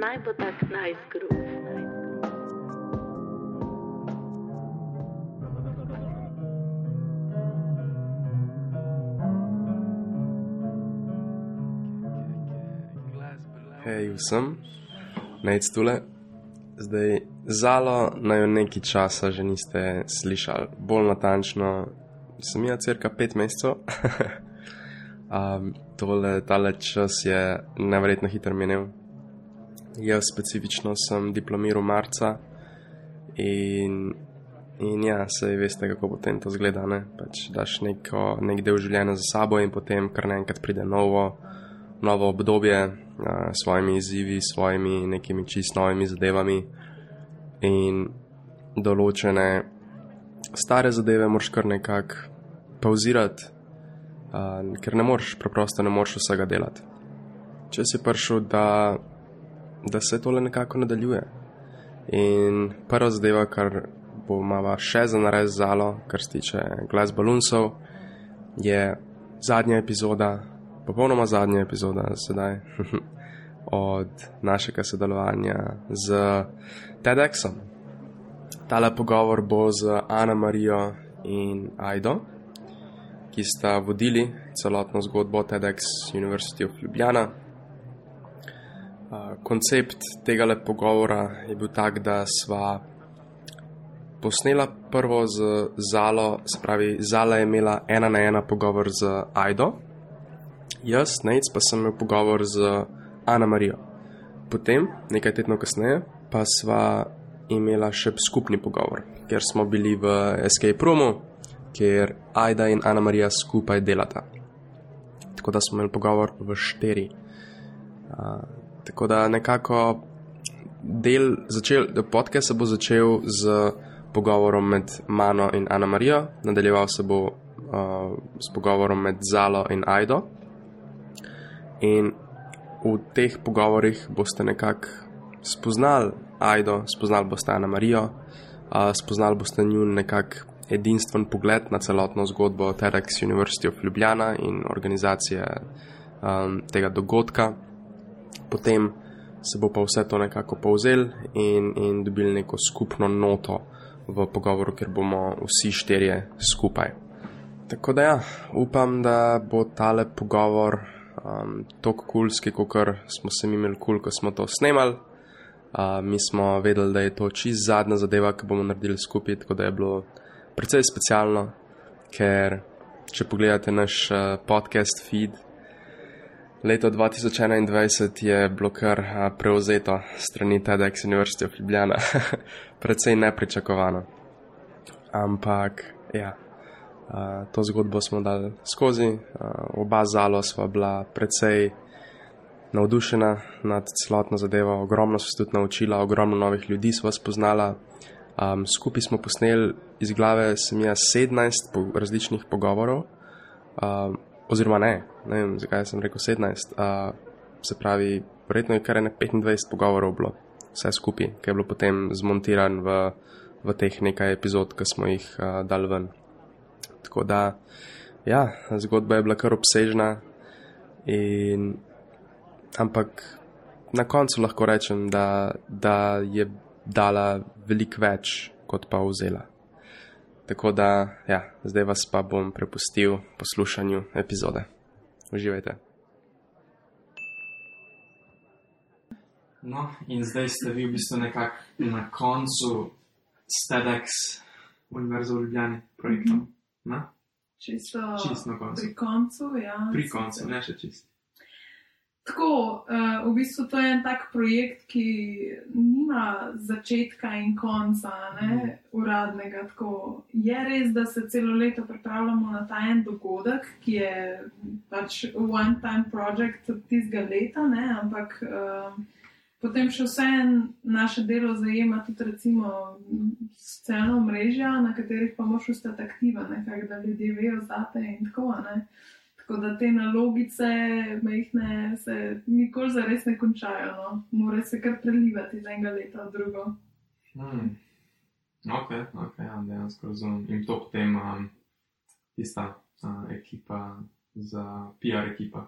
naj bo tak najzgrub. Hej, vsem, nec tule. Zdaj, zalo naj nekaj časa že niste slišali, bolj natančno, sem jaz cirka pet mesecev. um, tole, tale čas je nevrjetno hitro minil. Jaz specifično sem diplomiral marca in, in ja, sej veste, kako potem to zgleda. Ne? Pač daš neko, nek del življenja za sabo in potem kar naenkrat pride novo, novo obdobje s svojimi izzivi, s svojimi nekimi čist novimi zadevami in določene stare zadeve moraš kar nekako pauzirati, uh, ker ne moreš, preprosto ne moreš vsega delati. Če si prišel, da, da se tole nekako nadaljuje. In prva zadeva, kar bo mava še za nares zalo, kar se tiče glas balunsov, je zadnja epizoda popolnoma zadnja epizoda sedaj od našega sodelovanja z TEDxom. Tale pogovor bo z Ana Marijo in Aido, ki sta vodili celotno zgodbo TEDx University of Ljubljana. Koncept tega pogovora je bil tak, da sva posnela prvo z Zalo, se pravi, Zala je imela ena na ena pogovor z Aido, jaz, Nec, pa sem imel pogovor z Ana Marijo. Potem, nekaj tednov kasneje, pa sva imela še skupni pogovor, ker smo bili v Escape Roomu, kjer Aida in Ana Marija skupaj delata. Tako da smo imeli pogovor v štiri. Uh, tako da nekako del začel, podcast se bo začel z pogovorom med mano in Ana Marijo, nadaljeval se bo uh, s pogovorom med Zalo in Aido. In v teh pogovorih boste nekako spoznali Aido, spoznali boste Ana Marijo, uh, spoznali boste njun nekak edinstven pogled na celotno zgodbo TEDx University of Ljubljana in organizacije um, tega dogodka. Potem se bo pa vse to nekako povzel in, in dobili neko skupno noto v pogovoru, ker bomo vsi štirje skupaj. Tako da ja, upam, da bo tale pogovor um, tako kulski, kot smo se mi imeli kul, cool, ko smo to snemali. Uh, mi smo vedeli, da je to čist zadnja zadeva, ki bomo naredili skupaj, tako da je bilo precej specialno, ker če pogledate naš uh, podcast feed, leto 2021 je bilo kar prevzeto strani TEDx University of Ljubljana, precej nepričakovano. Ampak, ja. To zgodbo smo dali skozi, oba zalo sva bila precej navdušena nad celotno zadevo, ogromno so se tudi naučila, ogromno novih ljudi sva spoznala. Um, skupaj smo posneli iz glave, sem jaz 17 po različnih pogovorov, uh, oziroma ne, ne vem, zakaj sem rekel 17, uh, se pravi, verjetno je kar ene 25 pogovorov bilo, vse skupaj, ki je bilo potem zmontiran v, v teh nekaj epizod, ki smo jih uh, dali ven. Tako da, ja, zgodba je bila kar obsežna, in, ampak na koncu lahko rečem, da, da je dala veliko več, kot pa vzela. Tako da, ja, zdaj vas pa bom prepustil poslušanju epizode. Uživajte. No, in zdaj ste vi v bistvu nekako na koncu STEDx Univerze v Ljubljani projekta. Mm -hmm. Na? Čisto, Čisto na koncu. pri koncu. Ja, Pri koncu, ne še čist. Tako, uh, v bistvu to je en tak projekt, ki nima začetka in konca, ne, Mhm. uradnega. Tako. Je res, da se celo leto pripravljamo na ta en dogodek, ki je pač one-time project tistega leta, ne, ampak uh, potem še vseeno naše delo zajema tudi recimo socialno mrežja, na katerih pa moraš ostati aktiven, nekako, da ljudje vejo zate in tako naprej. Tako da te nalogice, majhne, se nikoli zares ne končajo, no. morajo se kar prelivati iz enega leta v drugo. Hmm. Ok, ok, ja, dejansko razumem. In to potem um, tista uh, ekipa za PR ekipa.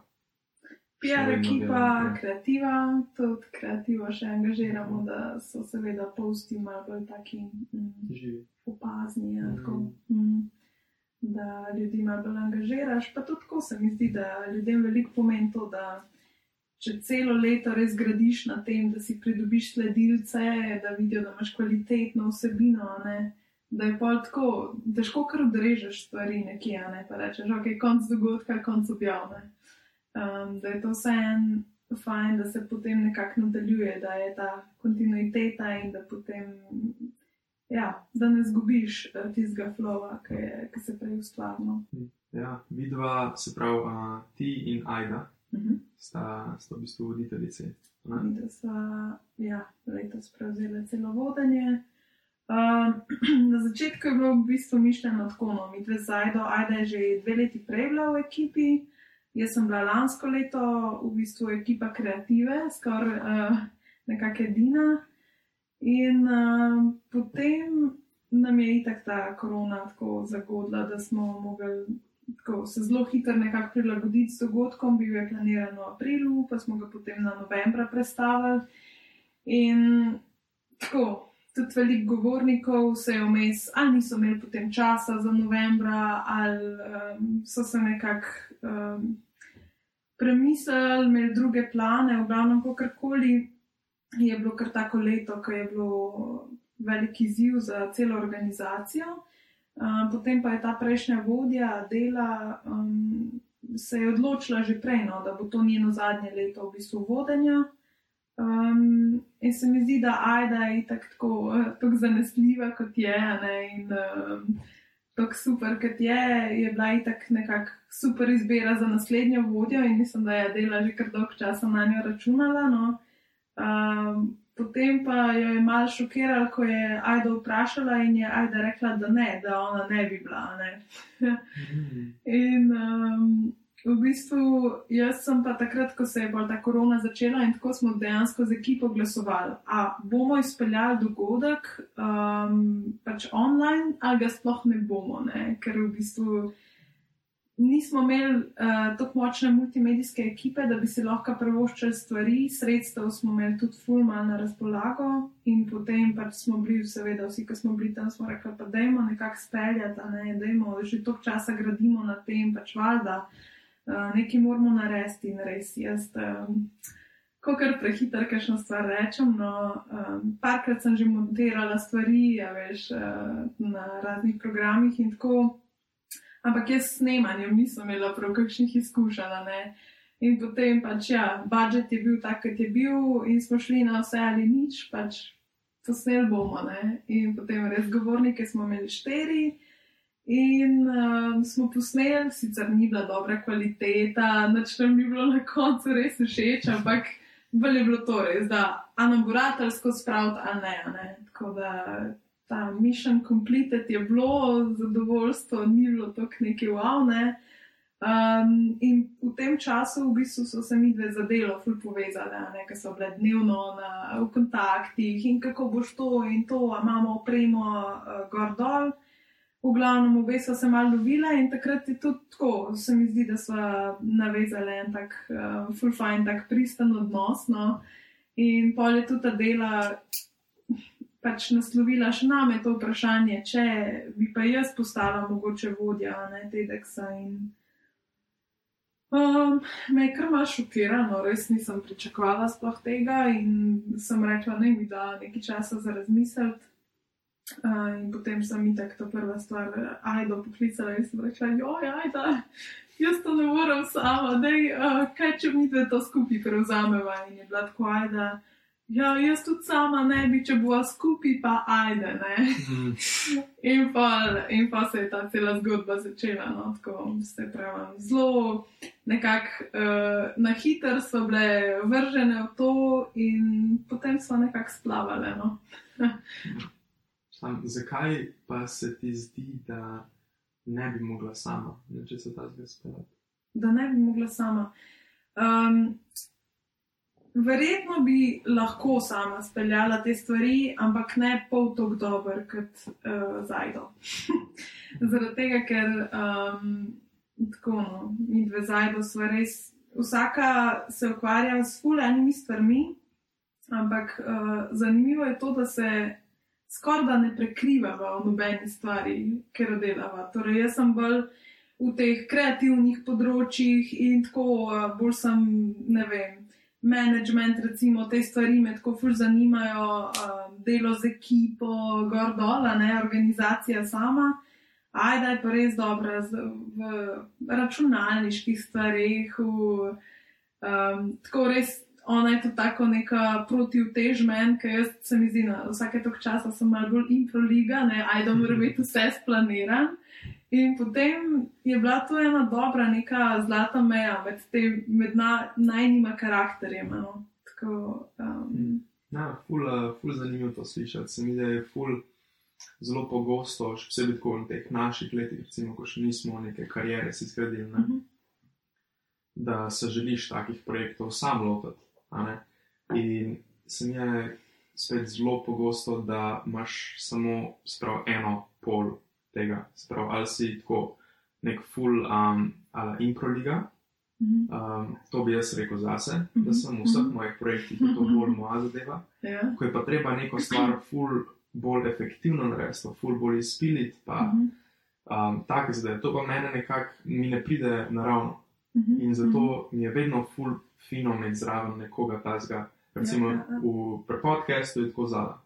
PR ekipa, kreativa, tudi kreativo še angažiramo, da so seveda posti malo bolj taki mm, Živi. opazni. Ja, Mhm. tako, mm, da ljudi malo bolj angažiraš. Pa tudi tako se mi zdi, da ljudem veliko pomeni to, da če celo leto res gradiš na tem, da si pridobiš sledilce, da vidijo, da imaš kvalitetno vsebino. Ne? Da je pa tako, težko kar odrežeš stvari nekje, ne pa rečeš, ok, konc dogodka, konc objavne. Um, da je to vse en fajn, da se potem nekako nadaljuje, da je ta kontinuiteta in da potem, ja, da ne zgubiš uh, tistega flowa, ki, je, ki se prej ustvarno. Ja, vidva, se pravi, uh, ti in Aida Mhm. sta, sta v bistvu? In da so ja, letos prevzeli celo vodenje. Um, na začetku je bilo v bistvu mišljeno tako, no, mi dve zajdo, ajde je že dve leti prej bila v ekipi, jaz sem bila lansko leto v bistvu ekipa kreative, skoraj uh, nekakšna edina. In uh, potem nam je itak ta korona tako zagodla, da smo mogli tako, se zelo hitro nekako prilagoditi s dogodkom. Bil je planiran v aprilu, pa smo ga potem na novembra prestavili. In tako, tudi veliko govornikov se je vmes, ali niso imeli potem časa za novembra, ali um, so se nekako um, premislili, imeli druge plane, v glavnem, kakorkoli je bilo kar tako leto, ko je bilo velik izziv za celo organizacijo. Uh, potem pa je ta prejšnja vodja dela um, se je odločila že prej, no, da bo to njeno zadnje leto v bistvu vodenja. Um, in se mi zdi, da Aida je tako, tako, eh, tako zanesljiva, kot je, ne, in um, tako super, kot je, je bila itak nekako super izbira za naslednjo vodjo in mislim, da je dela že kar dolg časa na njo računala. No. Um, potem pa jo je malo šokiralo, ko je Aida vprašala in je Aida rekla, da ne, da ona ne bi bila. Ne. Mm. In um, v bistvu, jaz sem pa takrat, ko se je bolj ta korona začela in tako smo dejansko z ekipo glasovali, a bomo izpeljali dogodek um, pač online, ali ga sploh ne bomo, ne? ker v bistvu nismo imeli uh, tako močne multimedijske ekipe, da bi si lahko prvoščili stvari, sredstev smo imeli tudi fulman na razpolago in potem pač smo bili, seveda, vsi, ki smo bili tam, smo rekli, pa dajmo nekako speljati, ne, dajmo, že toliko časa gradimo na tem, pač valjda, uh, nekaj moramo narediti in res jaz. Um, Ko kar prehiter, kakšno stvar rečem. No, um, parkrat sem že montirala stvari, ja, veš, uh, na raznih programih in tako. Ampak jaz s snemanjem nisem imela prav kakšnih izkušenj. In potem pač, ja, budžet je bil tak, kot je bil, in smo šli na vse ali nič, pač posnel bomo. Ne? In potem res govornike smo imeli štiri. In um, smo posneli, sicer ni bila dobra kvaliteta, nič nam ni bilo na koncu res všeč, ampak bolj je bilo to res, da a nam bo rateljsko spraviti, a ne, a ne. Tako da ta mission completed je bilo, zadovoljstvo ni bilo tako neki wow, ne. Um, in v tem času v bistvu so se mi dve za delo ful povezale, ker so bile dnevno na, v kontaktih in kako boš to in to, a imamo opremo uh, gor dol. V glavnem, obe so se malo lovile in takrat je tudi tako, se mi zdi, da so navezali en tak uh, full fine, tak pristen odnos. No? In pol je tudi ta dela pač naslovila še name to vprašanje, če bi pa jaz postala mogoče vodja ne, TEDxa. In um, me je kar malo šokirano, res nisem pričakovala sploh tega in sem rekla, ne mi da nekaj časa za razmisliti. Uh, in potem sem mi tako prva stvar, ajdo poklicala in sem rekla, joj, ajda, jaz to ne morem sama, dej, uh, kaj če mi dve to skupaj prevzameva. In je bila tako, ajda, ja, jaz tudi sama ne bi, če bova skupaj, pa ajde, ne. Mm. In pa, in pa se je ta cela zgodba začela, no, tako se pravi, zelo nekako uh, na hiter so bile vržene v to in potem so nekako splavale, no. Sam, zakaj pa se ti zdi, da ne bi mogla sama, ne, če se ta zgodi da ne bi mogla sama. Um, verjetno bi lahko sama speljala te stvari, ampak ne pol tako dober kot uh, Zajdo. Zaradi tega, ker um, tako, no, mi dve Zajdo smo res vsaka se ukvarja s fulejnimi stvarmi, ampak uh, zanimivo je to, da se skoraj da ne prekrivava v nobeni stvari, ker delava. Torej, jaz sem bolj v teh kreativnih področjih in tako uh, bolj sem, ne vem. Management, recimo, te stvari me tako ful zanimajo, uh, delo z ekipo, gor dol, ne organizacija sama. Ajda je pa res dobra z, v računalniških stvarih, v, um, tako res ona je tudi tako neka protivtež meni, ker jaz se mi zdi, da vsake tok časa sem malo bolj improliga, ne, ajdo mora biti vse splaniran. In potem je bila to ena dobra, neka zlata meja med, te, med na, najnima karakterjema. No. Tako, um... Ja, ful, ful zanimivo to slišati. Se mi da je ful zelo pogosto, še posebej tako v teh naših letih, recimo, ko še nismo neke karijere si zgradili, uh mhm. -huh. da se želiš takih projektov sam lotiti. In se mi je spet zelo pogosto, da imaš samo sprav, eno pol tega, sprav, ali si tako nek full um, ali improliga. Mhm. Um, to bi jaz rekel zase, da mhm. sem v vseh mojih projektih to bolj moja zadeva. Ja. Ko je pa treba neko stvar full bolj efektivno narediti, full bolj izpiliti, pa um, tako zdaj. To pa mene nekako mi ne pride naravno. In zato mi je vedno full fino imeti zraven nekoga tazga. Recimo ja, ja, ja. v podkastu je tako zala.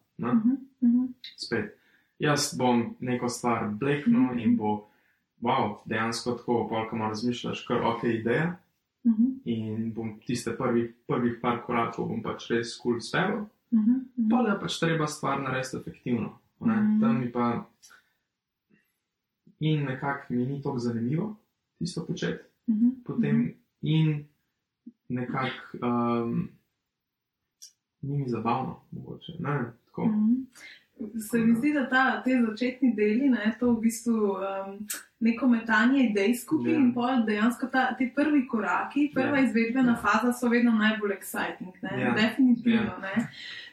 Spet. Jaz bom neko stvar bleknil uh -huh. in bo, wow, dejansko tako, polka malo razmišljaš, kar ok, ideja. Uh -huh. In bom tiste prvih, prvih par korakov bom pač res kul cool spel. Uh -huh, uh -huh. Pa da pač treba stvar narediti efektivno. Uh -huh. Tam mi pa. In nekako mi ni tako zanimivo tisto početi. Uh -huh, Potem uh -huh. in nekako um, ni mi zabavno, mogoče. Ne, mm. Se mi zdi, da ta, te začetni deli, ne, to v bistvu um, neko metanje idej skupaj yeah. Ja. in pol dejansko ta, te prvi koraki, prva yeah. Ja. izvedbena yeah. Ja. faza so vedno najbolj exciting, ne, yeah. definitivno. Yeah. Ne.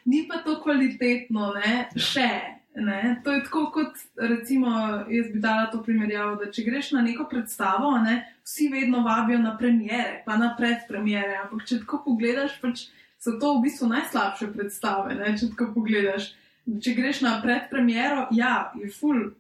Ni pa to kvalitetno, ne, še. Ne? To je tako, kot recimo, jaz bi dala to primerjavo, da če greš na neko predstavo, ne, vsi vedno vabijo na premjere, pa na predpremjere. Ampak če tako pogledaš, pač so to v bistvu najslabše predstave. Ne? Če tako pogledaš, če greš na predpremjero, ja, je full.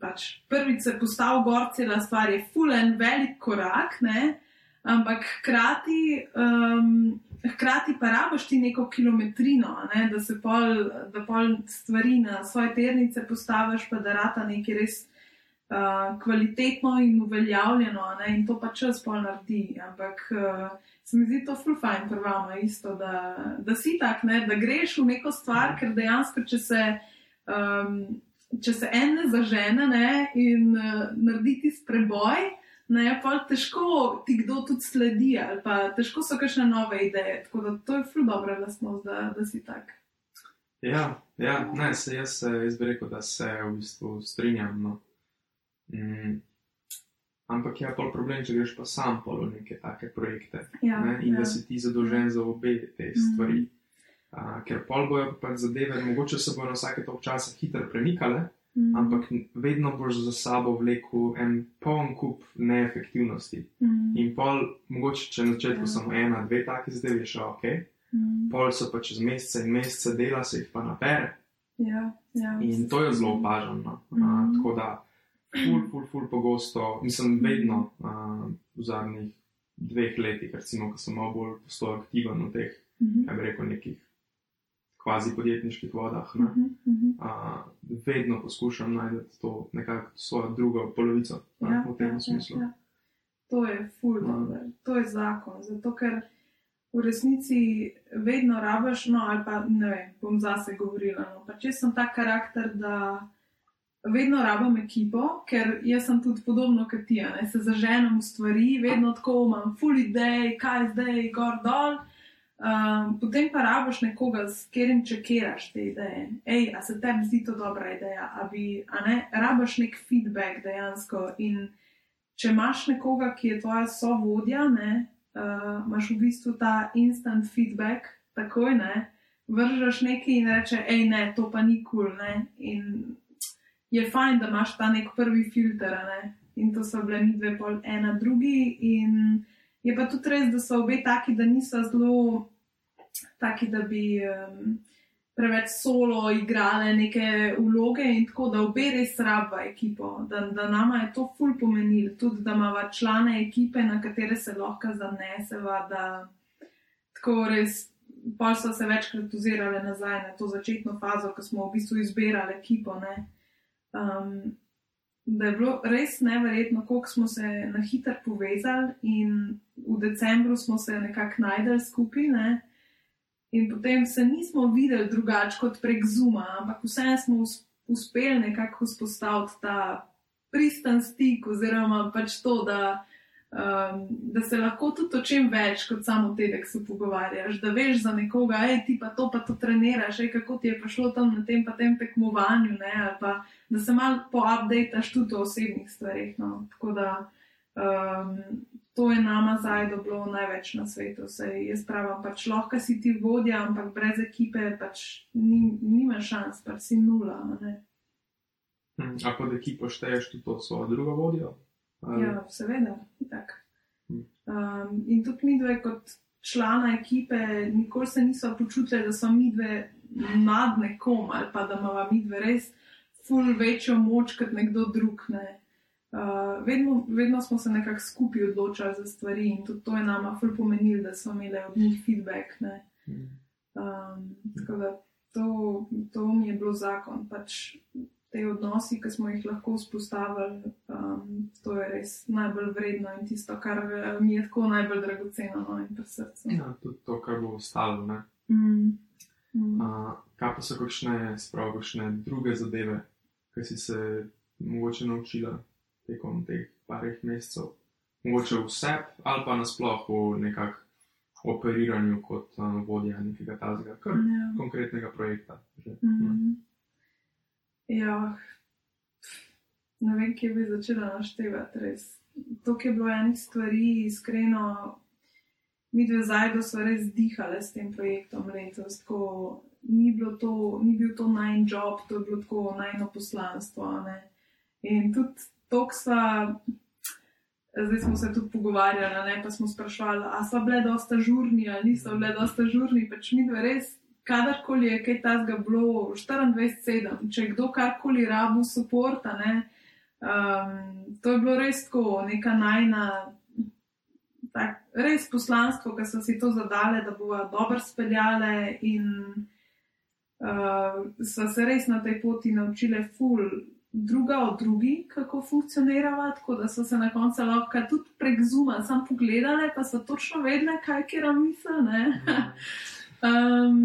Pač prvič se postavil gor, cela stvar je full en velik korak, ne? ampak hkrati. Um, hkrati pa rabiš ti neko kilometrino, ne, da se pol, da pol stvari na svoje ternice postaviš, pa da rata nekaj res uh, kvalitetno in uveljavljeno, ne, in to pa čas pol naredi. Ampak uh, se mi zdi to full fajn, prvama isto, da, da si tak, ne, da greš v neko stvar, ker dejansko, če se. Um, Če se en ne zažene ne, in uh, naredi ti spreboj, ne, pa težko ti kdo tudi sledi, ali pa težko so kakšne nove ideje. Tako da to je ful dobra lastnost, da, da si tak. Ja, ja ne, se jaz, jaz bi rekel, da se v bistvu strinjam. No. Mm. Ampak je pa problem, če greš pa sam polo neke take projekte ja, ne, in ja. da si ti zadolžen za obe te mhm. stvari. Mm -hmm. Uh, ker pol bojo pa zadeve, mogoče se bojo na vsake tok časa hitro premikale, Mm. Ampak vedno boš za sabo vlekel en poln kup neefektivnosti. Mm. In pol, mogoče če na začetku ja. samo ena, dve taki zdaj je šlo ok, mm. pol so pa čez mesece in mesece dela, se jih pa napere. Ja, ja, in to je zelo opaženo. Mm. Uh, tako da, ful, ful, ful, pogosto, mislim, vedno uh, v zadnjih dveh letih, recimo, ko sem malo bolj postal aktiven v teh, mm -hmm. kaj bi rekel, nekih kvazi podjetniških vodah. Uh -huh, uh -huh. uh, vedno poskušam najti to nekako svojo drugo polovico ja, v tem ja, ja smislu. Ja, ja. To je fulno, uh. to je zakon. Zato, ker v resnici vedno rabiš, no, ali pa ne vem, bom zase govorila. No, pa če sem ta karakter, da vedno rabim ekipo, ker jaz sem tudi podobno kot ti, ne se zaženem v stvari, vedno tako imam full idej, kaj zdaj, gor dol. Um, potem pa rabiš nekoga, s katerim čekiraš te ideje. Ej, a se tebi zdi to dobra ideja, a bi, a ne, rabiš nek feedback dejansko. In če imaš nekoga, ki je tvoja sovodja, ne, uh, imaš v bistvu ta instant feedback, takoj ne, vržeš nekaj in reče, hej, ne, to pa ni kul. Cool, in je fajn, da imaš ta nek prvi filter, ne. In to so bile mi dve pol ena drugi. In je pa tudi res, da so obe taki, da niso zelo taki, da bi um, preveč solo igrale neke vloge in tako, da obe res rabva ekipo, da, da nama je to ful pomenilo, tudi da imamo člane ekipe, na katere se lahko zaneseva, da tako res. Pa so se večkrat ozirali nazaj na to začetno fazo, ko smo v bistvu izbirali ekipo. Um, da je bilo res neverjetno, koliko smo se na hitro povezali in v decembru smo se nekako najdel skupaj. Ne? In potem se nismo videli drugače kot prek Zuma, ampak vseeno smo uspeli nekako vzpostaviti ta pristan stik, oziroma pač to, da, um, da se lahko tudi o čem več kot samo tedek se pogovarjaš, da veš za nekoga, hej, ti pa to pa to treniraš, hej, kako ti je prišlo tam na tem pa tem tekmovanju, ne, ali pa da se malo poupdateš tudi o osebnih stvarih. No. Tako da um, to je nama zdaj dobro največ na svetu. Sej jaz pravim, pač lahko si ti vodja, ampak brez ekipe pač ni, nima šans, pač si nula. Hmm, a pod ekipo šteješ tudi to svojo drugo vodjo? Ali? Ja, seveda, tako. Hmm. Um, in tudi mi dve kot člana ekipe nikoli se niso počutili, da so mi dve nad nekom ali pa da imamo mi dve res ful večjo moč kot nekdo drug. Ne. Uh, vedno, vedno smo se nekako skupaj odločali za stvari in tudi to je nama ful pomenilo, da smo imeli od njih feedback. Um, tako da to, to mi je bilo zakon. Pač te odnosi, ki smo jih lahko vzpostavili, um, to je res najbolj vredno in tisto, kar eh, mi je tako najbolj dragoceno no, in pri srcu. Ja, tudi to, kar bo ostalo. Mm. Mm. Uh, kaj pa so kakšne, sprav, kakšne druge zadeve, kaj si se mogoče naučila tekom teh parih mesecev, mogoče vse ali pa nasplošno v nekakšnem operiranju kot uh, vodja nekega tazga, kar ja. konkretnega projekta. Mm -hmm. Ja, ne vem, kje bi začela naštevati res. To, ki je bilo enih stvari, iskreno, mi dve zajedno smo res dihali s tem projektom letos. Tako, ni, to, ni bil to najn job, to je bilo tako najno poslanstvo. Ne? In tudi to, kar zdaj smo se tudi pogovarjali, ne? pa smo sprašvali, ali so bile dosta žurni ali niso bile dosta žurni, pač mi dve res. Kadarkoli je kaj takega bilo, 24-7, če kdo karkoli rabu suporta, ne, um, to je bilo res tako, neka najna, tak, res poslanstvo, ki so si to zadale, da bojo dobro speljale in uh, so se res na tej poti naučile ful. Druga od drugih, kako funkcionirava, tako da so se na koncu lahko tudi prek zuma sam pogledali, pa so točno vedeli, kaj kera misli. um,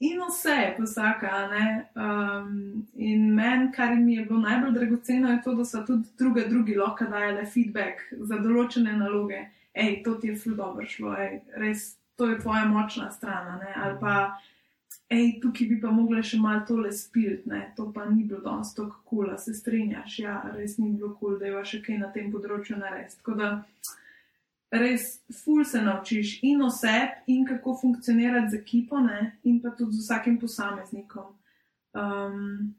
in vse, posaka. Um, in meni, kar mi je bilo najbolj dragoceno, je to, da so tudi druge, drugi lahko dajale feedback za določene naloge. Hej, to ti je ful dobro šlo, ej, res, to je tvoja močna stran. Ali pa hej, tukaj bi pa mogla še malo tole spilt, ne, to pa ni bilo danes tako kul, cool, se strinjaš, ja, res ni bilo kul, cool, da je še kaj na tem področju narediti. Tako da res ful se naučiš in oseb, in kako funkcionirati z ekipo, ne, in pa tudi z vsakim posameznikom. Um,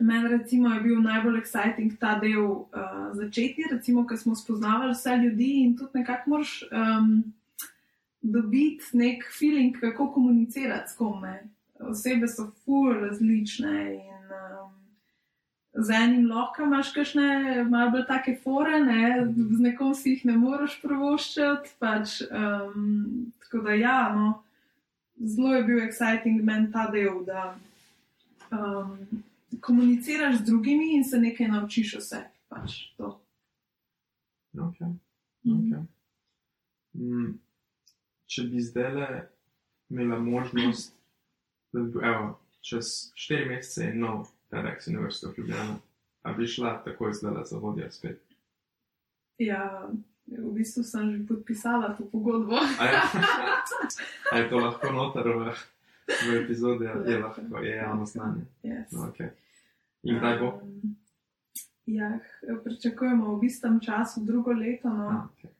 Meni recimo je bil najbolj exciting ta del uh, začetni, recimo, ker smo spoznavali vse ljudi in tudi nekako moraš um, dobiti nek feeling, kako komunicirati s kom osebe so ful različne in um, z enim lahko imaš kakšne malo bolj take fore, ne? z nekom si jih ne moreš provoščati. Pač, um, tako da ja, no, zelo je bil exciting men ta del, da um, komuniciraš z drugimi in se nekaj naučiš vse. Pač, okay. Okay. Mm. Če bi zdaj le imela možnost da bi bil, evo, čez štiri mesece in nov TEDx University of Ljubljana, a bi šla takoj zdaj za vodja spet. Ja, v bistvu sem že podpisala to pogodbo. A je, a je to lahko noter v, v epizodi, ali je lahko, je javno znanje. Yes. No, okay. In kdaj bo? Um, ja, pričakujemo v istem času, drugo leto. No. A, okay.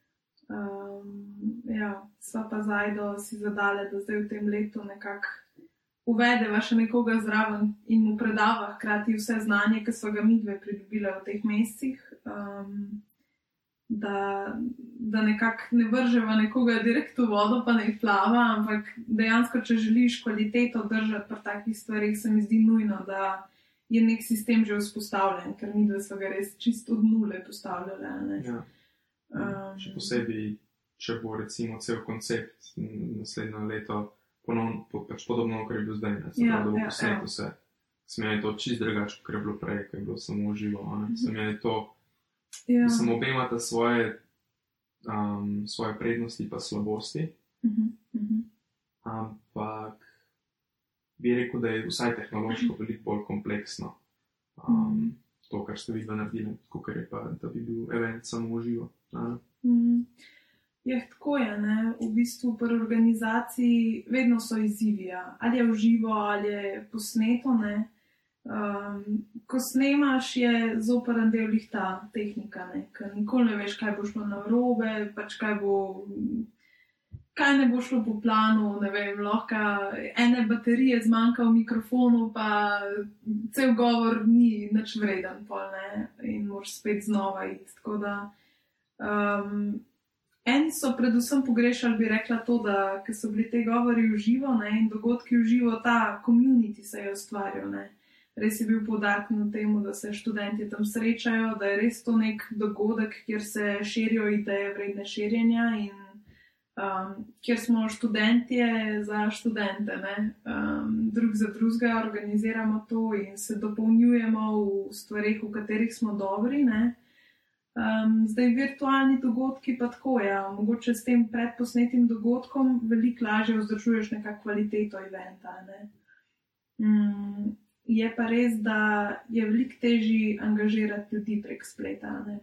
um, ja, sva pa zajdo si zadale, da zdaj v tem letu nekako uvedeva še nekoga zraven in mu predava hkrati vse znanje, ki so ga mi dve pridobile v teh mesecih. Um, da, da nekako ne vrževa nekoga direkt v vodo, pa ne plava, ampak dejansko, če želiš kvaliteto držati pri takih stvarih, se mi zdi nujno, da je nek sistem že vzpostavljen, ker mi, da so ga res čisto od nule postavljali. Ja. Um, še posebej, če bo recimo cel koncept naslednjo leto ponovno, po, pač podobno, kot je bil zdaj, ne, se ja, pravi, da bo ja, posneto ja. vse. Smej je to čist drugače, kot je bilo prej, ko je bilo samo živo. Smej je to. Ja. Samo obe imata svoje, um, svoje prednosti in slabosti. Uh -huh. Ampak bi rekel, da je vsaj tehnološko veliko bolj kompleksno. Um, uh -huh. To, kar ste vi naredili, kot je pa, da bi bil event samo živo. -huh. Je tako je, ne? v bistvu pri organizaciji vedno so izzivi, ja. ali je v živo, ali je posneto. Ne? Um, ko snemaš, je zoperen del ta tehnika, ker nikoli ne veš, kaj bo šlo na robe, pač kaj bo. Kaj ne bo šlo po planu, ne vem, lahko ene baterije zmanjka v mikrofonu, pa cel govor ni nič vreden, pol, in moraš spet znova iti. Tako da, um, eni so predvsem pogrešali, bi rekla, to, da so bili te govori v živo ne, in dogodki v živo, ta komunity se je ustvaril res je bil podarek na tem, da se študenti tam srečajo, da je res to nek dogodek, kjer se širijo ideje vredne širjenja in um, kjer smo študenti za študente, um, drug za drugega organiziramo to in se dopolnjujemo v stvarih, v katerih smo dobri. Ne? Um, zdaj, virtualni dogodki pa tako je, ja, mogoče s tem predposnetim dogodkom veliko lažje vzdržuješ nekakšno kvaliteto eventa. Ne? Mm, Je pa res, da je veliko težje angažirati ljudi prek spleta, ne?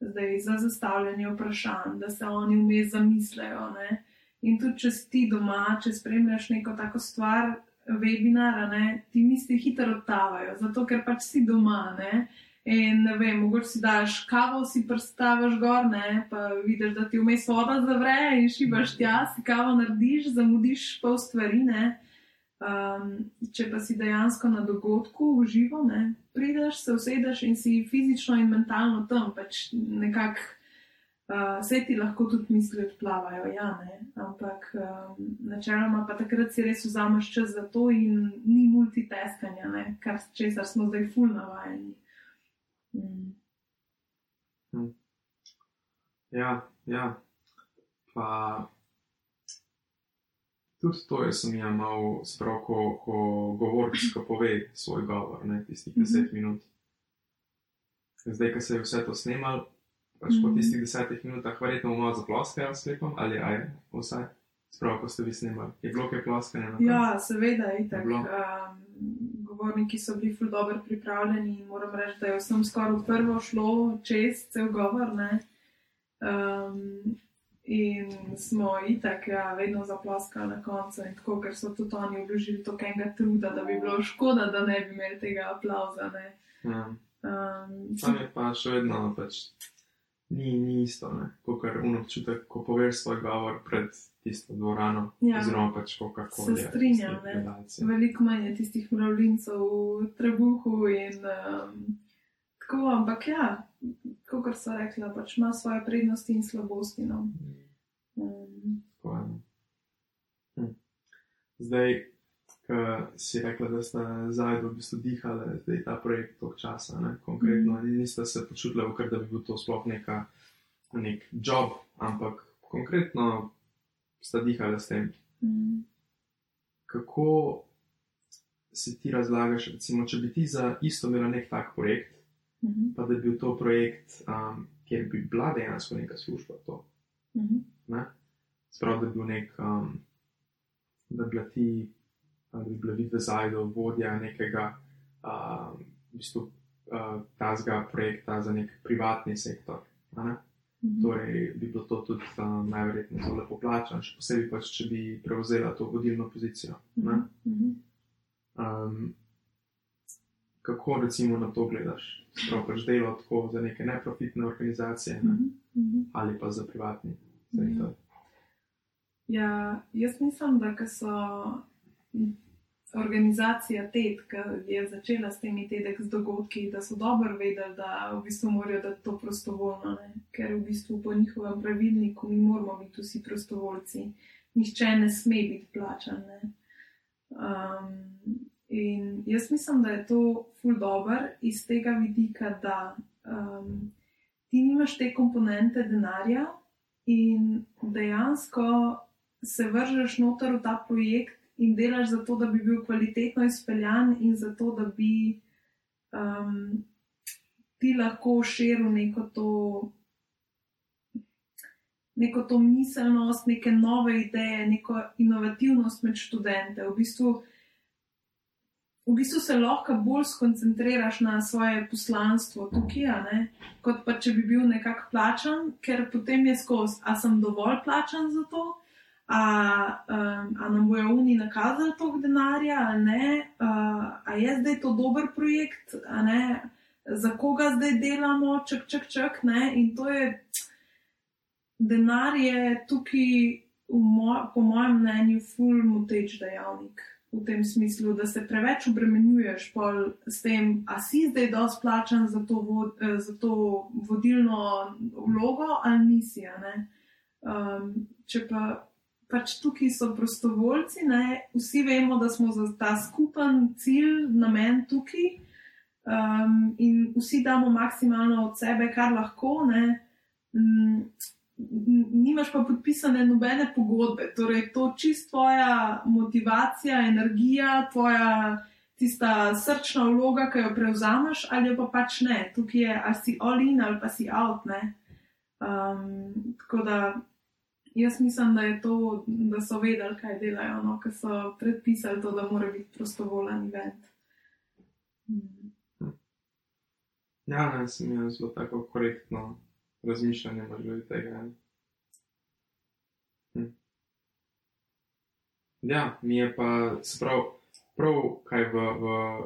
zdaj za zastavljanje vprašanj, da se oni vmes zamislejo. Ne? In tudi, če si ti doma, če spremljaš neko tako stvar, webinara, ne? ti misli hitro odtavajo, zato ker pač si doma. Ne? In ne vem, mogoče si daš kavo, si prstaviš gor, ne? pa vidiš, da ti vmes voda zavre in šibaš tja, si kavo narediš, zamudiš pol stvari. Ne? Um, če pa si dejansko na dogodku v živo, ne, prideš, se usedeš in si fizično in mentalno tam, pač nekako uh, vse ti lahko tudi misli odplavajo. Ja, Ampak um, načeloma pa takrat si res vzameš čas za to in ni multitaskanja, ne, kar česar smo zdaj ful navajeni. Mm. Hm. Ja, ja. Pa tudi to je sem jim imel, sprav, ko, ko govornik pove svoj govor, ne tistih deset mm -hmm. minut. Zdaj, ko se je vse to snimal, pač mm -hmm. po mhm. tistih desetih minutah, verjetno bomo malo zaploskali s slikom, ali aj vsaj. Sprav, ko ste vi snimali, je bilo kaj ploskanja? Ja, seveda, itak. Um, govorniki so bili ful dobro pripravljeni in moram reči, da je vsem skoraj prvo šlo čez cel govor. Um, In smo itak, ja, vedno zaploskali na koncu, in tako, ker so tudi oni vložili toliko enega truda, da bi bilo škoda, da ne bi imeli tega aplauza. Ja. Um, Sam je pa še vedno, pač, ni, ni isto, kot kar unobčutek, ko poveš svoj govor pred tisto dvorano. Ja. Oziroma, pač kako se strinjam. Veliko manj je tistih mravljincev v trebuhu in um, tako, ampak ja kot so rekli, pač ima svoje prednosti in slabosti. No. Um. Hm. Zdaj, ki si rekla, da ste zdaj v bistvu dihali, da je ta projekt tok časa, ne? konkretno, mm. niste se počutili, da bi bil to sploh neka, nek job, ampak konkretno ste dihali s tem. Mm. Kako si ti razlagaš, recimo, če bi ti za isto imel nek tak projekt? -hmm. pa da bi bil to projekt, um, kjer bi bila dejansko neka služba. Mm -hmm. ne? Sprav, da bi bil nek, um, da bi ti, da bi bila vidve zajdo vodja nekega, um, v bistvu, uh, tazga projekta za nek privatni sektor. Ne? -hmm. Torej, bi bilo to tudi um, najverjetneje zelo lepo plačano, še posebej pač, če bi prevzela to vodilno pozicijo. Mm -hmm. um, kako recimo na to gledaš? Prav pač delo tako za neke neprofitne organizacije ne? mm -hmm. ali pa za privatni sektor. Ja, jaz mislim, da so organizacija TED, ki je začela s temi TEDx dogodki, da so dobro vedeli, da v bistvu morajo dati to prostovoljno, ne? ker v bistvu po njihovem pravilniku mi moramo biti vsi prostovoljci, nihče ne sme biti plačan. Um, in jaz mislim, da je to ful dobr iz tega vidika, da um, ti nimaš te komponente denarja in dejansko se vržeš noter v ta projekt in delaš za to, da bi bil kvalitetno izpeljan in za to, da bi um, ti lahko širil neko to. Neko to miselnost, neke nove ideje, neko inovativnost med študente. V bistvu, v bistvu se lahko bolj skoncentriraš na svoje poslanstvo tukaj, kot pa če bi bil nekako plačan, ker potem je skozi, a sem dovolj plačan za to, a, um, a nam bojo oni nakazali toliko denarja, ali ne, uh, a je zdaj to dober projekt, ne, za koga zdaj delamo, čak, čak, čak. Ne, in to je denar, je tukaj, mo, po mojem mnenju, full moteč dejavnik. V tem smislu, da se preveč obremenjuješ s tem, a si zdaj dosti plačan za to, vod, eh, za to vodilno vlogo, ali nisi. Um, če pa pač tukaj so prostovoljci, ne? vsi vemo, da smo za ta skupen cilj, namen tukaj um, in vsi damo maksimalno od sebe, kar lahko. Um, nimaš pa podpisane nobene pogodbe, torej to čist tvoja motivacija, energija, tvoja tista srčna vloga, ki jo prevzameš, ali pa pač ne. Tukaj je, ali si all in ali pa si out. Um, tako da Jaz mislim, da, to, da so vedeli, kaj delajo, no, ker so predpisali to, da mora biti prostovoljen event. Ja, ne, sem jaz zelo tako korektno razmišljanje glede tega. Hm. Ja, mi je pa sprav prav, kaj v, v,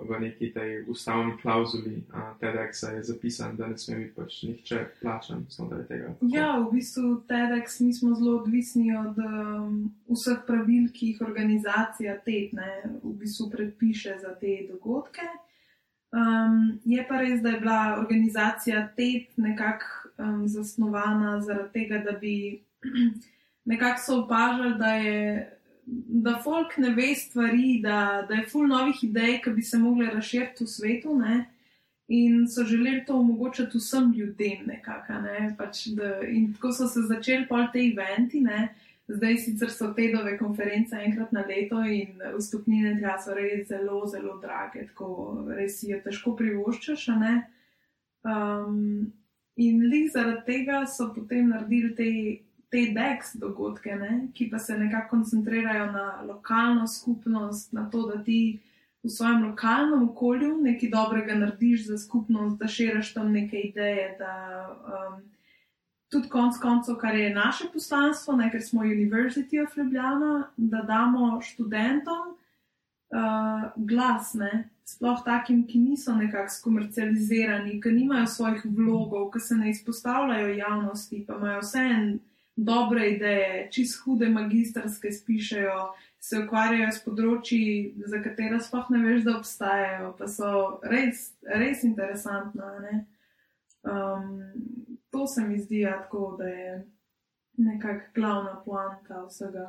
v neki tej ustavni klauzuli TEDx je zapisan, da ne sme biti pač nihče plačan znotraj tega. Ja, v bistvu TEDx mi smo zelo odvisni od um, vseh pravil, ki jih organizacija TED v bistvu predpiše za te dogodke. Um, je pa res, da je bila organizacija TED nekako um, zasnovana zaradi tega, da bi nekako so opažali, da je da folk ne ve stvari, da, da je full novih idej, ki bi se mogle razširiti v svetu. Ne? In so želeli to omogočiti vsem ljudem, nekako. Ne? Pač, da, in tako so se začeli pol te eventi. Ne? Zdaj sicer so tedove konference enkrat na leto in vstopnine tja so res zelo, zelo drage, tako res jo težko privoščaš. Um, in li zaradi tega so potem naredili te te DEX dogodke, ne, ki pa se nekako koncentrirajo na lokalno skupnost, na to, da ti v svojem lokalnem okolju nekaj dobrega narediš za skupnost, da širiš tam neke ideje. Da, um, tudi konec koncev, kar je naše poslanstvo, ne, ker smo University of Ljubljana, da damo študentom uh, glasne. Sploh takim, ki niso nekako skomercializirani, ki nimajo svojih vlogov, ki se ne izpostavljajo javnosti, pa imajo vse en dobre ideje, čist hude magistrske spišajo, se ukvarjajo s področji, za katera sploh ne veš, da obstajajo, pa so res, res interesantna. Um, to se mi zdi ja, tako, da je nekakšna glavna poanta vsega.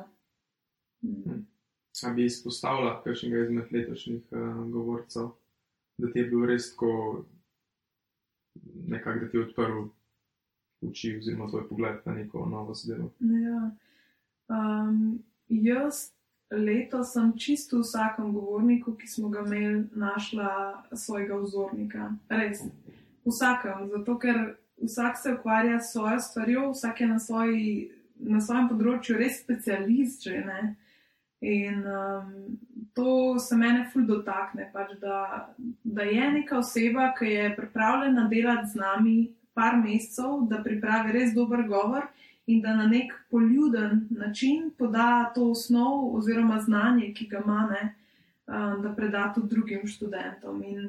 Hmm. A bi izpostavila kakšnega izmed letošnjih uh, govorcev, da ti je bil res tako, nekako da ti je odprl uči, oziroma tvoj pogled na neko novo zadevo. Ja. Um, jaz letos sem čisto vsakem govorniku, ki smo ga imeli, našla svojega vzornika. Res, vsakem, zato ker vsak se ukvarja s svojo stvarjo, vsak je na, svoji, na svojem področju res specialist. Že, In um, to se mene ful dotakne, pač, da, da je neka oseba, ki je pripravljena delati z nami, par mesecev, da pripravi res dober govor in da na nek poljuden način poda to osnov oziroma znanje, ki ga ima, ne, da preda tudi drugim študentom. In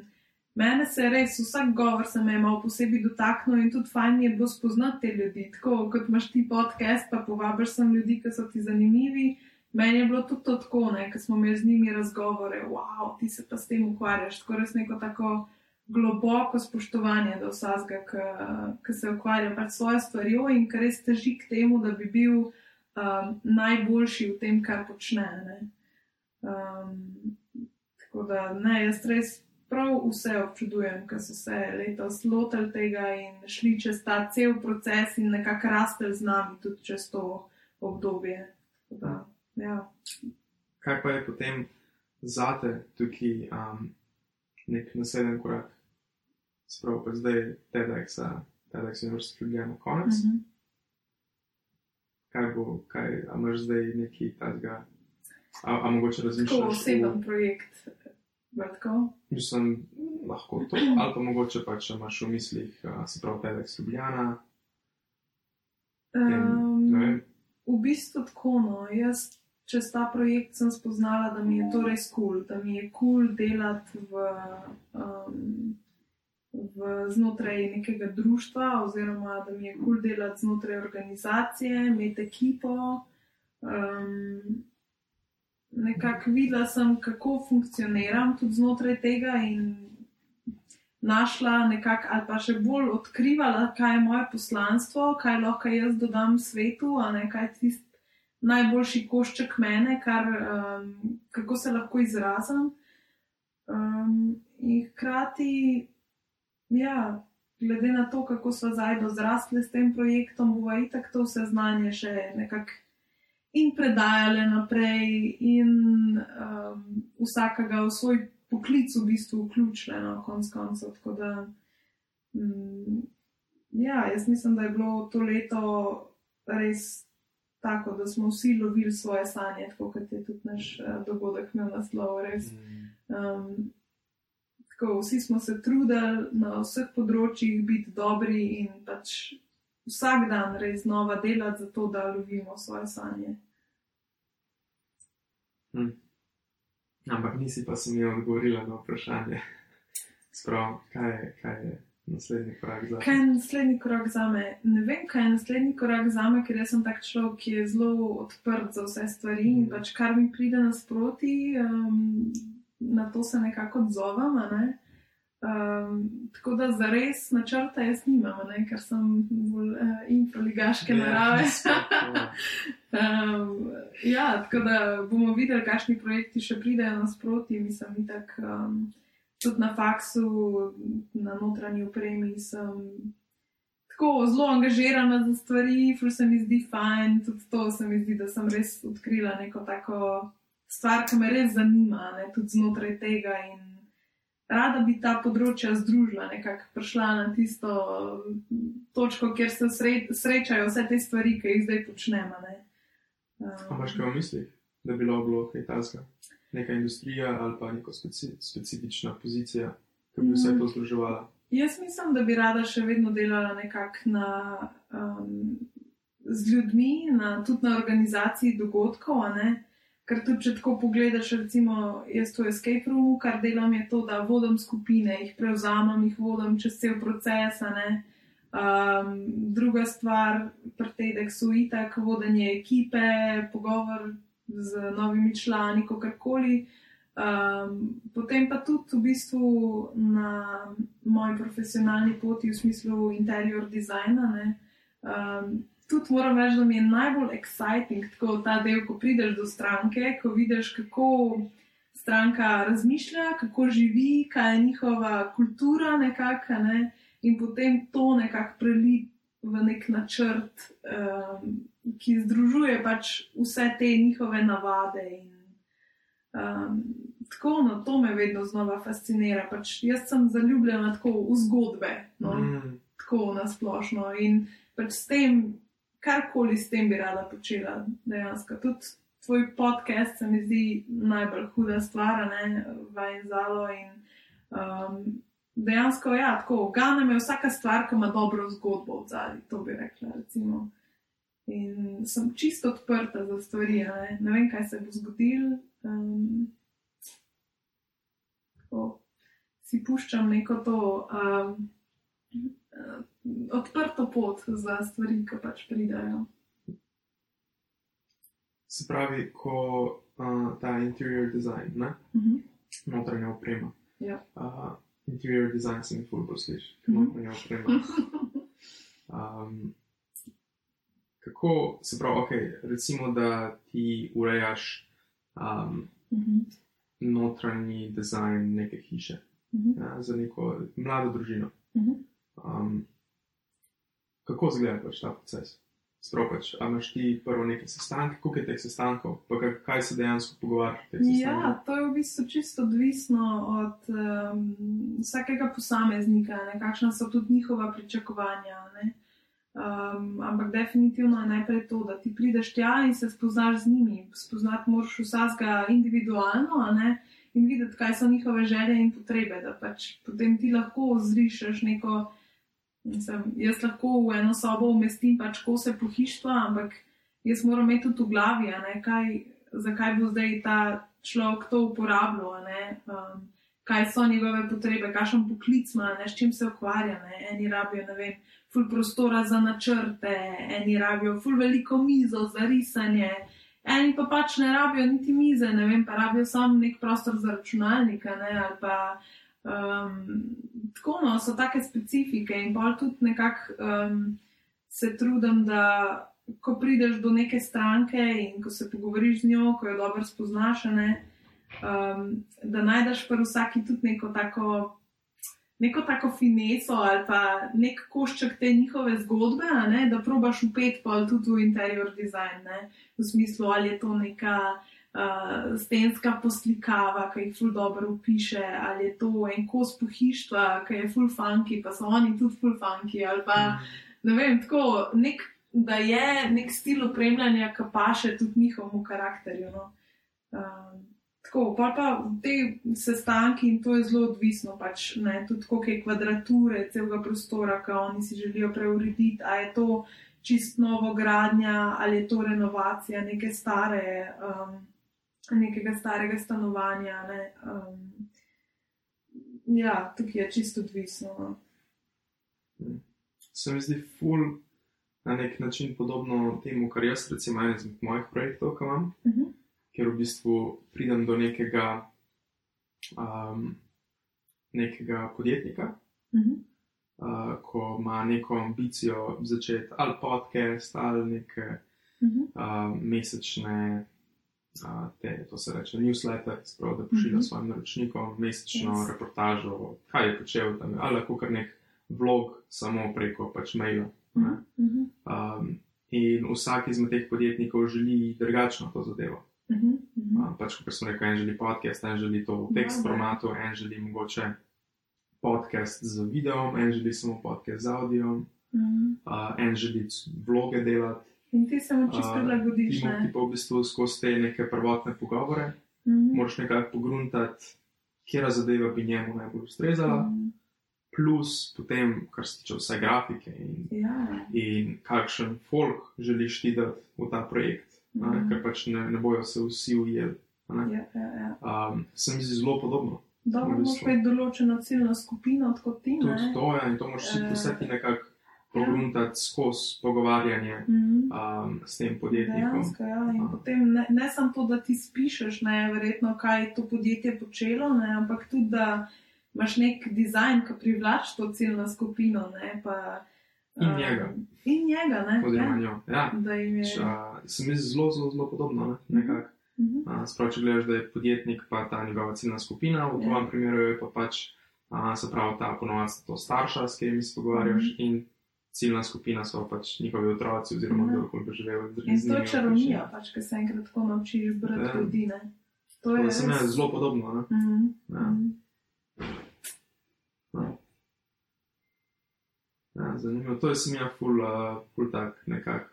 mene se je res vsak govor se me je malo posebej dotaknil in tudi fajn je bilo spoznati te ljudi. Tako kot imaš ti podcast, pa povabiš sem ljudi, ki so ti zanimivi. meni je bilo tudi to tako, ker smo imeli z njimi razgovore, wow, ti se pa s tem ukvarjaš, tako res neko tako globoko spoštovanje do vsega, ki se ukvarja pač svojo stvarjo in kar res teži k temu, da bi bil um, najboljši v tem, kar počne. Um, tako da ne, jaz res prav vse občudujem, ker so se letos lotili tega in šli čez ta cel proces in nekako rastel z nami tudi čez to obdobje. Da, ja. Kaj pa je potem zate tukaj um, nek naslednji korak? Spravo pa zdaj TEDx, TEDx University Ljubljana konec. Mm -hmm. Kaj bo, kaj, a imaš zdaj neki tazga, a, a mogoče razmišljaš? To oseben projekt, Vrtko? Mislim, lahko to, ali pa mogoče pa če imaš v mislih, se pravi, TEDx Ljubljana. Um, v bistvu tako, no, jaz čez ta projekt sem spoznala, da mi je to res kul, cool, da mi je kul cool delati v, um, v znotraj nekega društva, oziroma da mi je kul cool delati znotraj organizacije, imeti ekipo. Um, nekako videla sem, kako funkcioniram tudi znotraj tega in našla nekako, ali pa še bolj odkrivala, kaj je moje poslanstvo, kaj lahko jaz dodam svetu, ne kaj tisti najboljši košček mene, kar, um, kako se lahko izrazim. Um, in hkrati, ja. Glede na to, kako so zdaj dozrasli s tem projektom, bo itak to vse znanje še nekako in predajale naprej, in um, vsakega v svoj poklic v bistvu vključile, no, konc koncev. Tako da, um, ja, jaz mislim, da je bilo to leto res tako, da smo vsi lovili svoje sanje, tako kot je tudi naš uh, dogodek imel naslov. Um, tako, vsi smo se trudili na vseh področjih biti dobri in pač vsak dan res znova delati, zato da lovimo svoje sanje. Hm. Ampak nisi pa se mi odgovorila na vprašanje. Sprav, kaj, je, kaj je naslednji korak za me? Kaj je naslednji korak za me? Ne vem, kaj je naslednji korak za me, ker sem tak človek, ki je zelo odprt za vse stvari in mm. pač kar mi pride nasproti, um, na to se nekako odzovem. Ne? Um, tako da za res načrta jaz nimam, ne? ker sem bolj uh, infraligaške yeah, ja, narave. um, ja, tako da bomo videli, kakšni projekti še pridejo nasproti. Mislim, tak, um, tudi na faksu, na notranji upremi sem tako zelo angažirana za stvari, fur se mi zdi fajn, tudi to se mi zdi, da sem res odkrila neko tako stvar, ki me res zanima, ne? tudi znotraj tega. In, rada bi ta področja združila, nekako prišla na tisto točko, kjer se srečajo vse te stvari, ki jih zdaj počnemo. Ampak, kaj v mislih, da bi bilo bilo kaj tasga? Neka industrija ali pa neka speci specifična pozicija, ki bi vse to mm. združevala? Jaz mislim, da bi rada še vedno delala nekako na. Um, Z ljudmi, na, tudi na organizaciji dogodkov, Ker tudi, če tako pogledaš, recimo, jaz to escape room, kar delam, je to, da vodim skupine, jih prevzamem, jih vodim čez cel proces. Um, druga stvar, pri TEDxu itak vodenje ekipe, pogovor z novimi člani, kakorkoli. Um, potem pa tudi v bistvu na moji profesionalni poti v smislu interior dizajna. Um, tudi moram reči, da mi je najbolj exciting tako ta del, ko prideš do stranke, ko vidiš, kako stranka razmišlja, kako živi, kaj je njihova kultura, nekako, ne? in potem to nekako preli v nek načrt, um, ki združuje pač vse te njihove navade. In, um, tako, no, to me vedno znova fascinira. Pač jaz sem zaljubljena tako v zgodbe, no? mm. tako nasplošno. In pač s tem karkoli s tem bi rada počela, dejansko. Tudi tvoj podcast se mi zdi najbolj huda stvar, ne vajen zalo. In, um, dejansko, ja, tako, gane me vsaka stvar, ki ima dobro zgodbo v zadnji, to bi rekla. Recimo. In sem čisto odprta za stvari, ne, ne vem, kaj se bo zgodilo. Um, si puščam neko to. Um, odprto pot za stvari, ki pač pridajo. Se pravi, ko uh, ta interior design, ne? Mhm. notranja oprema. Ja. Uh, interior design se mi ful bolj sliši, kot Mhm. notranja oprema. Um, kako se pravi, ok, recimo, da ti urejaš um, Mhm. notranji dizajn neke hiše Mhm. ja, za neko mlado družino. Mhm. Um, kako izgleda pač ta proces? Spropač, a imaš ti prvo neke sestanke, koliko je teh sestankov, pa kaj, se dejansko pogovarjaš? Ja, to je v bistvu čisto odvisno od um, vsakega posameznika, ne, kakšna so tudi njihova pričakovanja. Ne. Um, ampak definitivno je najprej to, da ti prideš tja in se spoznaš z njimi. Spoznati moraš vsakega individualno ne, in videti, kaj so njihove želje in potrebe, da pač potem ti lahko zrišeš neko. Mislim, jaz lahko v eno sobo umestim pač kose pohištva, ampak jaz moram imeti tudi v glavi, ne, kaj, zakaj bo zdaj ta človek to uporabljal, um, kaj so njegove potrebe, kakšen poklic ima, ne, s čim se ukvarja. Ne. Eni rabijo, ne vem, ful prostora za načrte, eni rabijo ful veliko mizo za risanje. Eni pa pač ne rabijo niti mize, ne vem, pa rabijo samo nek prostor za računalnik, a ne, ali pa um, tako no, so take specifike in pa tudi nekako um, se trudim, da ko prideš do neke stranke in ko se pogovoriš z njo, ko jo dobro spoznaš, ne, um, da najdeš pri vsaki tudi neko tako. Neko tako fineso ali pa nek košček te njihove zgodbe, ne, da probaš upeti pa tudi v interior design, ne, v smislu, ali je to neka uh, stenska poslikava, ki jih ful dobro opiše, ali je to en kos pohištva, ki je ful funky, pa so oni tudi ful funky, ali pa ne vem, tako nek, da je nek stil opremljanja, ki paše tudi njihovemu karakterju. No. Um, tako, pa pa te sestanki in to je zelo odvisno, pač ne, tudi koliko je kvadrature celega prostora, ki oni si želijo preurediti, a je to čist novo gradnja ali je to renovacija neke stare. Um, nekega starega stanovanja. Ne. Um, ja, tukaj je čisto odvisno. no. Se mi zdi ful na nek način podobno temu, kar jaz recimo en izmed mojih projektov, ki imam, Uh -huh. ker v bistvu pridem do nekega, um, nekega podjetnika, Uh -huh. uh, ko ima neko ambicijo začeti ali podcast ali neke Uh -huh. uh, mesečne, te, to se reče, newsletter, sprav, da pošilja Mhm. svojim naročnikom mesečno Yes. reportažo, kaj je počel tam, ali lahko kar nek vlog samo preko pač maila. Uh -huh. Um, in vsak izmed teh podjetnikov želi drugačno to zadevo. Uh -huh. Uh. Um, pač, kot sem rekel, en želi podcast, en želi to v tekst Ja, da. formatu, en želi mogoče podcast z videom, en želi samo podcast z audiom, Uh -huh. uh, en želi vloge delati. In ti se mu čisto Uh, prilagodiš. Ne? ti pa v bistvu skozi te neke prvotne pogovore Uh -huh. moraš nekako pogruntati, kera zadeva bi njemu najbolj ustrezala, Mhm. plus potem, kar se tiče vse grafike in, Ja. in kakšen folk želiš ti dati v ta projekt. a ne, Mhm. ker pač ne, ne bojo se vsi ujeli. Ja, ja, ja. Um, se mi zdi zelo podobno. Dobro, V bistvu. imeti določeno ciljno skupino, kot ti. Tudi to je in to moraš si Eh, vse ti nekako pogruntati skozi pogovarjanje Mhm. um, s tem podjetnikom. Dejansko, ja. In potem ne, ne samo to, da ti spišeš, ne, verjetno, kaj je to podjetje počelo, ne, ampak tudi, da imaš nek dizajn, ki privlači to ciljno skupino. Ne, pa, In um, njega. In njega, ne. Oziroma ja, njo. Ja. da jim je. Ča, se mi zelo, zelo, zelo podobno. Ne? Nekako. Mhm. A, Sprav, če gledaš, da je podjetnik pa ta njegova ciljna skupina, v Ja. tvojem primeru je pa pač, a, se pravi, ta ponovadi to starša, s katerimi se pogovarjaš, Mhm. in ciljna skupina so pač njihovi otroci, oziroma Ja. kdorkoli bi živel z In njimi. to je pač, čarovnija, pač, ki se enkrat tako naučiš brati Ja. ljudi. ne. To je res- zelo podobno. Ne? Mhm, Ja. mhm. Ja. Ja, zanimivo. To je se mi je ful, uh, ful tak nekak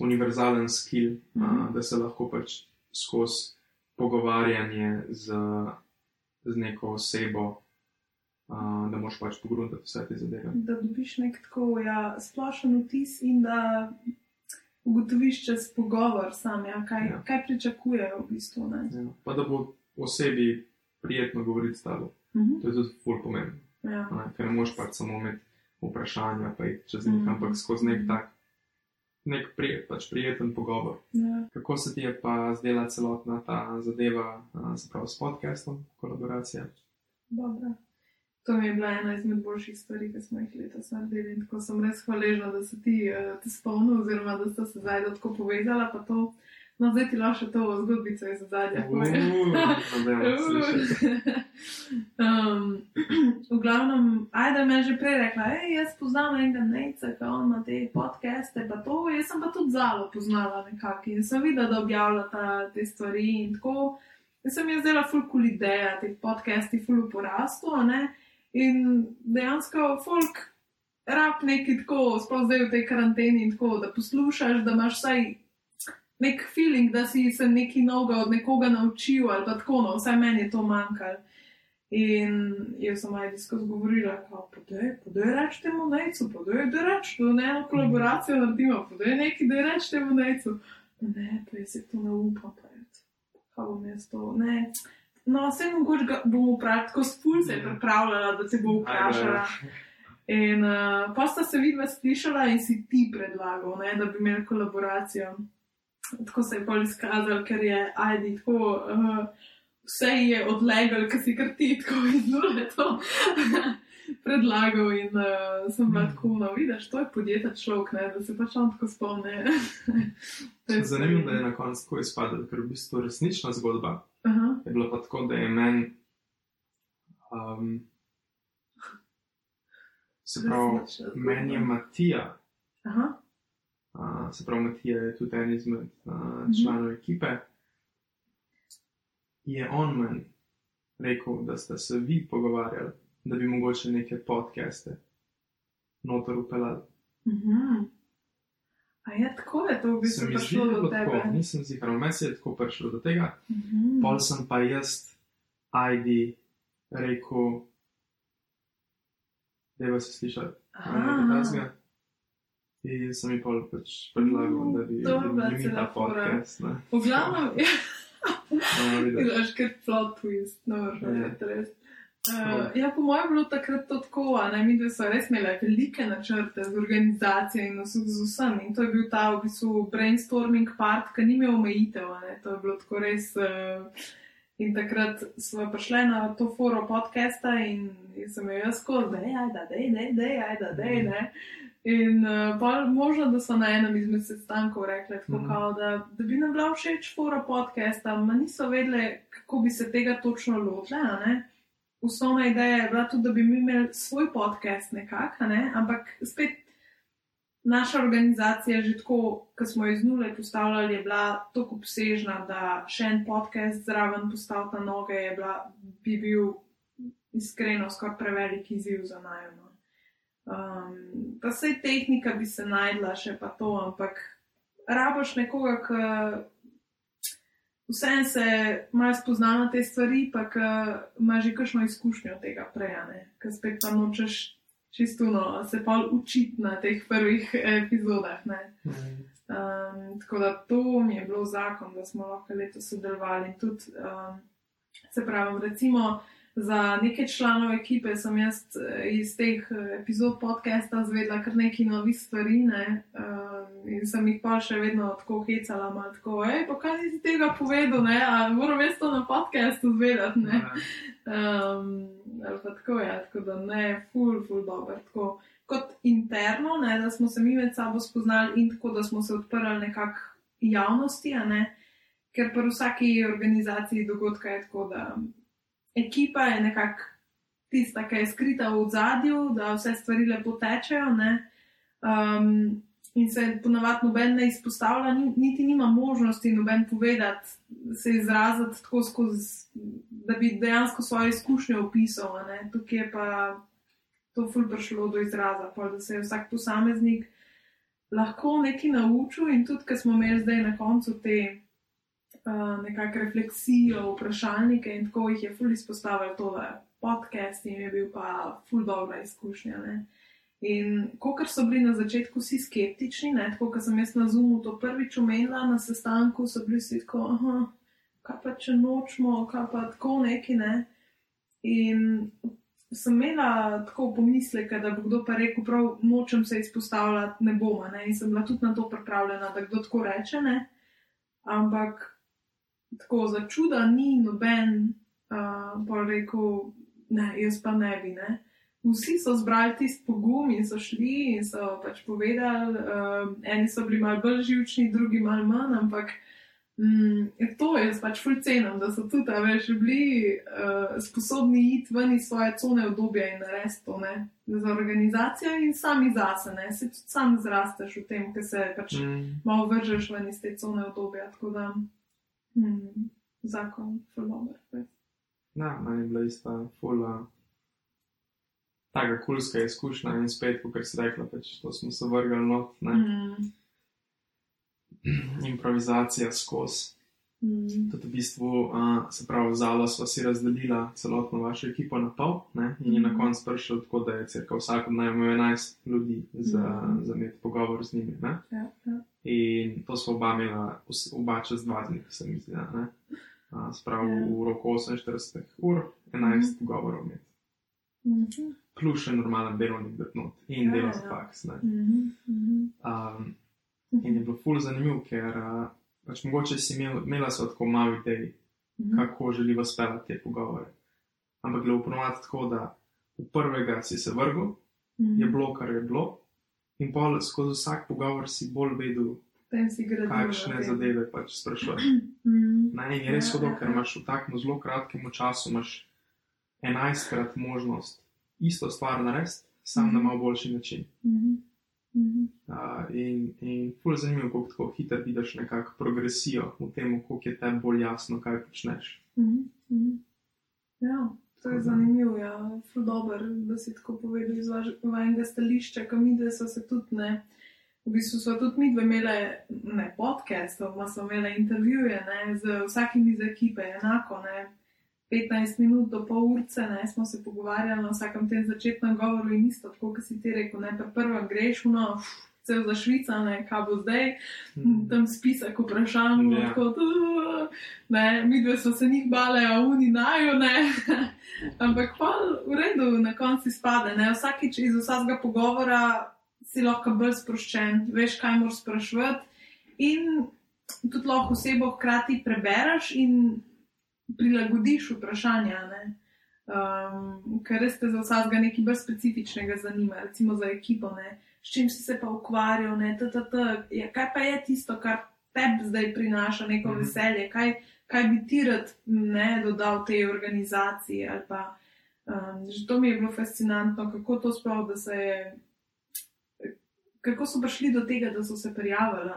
univerzalen skill, mm -hmm. Mhm. uh, da se lahko pač skozi pogovarjanje z, z neko osebo, da moš pač pogruntati vse te zadeve. Da dobiš nek tako ja, splošen vtis in da ugotoviš čez pogovor sam, ja, kaj, Ja. kaj pričakujejo v bistvu. ne. Ja. Pa da bo osebi prijetno govoriti s tabo. Mhm. To je tudi ful pomembno. Ja. a ne, Ker ne moš pač samo imeti vprašanja, pa iti čez njih, Mhm. ampak skozi nek tak nek prijet, pač prijeten pogovor. Ja. Kako se ti je pa zdela celotna ta zadeva, a, se pravi s podcastom, kolaboracija? Dobro. To mi je bila ena izmed boljših stvari, ki smo jih letos naredili. In tako sem res hvaležna, da si ti uh, te spomnil, oziroma da sta se zdaj tako povezala. Pa to, no, zdaj ti lahko še to zgodbico iz zadnja um, v glavnem, ajda me je že prej rekla, hej, jaz poznam enega nejca, ki on ima te podcaste, pa to, jaz sem pa tudi zalo poznala nekako in sem videla, da objavlja ta, te stvari in tako. Jaz sem jaz zdela ful cool ideja, te podcasti ful v porastu, a ne. In dejansko folk rab neki tako, sploh zdaj v tej karanteni tako, da poslušaš, da imaš vsaj nek feeling, da si se nekaj novega od nekoga naučil ali pa tako, no, vsaj meni je to manjkalo. In jaz sem ajdi skozi govorila, podaj, podaj reč temu nejcu, podaj, da reč, da ne eno kolaboracijo naredimo, podaj nekaj, da reč temu nejcu. Ne, pa jaz se to ne upam, pa je, kaj bom jaz to, ne. No, vse mogoče ga bomo prav tako spul se je pripravljala, da te bo vprašala. In uh, pa sta se vidva slišala in si ti predlagal, ne, da bi imeli kolaboracijo. Tako se je bolj izkazal, ker je Aidi tako, uh, vse je odlegal, ker si kar ti tako iznule to predlagal in uh, sem bila tako, no vidiš, to je podjetja človek, ne, da se pač on tako spomne. Je Zanimivo, da je na koncu tako izpadlo, ker v bistvu resnična zgodba Aha, je bila pa tako, da je meni. Um, se pravi, meni je Matija, Aha, uh, se pravi, Matija je tudi en izmed uh, članov ekipe. Je on meni rekel, da ste se vi pogovarjali, da bi mogoče neke podcaste noter upeljali. mhm. A je tako, je to v Se bistvu mi zdi, prišlo da je do tebe? tako, nisem zigar, meni se je tako prišlo do tega. Mhm. Pol sem pa jaz, Aidi, rekel, da je vas slišati. Aha. In sem jim pol pač predlagal, da bi je cela ta podcast. V glavnem, ja. Videli. Gledaš, ker plot twist, no, Ja. že res. Uh, ja, po mojem je bilo takrat to tako, a ne, mi dve so res imeli velike načrte z organizacijo in z, z vsem. In to je bil ta v bistvu brainstorming part, ki ni imel omejitev, ne, to je bilo tako res. Uh, in takrat smo prišli na to foro podcasta in, in sem jo jaz skozi, da je, da je, da je, da je, da je, ne. In uh, pa možno, da so na enem izmed sestankov rekli, tako, Mhm. kao, da, da bi nam bila všeč fora podcasta, ma niso vedeli, kako bi se tega točno lotile. ne. Osnovna ideja je bila tudi, da bi mi imeli svoj podcast nekako, ne? ampak spet naša organizacija, že tako, ko smo jo iz nule postavljali, je bila tako obsežna, da še en podcast zraven postaviti na noge je bila, bi bil iskreno skoraj prevelik izziv za najmo. Um, pa sej tehnika bi se najdla še pa to, ampak rabaš nekoga, ki vsem se malo spozna na te stvari, pa ima že kakšno izkušnjo tega prej, a ne, ker spet pa nočeš čisto no, se pa učiti na teh prvih epizodah. Ne. Um, tako da to mi je bilo zakon, da smo lahko letos sodelovali. Tudi, um, se pravi, recimo za neke članov ekipe sem jaz eh, iz teh eh, epizod podcasta zvedla kar nekaj novih stvari ne? um, in sem jih pa še vedno tako hecala, malo tako, hej, pa kaj nisi tega povedal, ne, a moram jaz to na podcastu zvedati, ne. Um, ali pa tako je, tako da ne, ful, ful dobro. Tako kot interno, ne, da smo se mi med sabo spoznali in tako, da smo se odprli nekako javnosti, a ne, ker pri vsaki organizaciji dogodka je tako, da ekipa je nekako tista, ki je skrita v zadju, da vse stvari lepo tečejo. ne. Um, in se ponavadi noben ne izpostavlja, ni- niti nima možnosti noben povedati, se izraziti tako skozi, da bi dejansko svoje izkušnje opisal. ne. Tukaj je pa to ful prišlo do izraza, pol, da se je vsak posameznik lahko nekaj naučil in tudi, ker smo imeli zdaj na koncu te uh, nekakšne refleksije, vprašalnike in tako jih je ful izpostavil to, da je podcast in je bil pa ful dobra izkušnja. Ne. In kot so bili na začetku vsi skeptični, ne, tako kot sem jaz na Zoomu to prvič omenila na sestanku, so bili vsi tako, aha, kaj pa če nočemo, kaj pa tako neki ne. In sem imela tako pomisleke, da bo kdo pa rekel, prav nočem se izpostavljati, ne bom. Ne? In sem bila tudi na to pripravljena, da kdo tako reče. Ne? Ampak tako za čuda ni noben uh, pa rekel, ne, jaz pa ne bi. Ne? Vsi so zbrali tisti pogum in so šli in so pač povedali, uh, eni so bili malo bolj živčni, drugi malo manj, ampak. Mm, to je pač fulcenom, da so tudi več bili uh, sposobni iti ven iz svoje cone obdobja in narediti to ne, za organizacijo in sami zase. Ne. Se tudi sam zrasteš v tem, ker se pač mm. malo vržeš ven iz te cone obdobja. Tako da mm, zakon, fulomer. Ja, meni je bila ista fula. Taka kulska izkušnja in spet, kot si rekla, pač, to smo se vrgli not. Mm. improvizacija skozi. Mm. Tudi v bistvu, uh, se pravi, zalo smo si razdelila celotno vašo ekipo na pol ne? in je na koncu prišel tako, da je crka vsak od najmo 11 ljudi za, mm. za imeti pogovor z njimi. Ja, ja. In to smo oba imela, oba čez dva dni, se mi zdi. Uh, Spravi ja. v roku 48 ur, 11 mm. pogovorov imeti. Mm -hmm. Plus še normalen delovnik, in ja, delovnik ja. faks. Mm -hmm. um, In je bilo ful zanimivo, ker uh, pač mogoče si imel, imela so tako malo idej, mm -hmm. kako želiva speljati te pogovore. Ampak je bilo ponovadi tako, da v prvega si se vrgel, mm -hmm. je bilo, kar je bilo, in pa skozi vsak pogovor si bolj vedel, kakšne okay. zadeve pač sprašuješ. Mm -hmm. Na en je res ja, hudo, ja, ker ja. imaš v takem zelo kratkem času 11krat možnost isto stvar narediti, samo mm -hmm. na malo boljši način. Mm -hmm. Uh, in in fully zanimivo, kako tako hitro vidiš nekakšno progresijo v tem, kako je tebi bolj jasno, kaj počneš. Uh -huh. Ja, to je zanimivo, ja, fully dober, da si tako povedal iz vašega stališča, kam mi, da so se tudi ne. V bistvu so tudi mi dve imeli ne podcast, ampak smo imeli intervjuje ne, z vsakim iz ekipe, enako. Ne. 15 minut do pol urce, ne, smo se pogovarjali na vsakem tem začetnem govoru in isto, tako kot si ti rekel, ne, pa prvo greš, no, vse za Švico, ne, kaj bo zdaj, mm. tam spisek vprašanj, yeah. Ja. tako, ne, mi dve smo se njih bale, a oni najo, ne, ampak pa v redu, na konci spade, ne, vsakič iz vsakega pogovora si lahko bolj sproščen, veš, kaj moraš sprašvati in tudi lahko osebo hkrati prebereš in prilagodiš vprašanja. Um, ker res te za vsakega nekaj bolj specifičnega zanima, recimo za ekipo, ne? s čim si se pa ukvarjal, ja, kaj pa je tisto, kar tebi zdaj prinaša neko mm -hmm. veselje, kaj, kaj bi ti rad ne, dodal tej organizaciji. Pa, um, že to mi je bilo fascinantno, kako to sploh, da se je. Kako so prišli do tega, da so se prijavili?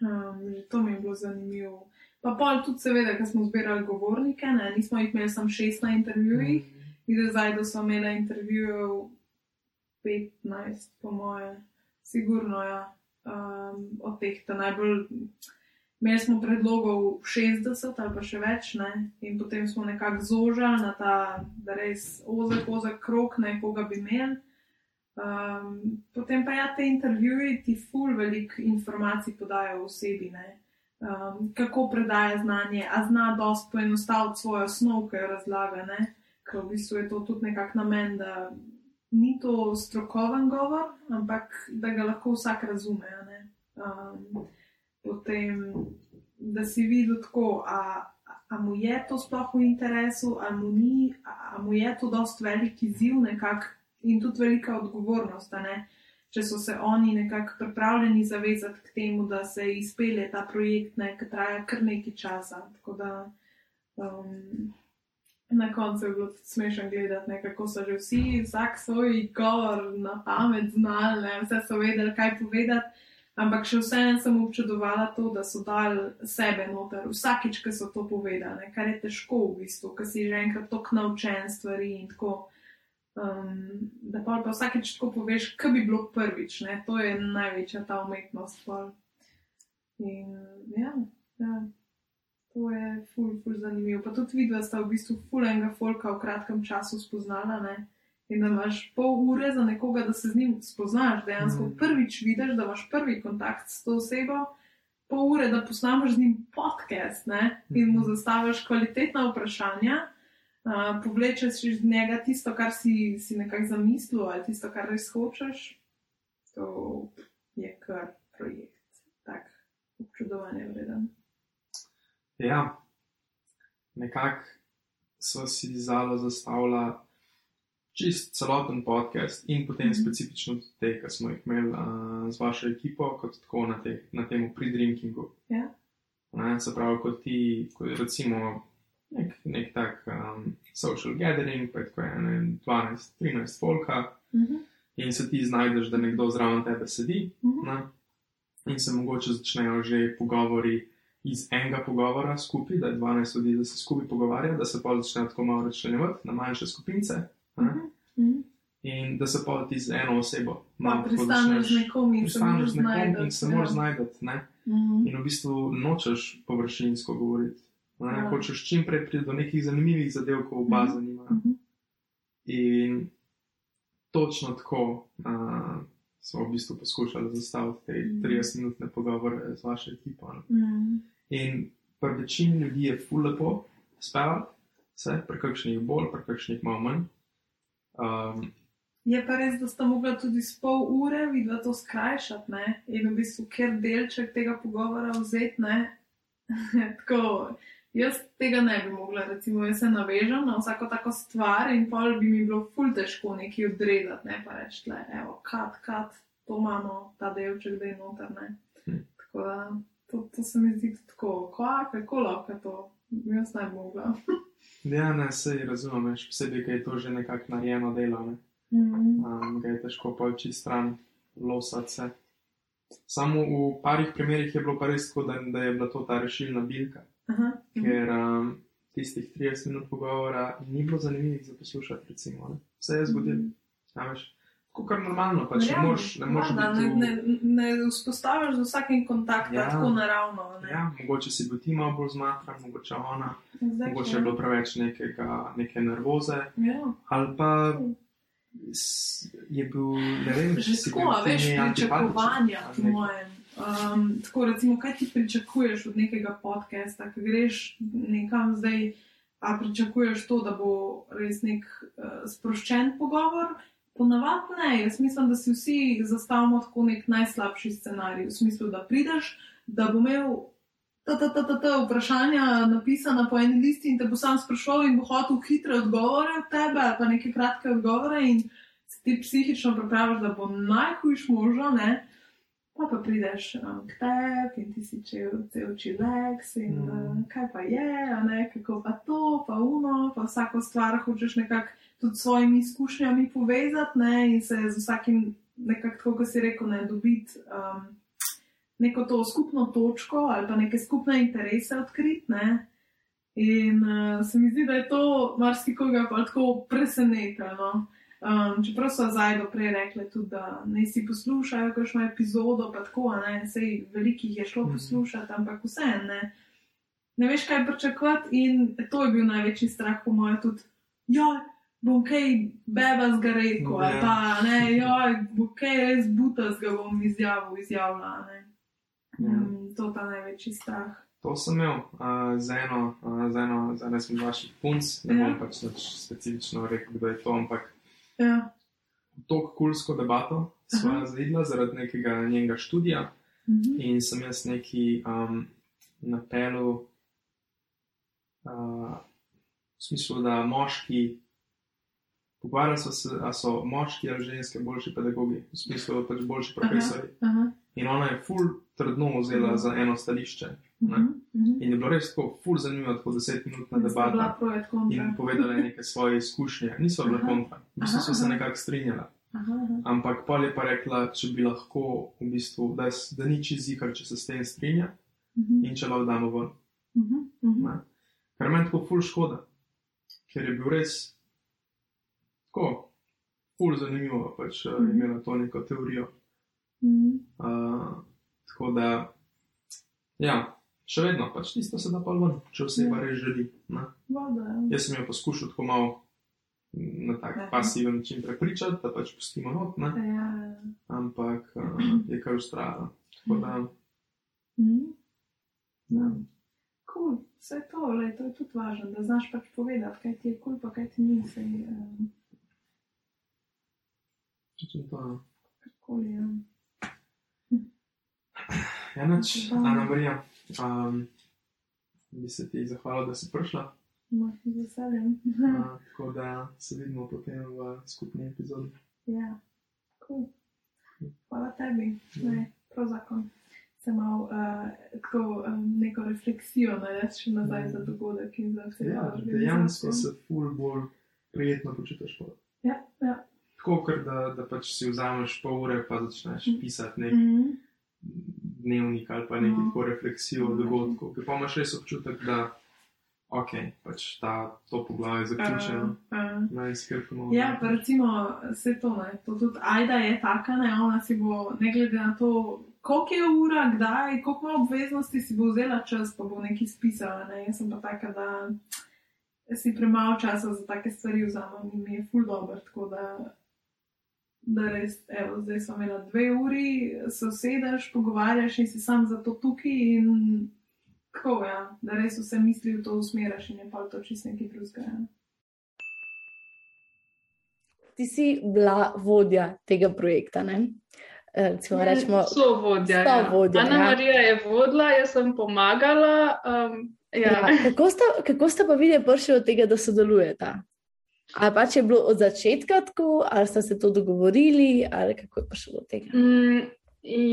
Um, to mi je bilo zanimivo. Pa pol tudi, seveda, ker smo zbirali govornike, ne? nismo jih imeli samo šest na intervjujih, mm in zdaj, da smo imeli intervjujev 15, po moje, sigurno ja. um, od teh ta najbolj. Imeli smo predlogov 60 ali pa še več, ne? in potem smo nekako zožali na ta res ozek, ozek krok, nekoga bi imeli. Um, potem pa ja, te intervjuje ti ful veliko informacij podajo o osebi. Ne? Um, kako predaja znanje, a zna dosto poenostaviti svojo osnov, ki jo razlaga. Ker v bistvu je to tudi nekako namen, da ni to strokoven govor, ampak da ga lahko vsak razume. Um, potem, da si videl tako, a, a mu je to sploh v interesu, ali mu ni, a, a mu je to dost velik izziv nekak, in tudi velika odgovornost. Ne? Če so se oni nekako pripravljeni zavezati k temu, da se izpelje ta projekt, ne, ki traja kar nekaj časa. Tako da um, na koncu je bilo smešno gledati, ne, kako so že vsi, vsak svoj govor na pamet znali, ne, vse so vedeli, kaj povedati. Ampak še vseeno sem občudovala to, da so dali sebe noter, vsakič, ki so to povedali, kar je težko v bistvu, ker si že enkrat tako naučen stvari in tako. Um, da pa, vsakeč tako poveš, kaj bi bilo prvič, ne? to je največja ta umetnost. Pol. In ja, ja, to je ful, ful zanimivo. Pa tudi vidva sta v bistvu ful enega folka v kratkem času spoznala. Ne? In da imaš pol ure za nekoga, da se z njim spoznaš, dejansko mm. prvič vidiš, da imaš prvi kontakt s to osebo, pol ure, da posnameš z njim podcast ne? in mu mhm. zastaviš kvalitetna vprašanja. Uh, povlečeš iz njega tisto, kar si, si nekako zamislil, ali tisto, kar res hočeš, to je kar projekt, tak občudovanje vreden. Ja, nekako so si zalo zastavila čist celoten podcast in potem mm -hmm. specifično te, ki smo jih imeli uh, z vašo ekipo, kot tako na, te, na tem pre-drinkingu. Ja. Ne, se pravi, kot ti, kot recimo nek, nek tak um, social gathering, pa je tako 12-13 folka. Mm -hmm. In se ti znajdeš, da nekdo zraven tebe sedi, Mm -hmm. ne? in se mogoče začnejo že pogovori iz enega pogovora skupaj, da je 12 ljudi, da se skupaj pogovarja, da se pa začnejo tako malo razčlenjevati na manjše skupince. ne. Mhm. Mhm. In da se pa ti z eno osebo malo tako pristaneš z nekom in se moraš z nekom znajti. in se moraš znajti. ne. Mhm. In v bistvu nočeš površinsko govoriti. Ne? Ja. Hočeš čim prej priti do nekih zanimivih zadev, ko oba Mhm. zanimajo. Mhm. In točno tako uh, smo v bistvu poskušali zastaviti te Mhm. 30-minutne pogovore z vašo ekipo. ne. Mhm. In pri večini ljudi je ful lepo spevati, vse, pri kakšnih bolj, pri kakšnih malo manj. Um, Je pa res, da sta mogla tudi s pol ure vidva to skrajšati, ne? in v bistvu, ker delček tega pogovora vzeti, ne. tako, jaz tega ne bi mogla, recimo, jaz se navežem na vsako tako stvar in pol bi mi bilo ful težko nekaj odrezati, ne pa reči, le, evo, kat, kat, to imamo, ta delček, da je noter, ne. Hm. Tako da, to, to se mi zdi tako, kva, kako lahko to, jaz ne bi mogla. ja, ne, se razumem, še posebej, ker je to že nekako narejeno delo. Ne? Mhm. um, ga je težko polči stran, losati se. Samo v parih primerih je bilo pa res tako, da, da je bila to ta rešilna bilka, Aha, mhm. ker um, tistih 30 minut pogovora ni bilo zanimivih za poslušati. Recimo, ne. Vse je zgodilo, mm. veš. Tako kar normalno, pač ne Verjamem, moreš, ne moreš biti. ne, ne, ne vzpostaviš z vsakim kontaktom Ja. ja. tako naravno. Ne? Ja, mogoče si bil ti malo bolj zmatran, mogoče ona, Zdaj, mogoče je bilo preveč nekega, neke nervoze, Ja. ali pa je bil, ne vem, Že tako, veš, pričakovanja, po mojem. Um, tako, recimo, kaj ti pričakuješ od nekega podcasta, ki greš nekam zdaj, a pričakuješ to, da bo res nek uh, sproščen pogovor. Ponavadi ne, jaz mislim, da si vsi zastavimo tako nek najslabši scenarij, v smislu, da prideš, da bo imel ta, ta, ta, ta, ta vprašanja napisana po eni listi in te bo sam sprašoval in bo hotel hitre odgovore od tebe, ali pa neke kratke odgovore in se ti psihično pripraviš, da bo najhujš možno, ne. Pa pa prideš um, k tebi in ti si čel, cel čileks in Mm. uh, kaj pa je, ne, kako pa to, pa uno, pa vsako stvar hočeš nekako tudi s svojimi izkušnjami povezati ne, in se z vsakim nekako, tako kot si rekel, ne dobiti um, neko to skupno točko ali pa neke skupne interese odkriti. Ne. In uh, se mi zdi, da je to marsikoga pa tako presenetilo. Um, čeprav so zdaj doprej rekli tudi, da ne si poslušajo kakšno epizodo, pa tako, ne, sej velikih je šlo Mhm. poslušati, ampak vseeno ne. Ne veš, kaj pričakovati, in to je bil največji strah, po mojem, tudi. Joj, bom kaj beba zgarejko, ali Ja. pa ne, joj, bo kaj res butas ga bom izjavil, izjavila. Ne. Ja. Mm, to je ta največji strah. To sem imel uh, z eno, uh, z eno, z eno izmed vaših punc, ne Ja. bom pač nič specifično rekel, kdo je to, ampak Ja. to kulsko debato sva Aha. zvedla zaradi nekega njenega študija Mhm. in sem jaz neki um, napelu, uh, v smislu, da moški, pogovarjali smo se, a so moški ali ženske boljši pedagogi, v smislu, pač boljši profesori. Aha. In ona je ful trdno vzela Mhm. za eno stališče. Ne. Mhm. Mhm. In je bilo res tako, ful zanimivo, tako desetminutna Sta bila debata. In povedala je neke svoje izkušnje, niso bile kontra, v bistvu so se nekako strinjala. Aha, aha. Ampak pol je pa rekla, če bi lahko, v bistvu, da, da ni čez zikar, če se s tem strinja Mhm. in če lahko damo ven. Mhm. Mhm. Ne. Kar meni tako ful škoda, ker je bil res tako, ful zanimivo, pač mm. Mhm. imela to neko teorijo. Mhm. Uh, tako da, ja, še vedno pač tisto se da pa ven, če oseba Ja. res želi. Voda, ja. Jaz sem jo poskušal tako malo na tak Aha. pasiven način prepričati, da pač pustimo not, ne. Ja. ampak uh, je kar ustrajala. Tako da, Mhm. ja. cool. vse to, le, to je tudi važno, da znaš pač povedati, kaj ti je kul, cool, pa kaj ti ni. Sej, um, Če to. no. karkoli, ja. Enač. Ana Marija, um, bi se ti zahvalil, da si prišla. Z veseljem. Uh, tako da se vidimo potem v skupni epizodi. ja, cool. Hvala tebi, ne, prav zakon. Se mal uh, tako um, neko refleksijo narediti še nazaj za dogodek in za vse. Ja, dejansko se ful bolj prijetno počutiš. pol. Ja, ja. Tako, ker da, da pač si vzameš pol ure, pa začneš Mm. pisati nek Mhm. Dnevnik ali pa No. tako refleksijo Mm. dogodku, ker pa imaš res občutek, da ok, pač ta, to poglavje je zaključeno. Uh, uh. Naj skrbimo. Ja, pa recimo vse to, ne. to tudi Aida je taka, ne, ona si bo, ne glede na to, koliko je ura, kdaj, koliko ima obveznosti, si bo vzela čas, pa bo nekaj spisala. Ne. Jaz sem pa taka, da si premalo časa za take stvari vzamem in mi je ful dobro, tako da, da res, evo, zdaj sem imela dve uri, se usedeš, pogovarjaš in si sam za to tukaj in tako, ja, da res vse misli v to usmeraš in je pa to čist nekaj drugega. ja. Ti si bila vodja tega projekta, ne? Eh, Recimo, rečemo, so vodja. sovodja, Ja. Ana ja. Marija je vodila, jaz sem pomagala. Um, ja. ja, kako, sta, kako sta pa videli prišli od tega, da sodelujeta? Ali pač je bilo od začetka tako, ali sta se to dogovorili, ali kako je prišlo do tega? Mm,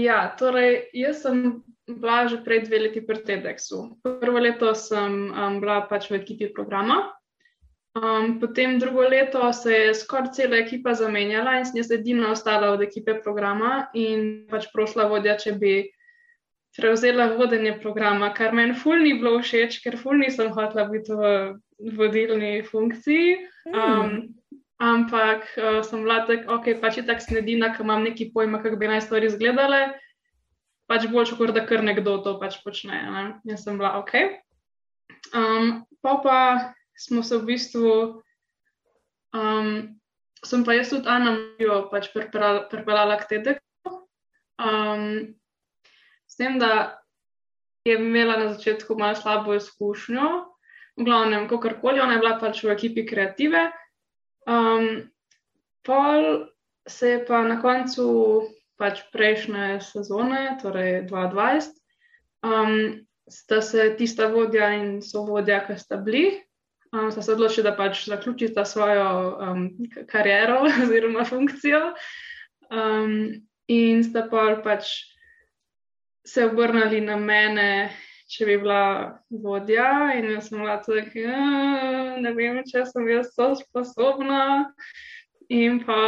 ja, torej, jaz sem bila že pred dve leti pri TEDxu. Prvo leto sem um, bila pač v ekipi programa. Um, potem drugo leto se je skoraj cela ekipa zamenjala in sem jaz edina ostala od ekipe programa in pač prosila vodja, če bi prevzela vodenje programa, kar meni ful ni bilo všeč, ker ful nisem hotela biti v vodilni funkciji. Um, ampak uh, sem bila tako, ok, pač je tako snedina, ker imam neki pojma, kako bi naj stvari izgledale. Pač bolj, kot da kar nekdo to pač počne. Ne? Jaz sem bila ok. Um, pa pa smo se v bistvu, um, sem pa jaz tudi Ana Marijo pač pripeljala pripeljala k TEDxu. Um, s tem, da je imela na začetku malo slabo izkušnjo, v glavnem, kakorkoli, ona je bila pač v ekipi kreative. Um, pol se je pa na koncu pač prejšnje sezone, torej 2020, um, sta se tista vodja in sovodja, ki sta bili, um, sta se odločili, da pač zaključita svojo um, kariero oziroma funkcijo. Um, in sta pa pač se obrnili na mene, če bi bila vodja, in jaz sem bila tako, "Ja, ne vem, če sem jaz to sposobna. In pa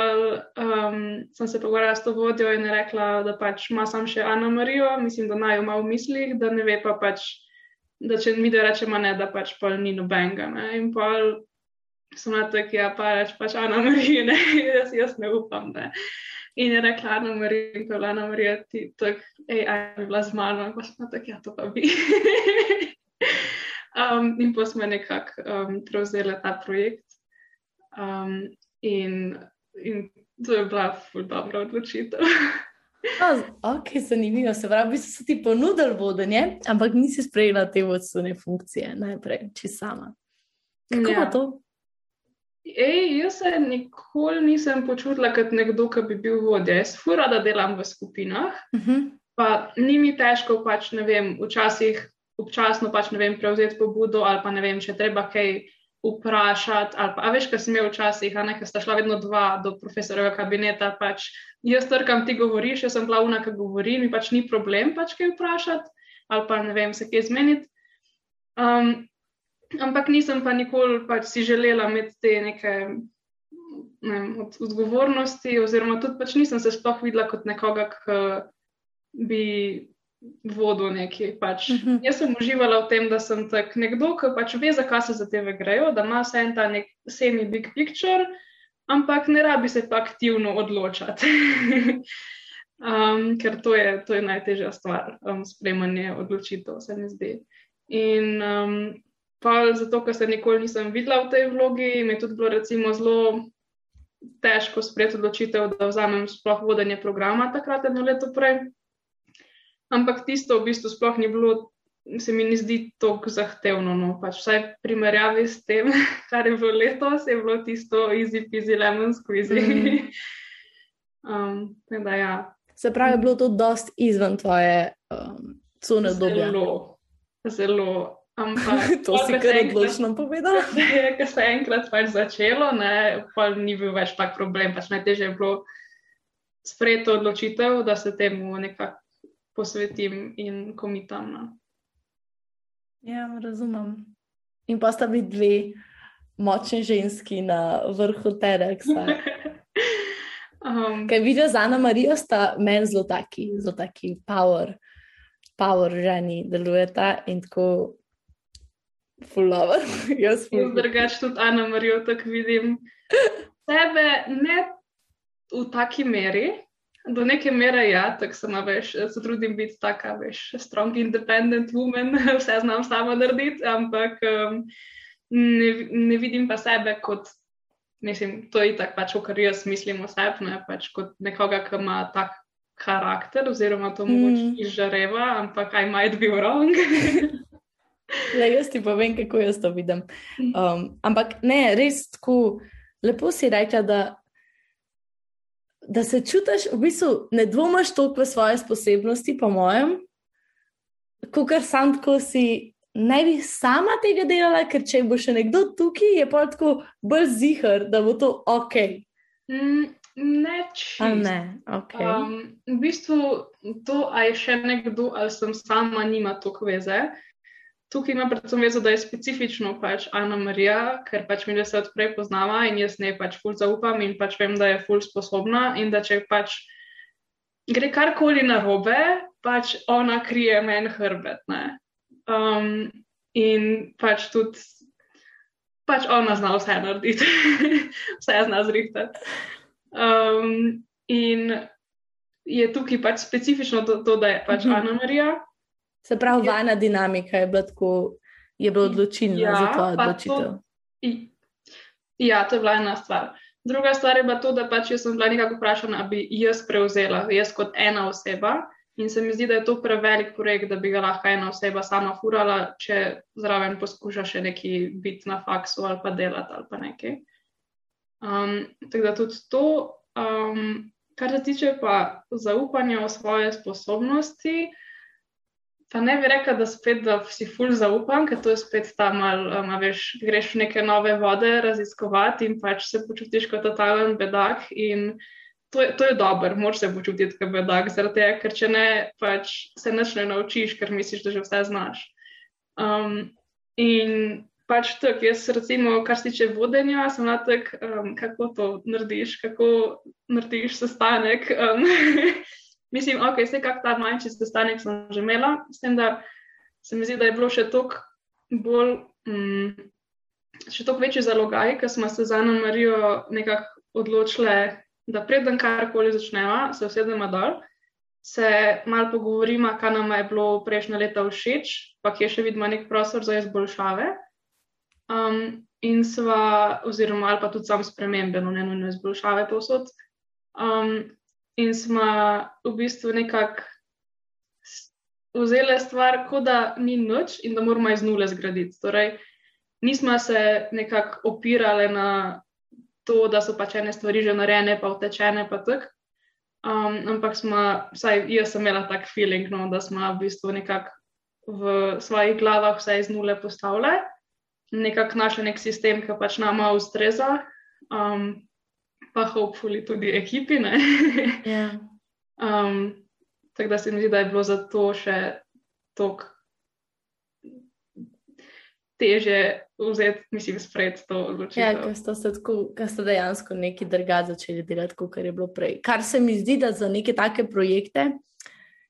um, sem se pogovarjala s to vodjo in rekla, da pač ima sam še Ana Marijo, mislim, da naj jo ima v mislih, da ne ve pa pač, da če mi da rečemo ne, da pač pol ni nobenega. Ne? In pa sem na to, ja, pa reč pač Ana Marija, ne, jaz, jaz ne upam. Ne? In je rekla Ana Marija, pa je bila Ana Marija, ti tako, hej, aj bi bila z mano, pa sem tako, ja, to pa bi. um, in pa smo nekako um, prevzeli ta projekt. Um, in, in to je bila dobra odločitev. No, ok, zanimivo. Se pravi, v bistvu so ti ponudili vodenje, ampak nisi sprejela te vodstvene funkcije najprej, če sama. Kako Ja. pa to? Ej, jaz se nikoli nisem počutila kot nekdo, ki bi bil vodja. Jaz fura, da delam v skupinah, Uh -huh. pa ni mi težko pač, ne vem, včasih občasno pač, ne vem, prevzeti pobudo ali pa ne vem, če treba kaj vprašati. Pa, a veš, kaj sem imel včasih, a ne, ker sta šla vedno dva do profesorjeva kabineta, pač jaz trkam, ti govoriš, jaz sem glavna, ki govori, mi pač ni problem pač kaj vprašati ali pa ne vem, se kaj zmeniti. Um, ampak nisem pa nikoli pač si želela imeti te neke ne vem, od, odgovornosti, oziroma tudi pač nisem se sploh videla kot nekoga, ki bi vodil nekaj. Pač. Uh Mhm. -huh. Jaz sem uživala v tem, da sem tak nekdo, ki pač ve, zakaj se zadeve grejo, da ima vse en ta nek semi-big picture, ampak ne rabi se pa aktivno odločati. um, ker to je, to je najtežja stvar, um, sprejemanje odločitev, se mi zdi. In um, pa zato, ker se nikoli nisem videla v tej vlogi, mi je tudi bilo recimo zelo težko sprejeti odločitev, da vzamem sploh vodenje programa takrat eno leto prej. Ampak tisto v bistvu sploh ni bilo se mi ne zdi tako zahtevno. No. Pač vsaj v primerjavi s tem, kar je bilo letos, je bilo tisto easy peasy lemon squeezy. Mm. um, da, ja. Se pravi, je bilo to dost izven tvoje um, cune dobe. Zelo, zelo. Ampak, to si kar odločno povedal. Ker se je enkrat pač začelo, ne, pa ni bil več tak problem. Pač najtežje je bilo sprejeti odločitev, da se temu nekako posvetim in komitam. No. Ja, razumem. In pa sta bili dve močni ženski na vrhu Terexa. um, Kaj vidijo za Ana Marijo, sta meni zelo taki, zelo taki power, power ženi delujeta in tako fulover. Jaz sem drugač tudi Ana Marijo, tako vidim. Tebe ne v taki meri, do neke mere ja, tako sem, veš, se trudim biti taka, veš, strong, independent woman, vse znam sama narediti, ampak um, ne, ne vidim pa sebe kot, mislim, to je tako pač, kar jaz mislim o sebi, ne pač kot nekoga, ki ima tak karakter, oziroma to mogoče mm. izžareva, ampak I might be wrong. Le, jaz ti povem, kako jaz to vidim. Mm. Um, ampak ne, res tako lepo si rekla, da, da se čutiš, v bistvu ne dvomiš toliko v svoje sposobnosti, po mojem, kot kar sam tako si. Ne bi sama tega delala, ker če bo še nekdo tukaj, je pa tako bolj zihar, da bo to ok. Mm, ne, če ne. Okay. Um, v bistvu to, ali je še nekdo, ali sem sama, nima toliko veze. Tukaj ima predvsem vezo, da je specifično pač Ana Marija, ker pač mi se odprej poznava in jaz ne pač ful zaupam in pač vem, da je ful sposobna in da če pač gre karkoli na robe, pač ona krije meni hrbet. Um, in pač tudi, pač ona zna vse narediti, vse zna zrihtati. Um, in je tukaj pač specifično to, to da je pač mhm. Ana Marija. Se pravi, vajna dinamika je bila tako, je bila odločilna ja, za to odločitev. To, ja, to je bila ena stvar. Druga stvar je bila to, da pač sem bila nekako vprašana, da bi jaz prevzela, jaz kot ena oseba. In se mi zdi, da je to prevelik projekt, da bi ga lahko ena oseba sama furala, če zraven poskuša še neki biti na faksu ali pa delati ali pa nekaj. Um, tako da tudi to, um, kar se tiče pa zaupanja v svoje sposobnosti, Pa ne bi rekla, da spet, da si ful zaupam, ker to je spet ta mal, um, veš, greš v neke nove vode raziskovati in pač se počutiš kot totalen bedak. In to je, to je dober, moraš se počutiti kot bedak, zaradi tega, ker če ne, pač se nič ne naučiš, ker misliš, da že vse znaš. Um, in pač tako, jaz recimo, kar se tiče vodenja, sem na tak, um, kako to narediš, kako narediš sestanek. Um, Mislim, ok, vse kak ta manjši sestanek sem že imela, s tem, da se mi zdi, da je bilo še toliko bolj, mm, še toliko večji zalogaj, ker smo se za Ano Marijo nekako odločili, da preden karkoli začneva, se usedemo dol, se mal pogovorimo, kaj nam je bilo prejšnja leta všeč, pa kje še vidimo nek prostor za izboljšave. Um, in sva, oziroma ali pa tudi sam spremembe, no ne nujno izboljšave povsod. Um, in smo v bistvu nekako vzeli stvar, kot da ni noč in da moramo iz nule zgraditi. Torej, nismo se nekako opirali na to, da so pač ene stvari že narejene, pa utečene, pa tako. Um, ampak smo, vsaj jaz sem imela tak feeling, no, da smo v bistvu nekako v svojih glavah vse iz nule postavljali, nekako našli nek sistem, ki pač nama ustreza. Um, pa hopefully tudi ekipi. Yeah. Ja. um, tako da se mi zdi, da je bilo za to še toliko teže vzeti, mislim, spred to odločitev. Ja, ker ste, tako, ker ste dejansko neki drugati začeli delati, kot je bilo prej. Kar se mi zdi, da za neke take projekte.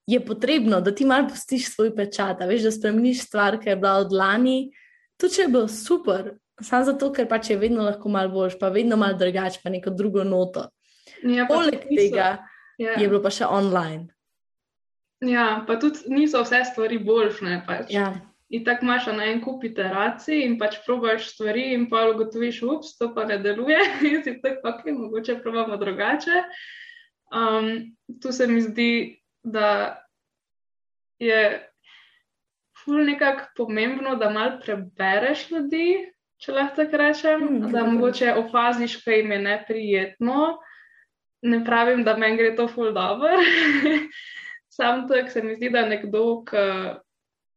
Je potrebno, da ti malo pustiš svoj pečat, veš, da spremeniš stvar, ki je bila od lani. To, če je bilo super, Samo zato, ker pač je vedno lahko malo boljš, pa vedno malo drugače, pa neko drugo noto. Ja, Poleg tega ja. je bilo pa še online. Ja, pa tudi niso vse stvari boljše. Pač. Ja. In tako imaš na en kup iteracij in pač probaš stvari, in pa ugotoviš, ups, to pa ne deluje, in si tako, ok, mogoče probamo drugače. Um, tu se mi zdi, da je ful nekako pomembno, da mal prebereš ljudi, če lahko tako rečem, Mm, da mogoče opaziš, kaj jim je neprijetno. Ne pravim, da meni gre to ful dobro. Sam tak se mi zdi, da nekdo, ki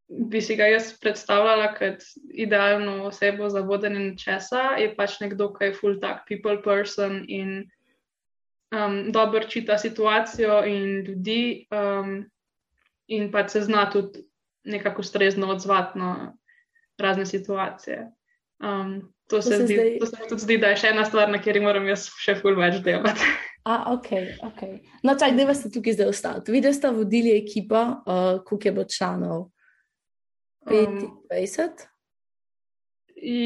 bi si ga jaz predstavljala kot idealno osebo za vodenje nečesa, je pač nekdo, ki je full tak people person in um, dobro čita situacijo in ljudi um, in pač se zna tudi nekako ustrezno odzvati na razne situacije. Um, to, To se se zdi, zdaj- to se mi tudi zdi, da je še ena stvar, na kateri moram jaz še ful več delati. A, ok, ok. No, čak, da ste tukaj zdaj ostali. Videli ste vodili ekipo, uh, koliko je bilo članov? Um, 25?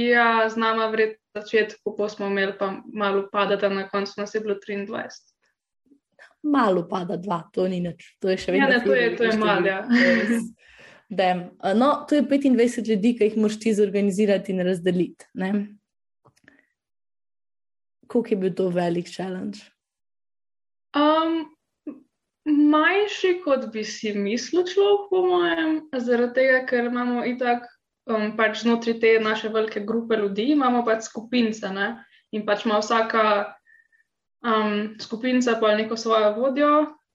ja, z nama vred na začetku, ko smo imeli pa malo padati, na koncu nas je bilo 23. Malo pada dva, to ni nič. To je še vedno. Ja, ne, to je- to je malo, ja. Uh, No, to je 25 ljudi, ki jih moraš ti zorganizirati in razdeliti. Ne? Koliko je bil to velik challenge? Um, manjši, kot bi si mislil, človek, po mojem, zaradi tega, ker imamo itak um, pač znotraj te naše velike grupe ljudi, imamo pač skupince ne? in pač ima vsaka um, skupinca pa neko svojo vodjo.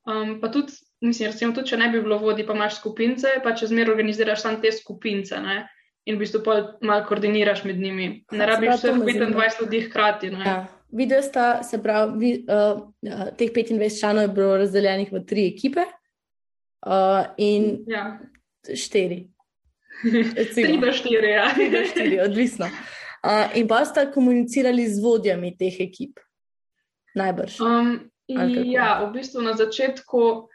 Um, pa tudi, mislim, recimo, tudi če ne bi bilo vodij, pa imaš skupince, pa če zmeraj organiziraš samo te skupince. Ne? In v bistvu malo koordiniraš med njimi. Ne rabiš vseh zanima. 25 ljudi hkrati. ne. Ja. Video sta, se pravi, vi, uh, uh, teh 25 članov je bilo razdeljenih v tri ekipe uh, in Ja. štiri. Tri do štiri, ja. Tri do štiri, odvisno. Uh, in pa sta komunicirali z vodjami teh ekip. Najbrž. Um, ja, v bistvu na začetku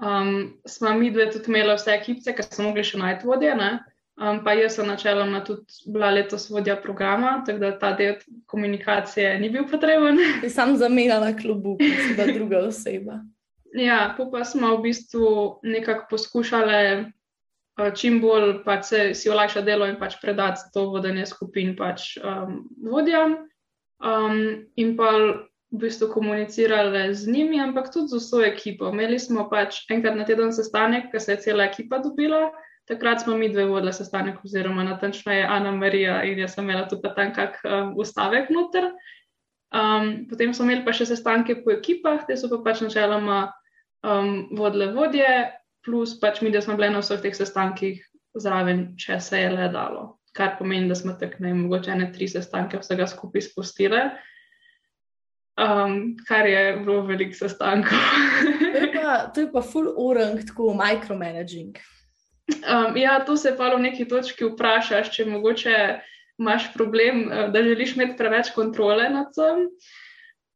um, smo mi dve tudi imeli vse ekipe, ker smo mogli še najti vodje. Ne? Um, pa jaz sem načeloma tudi bila letos vodja programa, tako da ta del komunikacije ni bil potreben. Si sam zamenjala klubu, bila druga oseba. Ja, pa smo v bistvu nekako poskušali uh, čim bolj pač se, si olajšati delo in pač predati to vodenje skupin pač um, vodjam. Um, in pa v bistvu komunicirali z njimi, ampak tudi z vso ekipo. Imeli smo pač enkrat na teden sestanek, ki se je cela ekipa dobila. Takrat smo mi dve vodili sestanek, oziroma natančneje Ana Marija in jaz sem imela tudi tam kak um, ustavek noter. Um, potem smo imeli pa še sestanke po ekipah, te so pa pač načeloma um, vodile vodje, plus pač mi, da smo bili na vseh teh sestankih zraven, če se je le dalo. Kar pomeni, da smo tako ne mogoče ene tri sestanke vsega skupaj spustile, um, kar je bilo veliko sestankov. To je pa, to je pa full orang, tako micromanaging. Um, ja, to se pa v neki točki vprašaš, če mogoče imaš problem, eh, da želiš imeti preveč kontrole nad tem.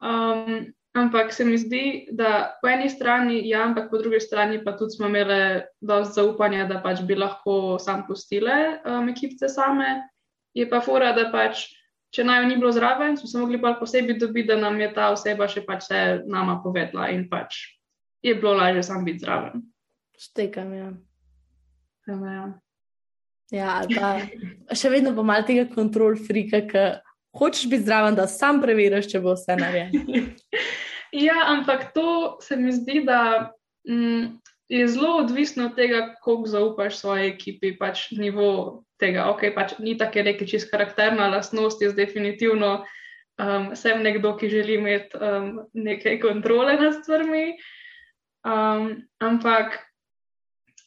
Um, ampak se mi zdi, da po eni strani ja, ampak po drugi strani pa tudi smo imeli dovolj zaupanja, da pač bi lahko sam pustile um, ekipce same. Je pa fora, da pač, če naj ni bilo zraven, smo se mogli pa posebej dobiti, da nam je ta oseba še pač vse nama povedala in pač je bilo lažje sam biti zraven. Štekam, ja. Da, ja. Ja, pa še vedno pa malo tega kontrol frika, ki hočeš biti zraven, da sam preveriš, če bo vse narejeno. Ja, ampak to se mi zdi, da mm, je zelo odvisno od tega, koliko zaupaš svoji ekipi, pač nivo tega. Ok, pač ni tako je neki čist karakterna lastnost, jaz definitivno um, sem nekdo, ki želi imeti um, nekaj kontrole nad stvarmi. Um, ampak,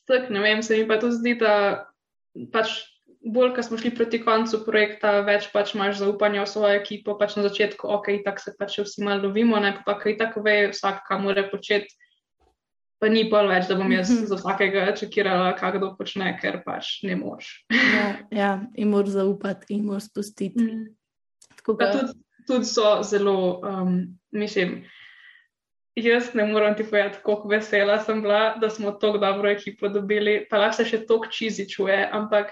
tako ne vem, se mi pa tudi zdi, da pač bolj, ko smo šli proti koncu projekta, več pač imaš zaupanja v svojo ekipo, pač na začetku, ok, tako se pač vsi malo lovimo, ne pa kaj tako ve, vsak, kaj mora početi. Pa ni pa več, da bom jaz Mhm. za vsakega čekirala, kaj kdo počne, ker pač ne moš. Ja, ja in moraš zaupati, in moraš spustiti. Tako Pa ga- tudi, tudi so zelo, um, mislim, jaz ne morem ti povedati, koliko vesela sem bila, da smo tako dobro ekipo dobili, pa lahko se še toliko čizi čuje, ampak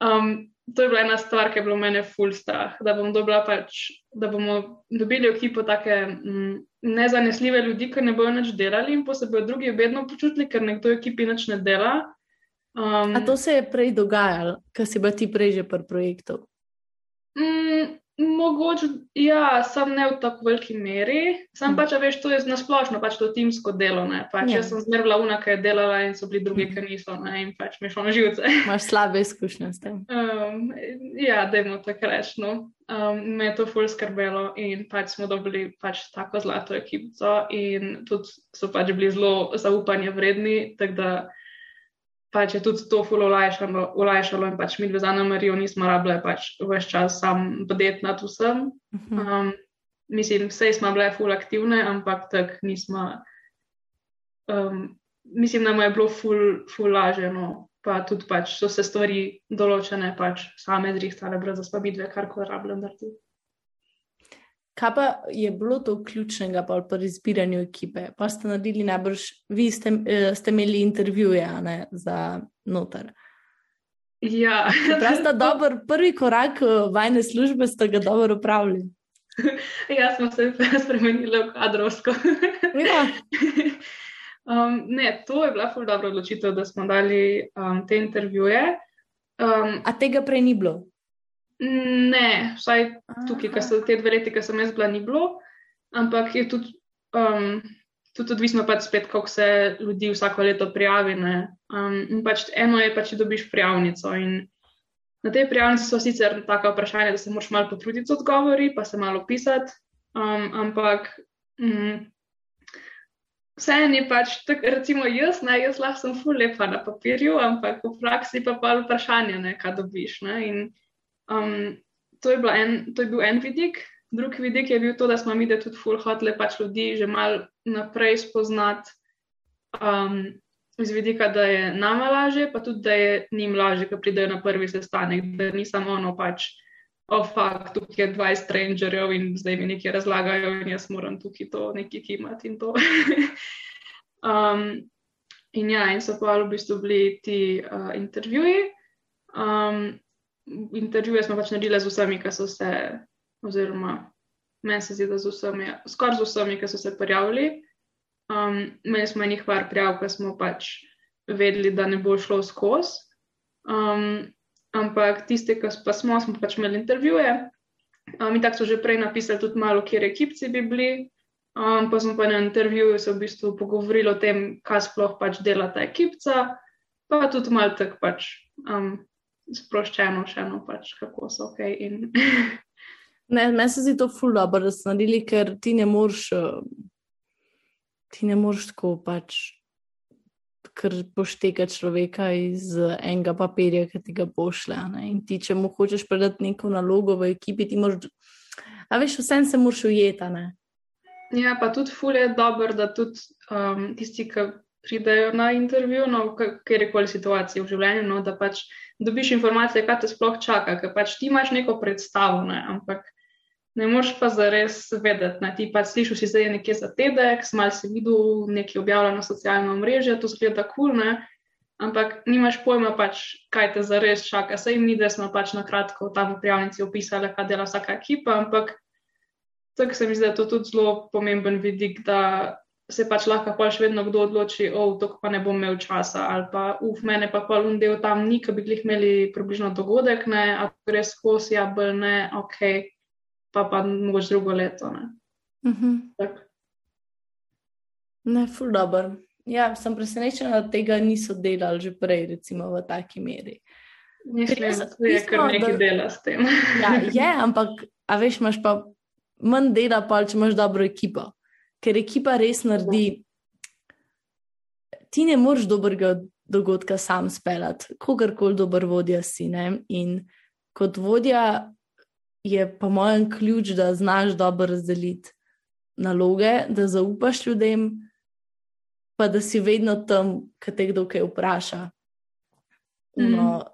um, to je bila ena stvar, ki je bilo mene full strah, da, bom pač, da bomo dobili ekipo take mm, nezanesljive ljudi, ki ne bojo nič delali in posebej drugi vedno počutili, ker nekdo v ekipi nič ne dela. Um, to se je prej dogajalo, ker si bila ti prej že pri projektu. Mm, Mogoče, ja, sem ne v tako veliki meri, sem Mm. pač, veš, to je nasplošno pač to timsko delo. Ne? Pač, Ja. Jaz sem zmer bila una, ki je delala in so bili drugi, Mhm. ki niso, ne? in pač mi šlo na živce. Imaš slabe izkušnje s tem. Um, ja, dajmo tako reči. No. Um, me je to ful skrbelo in pač smo dobili pač tako zlato ekipo in tudi so pač bili zelo zaupanja vredni, tako da pač je tudi to ful olajšalo, olajšalo in pač mi dve za Marijo nismo rabile pač vse čas sam bdeti nad vsem. Mhm. Um, mislim, vse smo bile ful aktivne, ampak tako nismo. Um, mislim, da mu je bilo ful, ful lažje, no. pa tudi pač so se stvari določene pač same zrihtale, brez da smo bile karkoli rabile narediti. Kaj pa je bilo to ključnega pri izbiranju ekipe? Pa ste naredili najbrž, vi ste, eh, ste imeli intervjuje ne, za noter. Ja, Prav sta dober, prvi korak eh, vajne službe ste ga dobro upravili. ja, smo se spremenili v kadrovsko. Ja. Um, ne, to je bila ful dobra odločitev, da smo dali um, te intervjuje. Um, A tega prej ni bilo? Ne, vsaj tukaj, ki so te dve leti, ki sem jaz bila, ni bilo, ampak je tudi, um, tudi odvisno pač spet, koliko se ljudi vsako leto prijavi. ne. Um, pač eno je pač, če dobiš prijavnico. In na tej prijavnici so sicer taka vprašanja, da se moraš malo potruditi z odgovori, pa se malo pisati, um, ampak. Mm, Vseeno je pač, tak, recimo jaz, ne, jaz lahko sem ful lepa na papirju, ampak v praksi pa pa vprašanje, ne, kaj dobiš. Ne, in, um, to, je en, to je bil en vidik. Drugi vidik je bil to, da smo mi da tudi ful hotele pač ljudi že mal naprej spoznati um, iz vidika, da je nama lažje, pa tudi, da je njim lažje, ko pridejo na prvi sestanek, da ni samo ono pač. O, oh, fakt, tukaj je 20 strangerjev in zdaj mi nekaj razlagajo, in jaz moram tukaj to nekaj kimati in to. um, in ja, in so pa v bistvu bili ti uh, intervjuji. Um, intervjuje smo pač naredili z vsemi, ki so se, oziroma meni se zdi, da z vsemi, skoraj z vsemi, ki so se prijavili. Um, imeli smo enih par prijav, ki smo pač vedeli, da ne bo šlo skozi. Um, ampak tiste, ki pa smo, smo pač imeli intervjuje. Um, in tako so že prej napisali tudi malo, kje ekipci bi bili. Um, pa smo pa na intervjuju se v bistvu pogovorili o tem, kaj sploh pač dela ta ekipca, pa tudi malo tako pač um, sproščeno, še eno pač, kako so ok. In Ne, meni se zdi to ful dobro, da ste naredili, ker ti ne moreš, eh, ti ne moreš tako pač, ker pošteka človeka iz eh, enega papirja, ki ti ga pošlje. In ti, če mu hočeš predati neko nalogo v ekipi, ti moraš, a veš, vsem se moraš ujeti, ne. Ja, pa tudi ful je dobro, da tudi um, tisti, ki pridejo na intervju, no, v kjerkoli situaciji v življenju, no, da pač dobiš informacije, kaj te sploh čaka, ker pač ti imaš neko predstavo, ne, ampak ne moreš pa zares vedeti. Ne, ti pač slišiš, si zdaj nekje za tedek, smal si videl nekaj objavljeno na socialno mrežo, to zgleda kul, cool. Ampak nimaš pojma, pač, kaj te zares čaka. Sej mi, da smo pač na kratko tam v prijavnici opisali, kaj dela vsaka ekipa, ampak tako se mi zdi, da je to tudi zelo pomemben vidik, da se pač lahko pa še vedno kdo odloči, o, oh, to pa ne bom imel časa, ali pa, uf, mene pa pa lun del tam ni, ki bi jih imeli približno dogodek, ne, a res skozi, ja, bolj ne, ok, pa pa mogoče drugo leto, ne. Mhm. Tak. Ne, ful dobro. Ja, sem presenečena, da tega niso delali že prej, recimo v taki meri. Mislim, da je kar nekaj dela s tem. Ja, je, ampak, a veš, imaš pa manj dela, pa če imaš dobro ekipo. Ker ekipa res naredi. Ti ne moreš dobrega dogodka sam speljati, kogarkoli dober vodja si. Ne? In kot vodja je, po mojem, ključ, da znaš dobro razdeliti naloge, da zaupaš ljudem, pa da si vedno tam, ki te kdo kaj vpraša. Uno,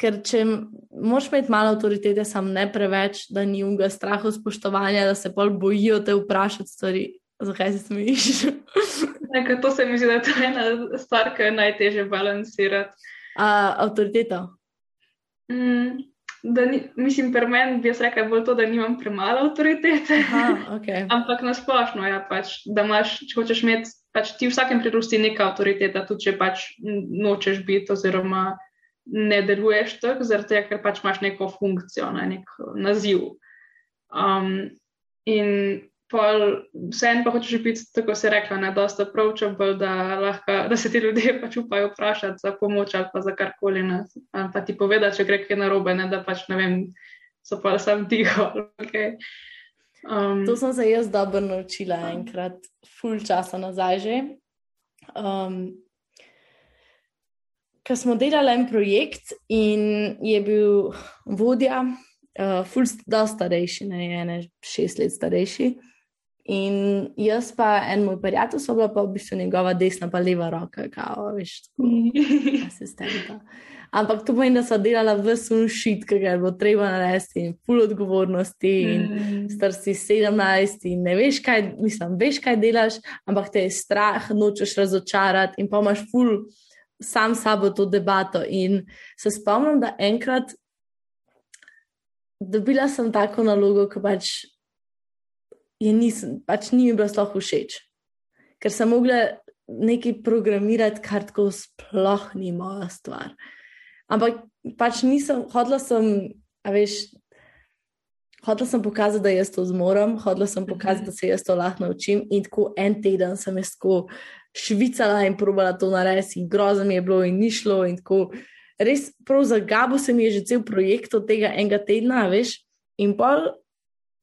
ker če m- moraš imeti malo avtoritete, sam ne preveč, da ni unga strahu spoštovanja, da se bolj bojijo te vprašati stvari. Zakaj se smejiš? To se mi zdi, da je ena stvar, ki je najtežje balansirati. A, avtoriteta. Mm, da ni, mislim, pri meni bi jaz rekla bolj to, da nimam premalo avtoritete. Aha, okay. Ampak na splošno, ja, pač, da imaš, če hočeš imeti, pač ti v vsakem primeru si neka avtoriteta, tudi če pač nočeš biti, oziroma ne deluješ tako, zaradi tega, ker pač imaš neko funkcijo, ne, nek naziv. Um, in vseeno pa hočeš biti, tako se rekla, ne, dosta approachable, da, lahko, da se ti ljudje pač upajo vprašati za pomoč ali pa za karkoli, ne, pa ti povedati, če gre kaj narobe, ne, da pač ne vem, so pa sam tiho. Okay. Um, to sem se jaz dobro naučila enkrat, full časa nazaj že. Um, Ker smo delali en projekt in je bil vodja, uh, full, da starejši, ne ene šest let starejši. In jaz pa en moj prijatelj, so bila pa v bistvu njegova desna, pa leva roka, kao, veš, tako, asistenta. Ampak to pomeni, da so delala v sunšit, ki ga bo treba narediti in full odgovornosti in mm. star si 17 in ne veš, kaj, mislim, veš, kaj delaš, ampak te je strah, nočeš razočarati in pa imaš full sam sabo to debato. In se spomnim, da enkrat dobila sem tako nalogo, ki pač je nisem, pač ni mi bilo sploh všeč. Ker sem mogla nekaj programirati, kar tako sploh ni moja stvar. Ampak pač nisem, hodila sem, a veš, hodila sem pokazati, da jaz to zmorem, hodila sem pokazati, da se jaz to lahko naučim in tako en teden sem jaz tako švicala in probala to narediti in grozno je bilo in ni šlo in tako. Res, prav za Gabo se mi je že cel projekt od tega enega tedna, veš, in pol,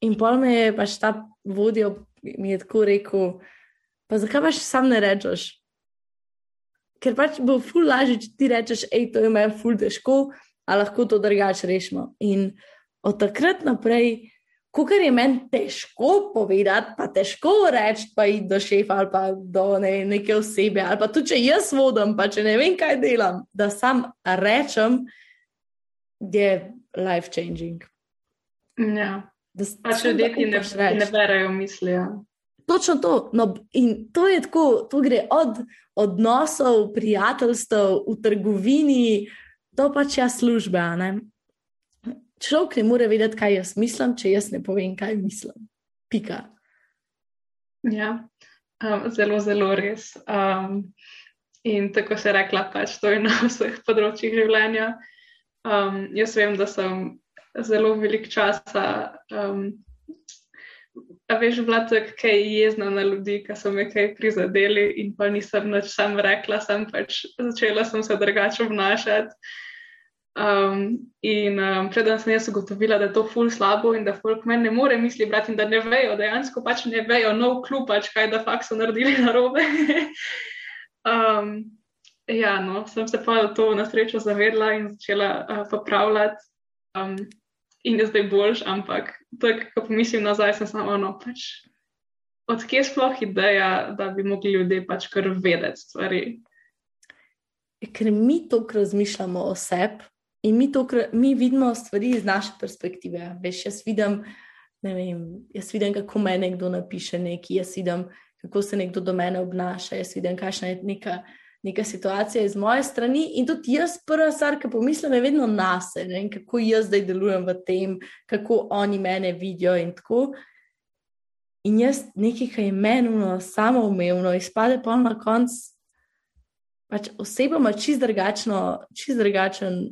in pol me je pač ta vodja mi je tako rekel, pa zakaj pač sam ne rečeš? Ker pač bo ful lažje, če ti rečeš, hej, to je meni ful težko, a lahko to drugače rešimo. In od takrat naprej, ko je meni težko povedati, pa težko reči, pa id do šefa ali pa do ne, neke osebe, ali pa tudi če jaz vodim, pa če ne vem, kaj delam, da sam rečem, je life changing. Ja da pač ljudje ti ne, ne berajo misli. Ja. Točno to. No, in to je tako, to gre od odnosov, prijateljstv v trgovini do pač ja službe. Človek ne more vedeti, kaj jaz mislim, če jaz ne povem, kaj mislim. Pika. Ja, um, zelo, zelo res. Um, in tako se je rekla, pač to je na vseh področjih življenja. Um, jaz vem, da sem zelo velik časa. Um, a veš, tako, kaj je jezna na ljudi, ki so me kaj prizadeli in pa nisem nič sam rekla, sem pač začela sem se drugače obnašati. Um, in um, predem sem jaz ugotovila, da je to ful slabo in da folk meni ne more misli brati in da ne vejo, dejansko pač ne vejo, no kljub pač kaj, da fakt so naredili narobe. um, ja, no, sem se pa to na srečo zavedla in začela uh, popravljati. Um, in je zdaj boljš, ampak tako, ko pomislim nazaj, sem samo ono pač. Odkje je sploh ideja, da bi mogli ljudje pač kar vedeti stvari? Ker mi tako razmišljamo o sebi in mi, tokr, mi vidimo stvari iz naše perspektive. Veš, jaz vidim, vem, jaz vidim, kako me nekdo napiše nekaj, jaz vidim, kako se nekdo do mene obnaša, jaz vidim, kakšna je neka neka situacija iz moje strani. In tudi jaz, prva stvar, ki pomislim, je vedno na sebe, kako jaz zdaj delujem v tem, kako oni mene vidijo in tako. In jaz nekaj, kar je menuno, samo umevno, izpade pa na koncu. Pač oseba ima čist drugačno, čist drugačen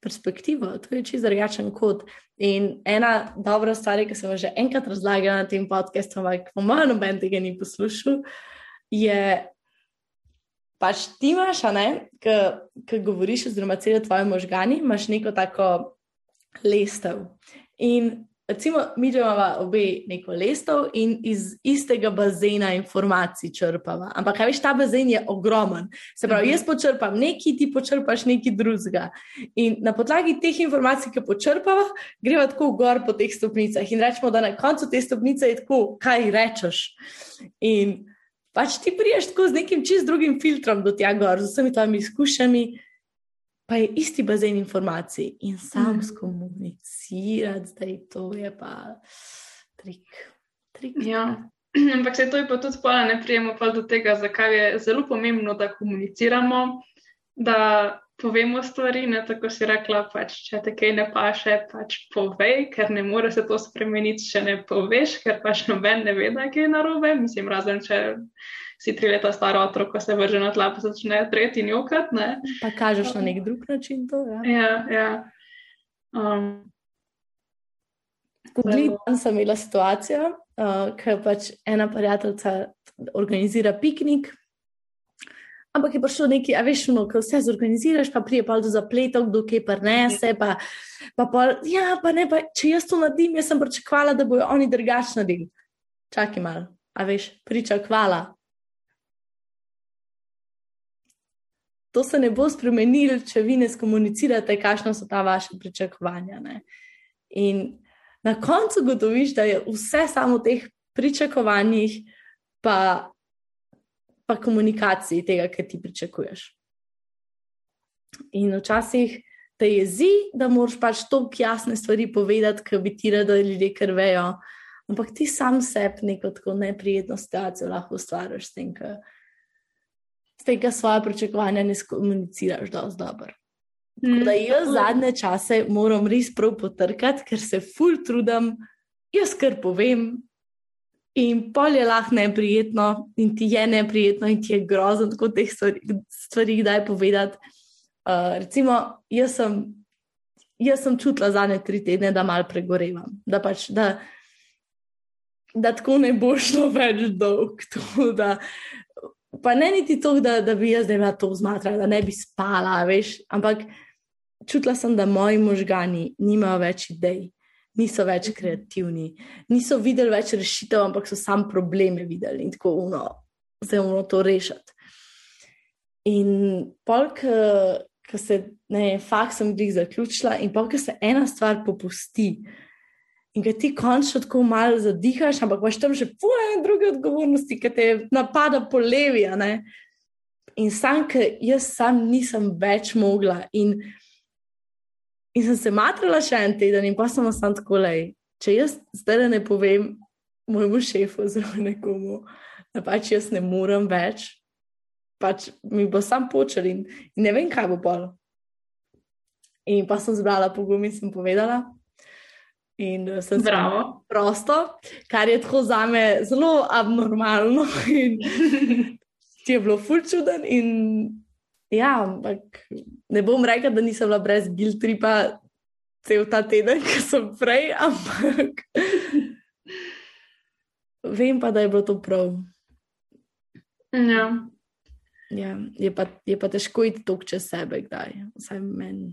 perspektivo, to je čist drugačen kot. In ena dobra stvar, ki sem jo že enkrat razlagala na tem podkastu, ampak po mojem noben tega ni poslušal, je pač ti imaš, ki govoriš, oziroma cel tvoj možgani, imaš neko tako lestev. In recimo, mi imamo obe neko lestev in iz istega bazena informacij črpava. Ampak, kaj veš, ta bazen je ogromen. Se pravi, jaz počrpam nekaj, ti počrpaš nekaj drugega. In na podlagi teh informacij, ki počrpava, greva tako gor po teh stopnicah in rečemo, da na koncu te stopnice je tako, kaj rečeš. In pač ti priješ tako z nekim čist drugim filtrom do tega gor, z vsemi tvojimi izkušnjami, pa je isti bazen informacij in sam mm. skomunicirati, da je to je pa trik. trik. Ja. Ampak se to je pa tudi spolno, ne prijemo pa do tega, zakaj je zelo pomembno, da komuniciramo, da povemo stvari, ne tako si rekla, pač, če te kaj ne paše, pač povej, ker ne more se to spremeniti, če ne poveš, ker pač noben ne ve, da je kaj narobe. Mislim, razen če si tri leta stara otrok, ko se vrže na tla, pa začne tretji njokat. Ne. Pa kažeš na nek drug način to. Ja, ja. ja. Um, Poglej, sem imela situacijo, uh, ker pač ena prijateljica organizira piknik Ampak je prišlo nekaj, a veš, no, ko vse zorganiziraš, pa prije pa do zapletov, kdo kaj prenese. Pa, pa pol, ja, pa ne, pa, če jaz to naredim, jaz sem pričakovala, da bojo oni drugačni naredili. Čakaj malo, a veš, pričakovala. To se ne bo spremenilo, če vi ne skomunicirate, kakšno so ta vaše pričakovanja. Ne? In na koncu gotoviš, da je vse samo v teh pričakovanjih, pa pa komunikaciji tega, kar ti pričakuješ. In včasih te jezi, da moraš pač toliko jasne stvari povedati, ki bi ti radi, da ljudje krvejo, ampak ti sam sebi neko tako neprijetno situacijo lahko ustvariš s tem, da svoje pričakovanja ne komuniciraš dovolj dobro. Mm. Da jaz zadnje čase moram res prav potrkati, ker se ful trudim, jaz kar povem, In pol je lahko neprijetno, in ti je neprijetno, in ti je grozno, tako teh stvari, stvari kdaj povedati. Uh, recimo, jaz sem, jaz sem čutila zadnje tri tedne, da mal pregorevam, da pač, da, da tako ne bo šlo več dolg. To, da, pa ne niti to, da, da bi jaz zdaj to zmatrala, da ne bi spala, veš, ampak čutila sem, da moji možgani nimajo več idej niso več mhm. kreativni, niso videli več rešitev, ampak so sam probleme videli in tako uno, zdaj moramo to rešiti. In polk, ki se, ne, fakt sem jih zaključila, in polk se ena stvar popusti. In ki ti končno tako malo zadihaš, ampak imaš tam še poje druge odgovornosti, ki te napada po levi. In sam, ki jaz sam nisem več mogla. In In sem se matrala še en teden, in pa sem sam tako le. Če jaz zdaj ne povem mojemu šefu, oziroma nekomu, da pač jaz ne morem več, pač mi bo sam počel in, in ne vem, kaj bo bolj. In pa sem zbrala pogum in sem povedala. In eh, sem zdravo. Prosto, kar je tako za me zelo abnormalno. In ti je bilo fulčuden. Ja, ampak ne bom rekel, da nisem bila brez guilt tripa cel ta teden, ki sem prej, ampak vem pa, da je bilo to prav. Ja. Ja, je, pa, je pa težko iti tok čez sebe, kdaj, vsaj meni.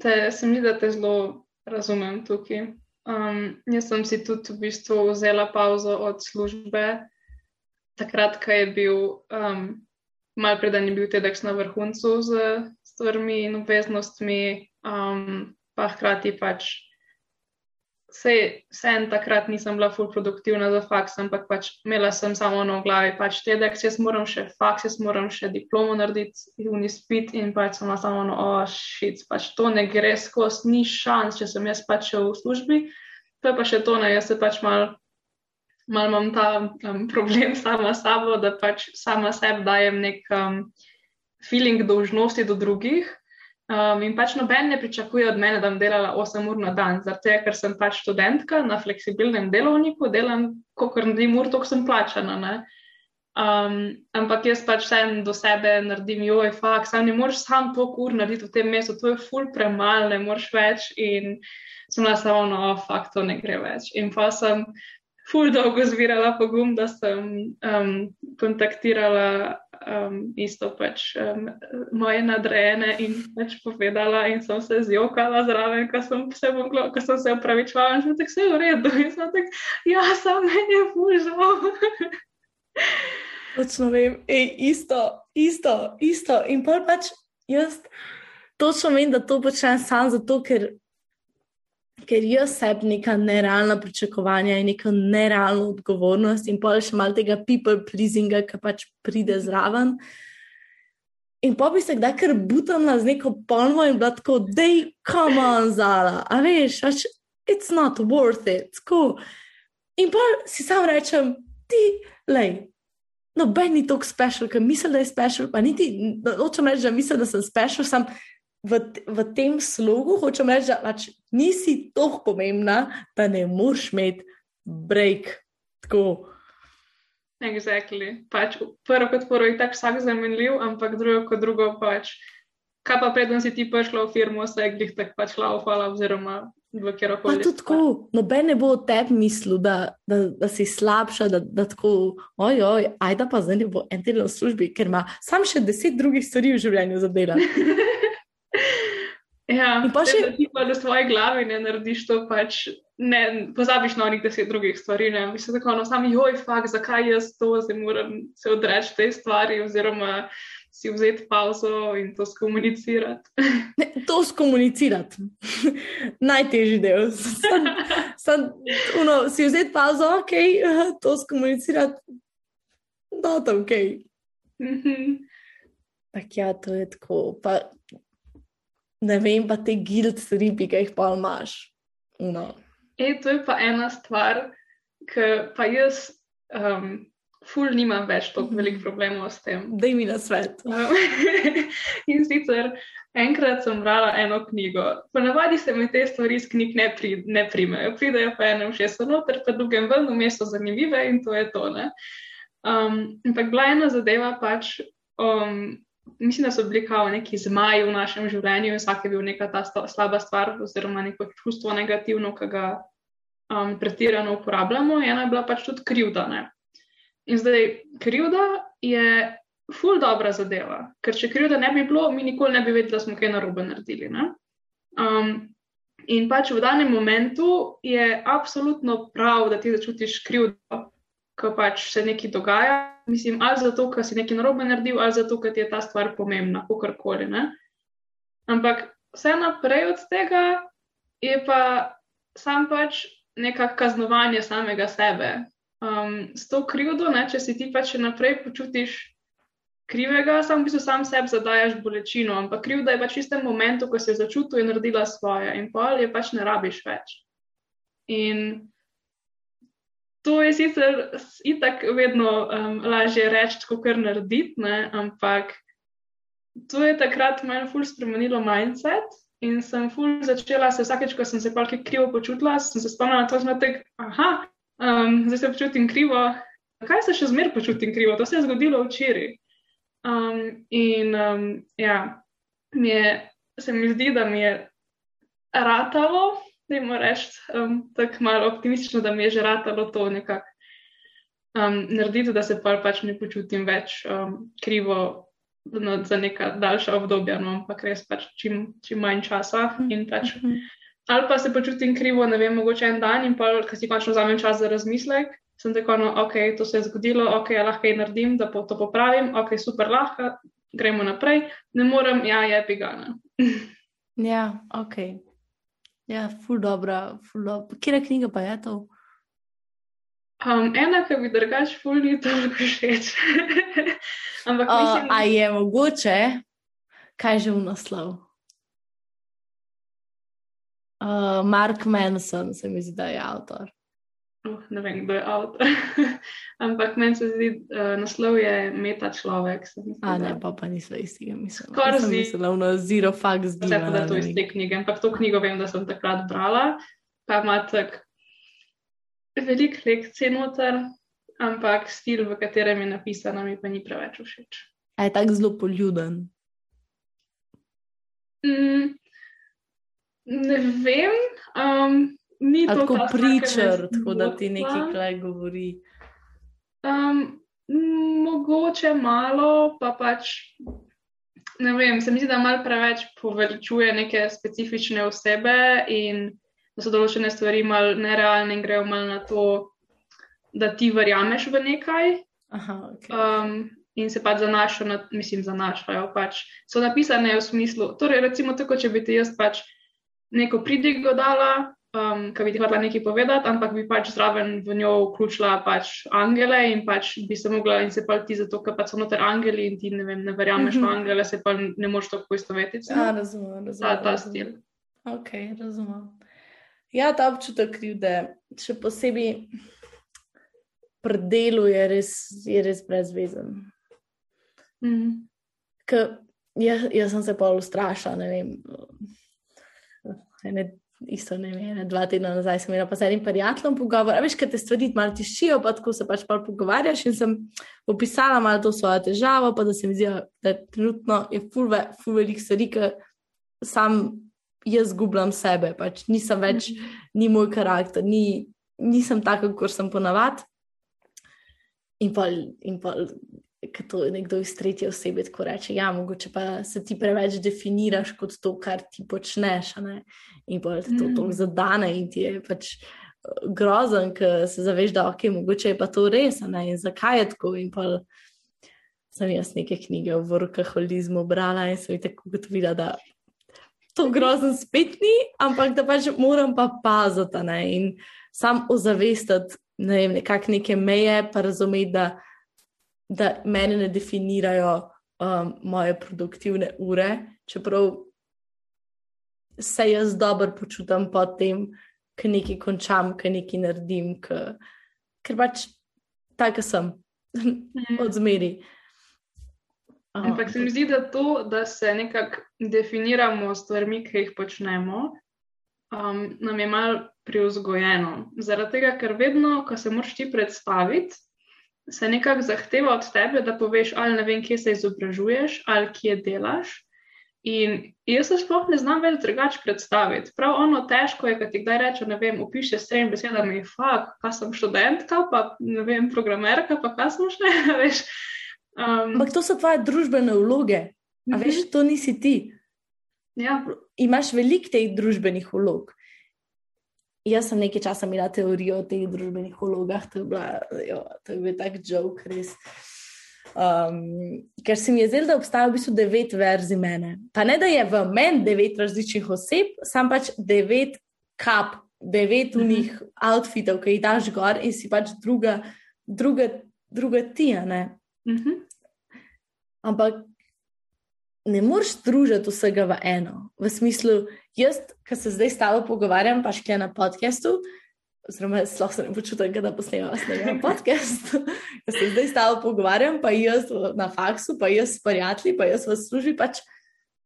Te, se mi zdi, da te zelo razumem tukaj. Um, jaz sem si tudi v bistvu vzela pauzo od službe, takrat, ko je bil um, malo preden je bil TEDx na vrhuncu z stvarmi in obveznostmi, um, pa hkrati pač. Vse en takrat nisem bila full produktivna za faks, ampak pač imela sem samo v glavi, pač TEDx, jaz moram še faks, jaz moram še diplomo narediti, unispit in pač sem samo ono, oh, shit, pač to ne gre skozi, ni šans, če sem jaz pač v službi. To je pa še to, ne, jaz se pač mal malo imam ta um, problem sama sabo, da pač sama sebi dajem nek um, feeling dolžnosti do drugih. Um, in pač noben ne pričakuje od mene, da bom delala 8 ur na dan, zato ker sem pač študentka na fleksibilnem delovniku, delam, kot naredim ur, toliko sem plačana. Um, ampak jaz pač vsem do sebe naredim, joj, fakt, sam ne moreš sam toliko ur narediti v tem mestu, to je ful premalo, ne moreš več. In sem bila samo, no, fakt, to ne gre več. In pa sem ful dolgo zbirala pogum, da sem um, kontaktirala um, isto pač um, moje nadrejene in pač povedala in sem se zjokala zraven, ko sem se, moglo, ko sem se upravičvala in sem tako vse v redu in sem tako, ja, sam meni je ful žal. Točno vem, Ej, isto, isto, isto. In pa pač jaz točno vem, da to počnem sam zato, ker ker jaz sebi neka nerealna pričakovanja in neka nerealna odgovornost, in pa še malo tega people pleasinga, ki pač pride zraven. In pa bi se kdaj kar butala z neko polno in bila tako, da je come on zala, a veš, pač, it's not worth it, tako. In pa si sam rečem, ti, lej, noben ni tako special, ker misli, da je special. Pa niti hočem reči, da mislim, da sem special, sem v, v tem slogu hočem reči, da pač nisi tako pomembna, da ne moreš imeti break. Tako. Exactly. Pač, prvo kot prvo je tako vsak zamenljiv, ampak drugo kot drugo pač. Kaj pa predtem si ti prišla v firmo, vse je glih tako pač laufala oziroma v kjer koli. Pa tudi tako, noben ne bo o tebi mislil, da, da, da si slabša, da, da tako, ojoj, ajda pa zdaj ne bo en teden v službi, ker ima sam še deset drugih stvari v življenju za delati. Ja, In pa še- da ti pa v svoji glavi ne narediš to, pač ne pozabiš na onih deset drugih stvari. Ne? Mislim, tako, no, sam joj, fakt, zakaj jaz to zdaj moram se odreči tej stvari, oziroma si vzeti pauzo in to skomunicirati. Ne, to skomunicirati. Najtežji del. Sam, sam, uno, si vzeti pauzo, ok, to skomunicirati. Not ok. Mhm. Tak ja, to je tako. Pa, ne vem, pa te guild stripi, ki jih pa imaš. No. Ej, to je pa ena stvar, ki pa jaz, um, ful, nimam več tako velik problemov s tem. Daj mi na svet. Um, in sicer enkrat sem brala eno knjigo. Ponavadi se mi te stvari iz knjig ne, pri, ne primejo, pridejo pa enem šesto noter, pa drugem ven, vmes so zanimive in to je to. Ne? Um, ampak bila ena zadeva pač. Um, Mislim, da so bili kao neki zmaji v našem življenju in vsak je bil neka ta sta, slaba stvar, oziroma neko čustvo negativno, ki ga um, pretirano uporabljamo. Ena je bila pač tudi krivda. Ne? In zdaj krivda je ful dobra zadeva, ker če krivda ne bi bilo, mi nikoli ne bi vedeli, da smo kaj narobe naredili. ne. Um, in pač v danem momentu je absolutno prav, da ti začutiš krivdo, ko pač se nekaj dogaja. Mislim, ali zato, ker si nekaj narobe naredil, ali zato, ker ti je ta stvar pomembna, kakorkoli. Ampak vse naprej od tega je pa sam pač nekako kaznovanje samega sebe. Um, s to krivdo, ne, če si ti pač še naprej počutiš krivega, sam v bistvu sam sebi zadajaš bolečino, ampak krivda je pač v istem momentu, ko si jo začutil in naredila svoje, in pol je pač ne rabiš več. In to je sicer itak vedno um, lažje reči, kot kar narediti, ne, ampak to je takrat meni ful spremenilo mindset. In sem ful začela se vsakeč, ko sem se pač krivo počutila, sem se spomnila na to, tak, aha, um, zdaj se počutim krivo. Kaj se še zmeraj počutim krivo? To se je zgodilo včeraj. Um, in um, ja, mi je, se mi zdi, da mi je ratalo, da jim reči um, tako malo optimistično, da mi je že ratalo to nekako um, narediti, da se pa pač ne počutim več um, krivo no, za neka daljša obdobja, no, ampak res pač čim, čim manj časa in pač ali pa se počutim krivo, ne vem, mogoče en dan in pa, ko si končno vzamem čas za razmislek, sem tako, no, ok, to se je zgodilo, ok, ja, lahko kaj naredim, da po to popravim, ok, super, lahko, gremo naprej, ne morem, ja, je pigana. Ja, ok. Ja, ful dobra, ful dobra. Kje knjiga pa je to? Um, ena, ki bi drugač ful ni toliko všeč. Ampak Uh, mislim, a je mogoče, kaj že v naslov? Uh, Mark Manson, se mi zdi, da je avtor. Uh, ne vem, kdo je avtor. Ampak meni se zdi, uh, naslov je Meta človek. se mi zdi, A da- ne, pa pa nisem istega mislila. Skoraj zdi. mislila na Zero Fucks Vse pa da to iz te knjige, ampak to knjigo vem, da sem takrat brala, pa ima tak velik lekcij noter, ampak stil, v katerem je napisana, mi pa ni preveč všeč. A je tako zelo poljuden. Mm, ne vem, um, ni A to tako pričer, tako da ti nekaj klej govori. Um, mogoče malo, pa pač ne vem, se mi zdi, da malo preveč poveličuje neke specifične osebe in da so določene stvari malo nerealne in grejo malo na to, da ti verjameš v nekaj. Aha, ok. Um, in se pač zanašajo, na, mislim, zanašajo. Pač, so napisane v smislu, torej, recimo, tako, če bi ti jaz pač neko pridigo dala, um, ki bi ti hotela nekaj povedati, ampak bi pač zraven v njo vključila pač angele in pač bi se mogla in se pa ti zato, ker pač so noter angeli in ti ne, vem, ne verjameš v angele, se pa ne moreš tako poistovetiti. Ja, razumem, razumem. Ta, ta razumem. stil. Ok, razumem. Ja, ta občutek krivde, še posebej, pri delu je res, je res brezvezen. Mm. Ker jaz, jaz sem se pa ustrašila, ne vem. Ene, isto ne vem, dva tedna nazaj sem imela pa z enim prijateljem pogovor. A veš, kaj te stvari malo tišijo, pa tako se pač pa pogovarjaš in sem opisala malo to svojo težavo, pa da se mi zdi, da trenutno je ful, ve, ful velik stvari, ker sam jaz zgubljam sebe, pač nisem več, ni moj karakter, ni, nisem tako, kot sem ponavad. In pa, in pa ker to nekdo iz tretje osebe tako reče, ja, mogoče pa se ti preveč definiraš kot to, kar ti počneš, in pa te to Mm. tako zadane in ti je pač eh, grozen, ker se zaveš, da ok, mogoče je pa to res, ne, in zakaj je tako. In pa sem jaz neke knjige o workaholizmu brala in sem jih tako ugotovila, da to grozen spet ni, ampak da pač moram pa paziti, ne, in sam ozavestiti, ne vem, nekako neke meje, pa razumeti, da da mene ne definirajo um, moje produktivne ure, čeprav se jaz dobro počutim po tem, ki nekaj končam, ki nekaj naredim, ki, ker pač tako sem, odzmeri. Um, Ampak se mi zdi, da to, da se nekako definiramo s stvarmi, ki jih počnemo, um, nam je malo privzgojeno. Zaradi tega, ker vedno, ko se moraš ti predstaviti, se nekako zahteva od tebe, da poveš, ali ne vem, kje se izobražuješ, ali kje delaš. In jaz se sploh ne znam več drugače predstaviti. Prav ono težko je, kad ti kdaj reče, ne vem, opiše s tremi besedami, fakt, pa sem študentka, pa ne vem, programerka, pa kaj sem še, veš. Um, Ampak to so tvoje družbene vloge, a mhm, veš, to nisi ti. ja, Imaš veliko teh družbenih vlog. Jaz sem nekaj časa imela teorijo o teh družbenih vlogah, to je, bila, jo, to je bil tak joke, res. Um, ker se mi je zdelo, da obstaja v bistvu devet verzij mene. Pa ne, da je v meni devet različnih oseb, sam pač devet kap, devet unih outfitov, ki jih daš gor in si pač druga, druga, druga ti, a ne. mhm, Ampak ne moreš združiti vsega v eno. V smislu, jaz, ki se zdaj s tabo pogovarjam, pa še na podkastu, oziroma sploh se ne počutim, da posnemam snemam podcast, ki se zdaj s tabo pogovarjam, pa jaz na faksu, pa jaz s prijatelji, pa jaz v službi. Pač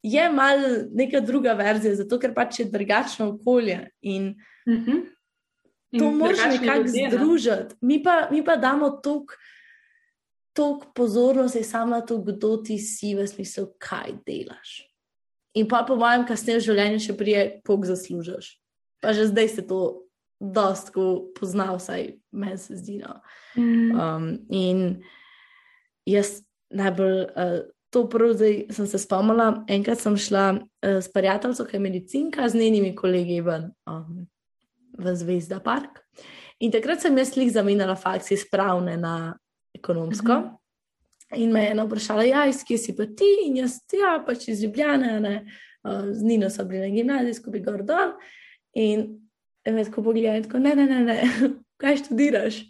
je mal neka druga verzija, zato ker pač je drugačno okolje in mhm. to In moraš drugačni nekako ne? združiti. Mi pa, mi pa damo toliko tok pozornosti samo na to, kdo ti si, v smislu, kaj delaš. In pa po mojem, kasneje v življenju še prije, koliko zaslužiš. Pa že zdaj se to dostko pozna, vsaj meni se zdi. No. Mm, Um, in jaz najbolj uh, to prvo zdaj sem se spomnila. Enkrat sem šla uh, s prijateljico, ki je medicinka, z njenimi kolegi ven um, v Zvezda park. In takrat sem jaz lih zamenjala fakcije spravne na ekonomsko. Mhm. In me je ena vprašala, ja, iz kje si pa ti, in jaz, ja, pač iz Ljubljana, ne, uh, z Nino so bili na gimnaziji, skupaj gor dol. In me tako pogleda, in tako, ne, ne, ne, ne, kaj študiraš?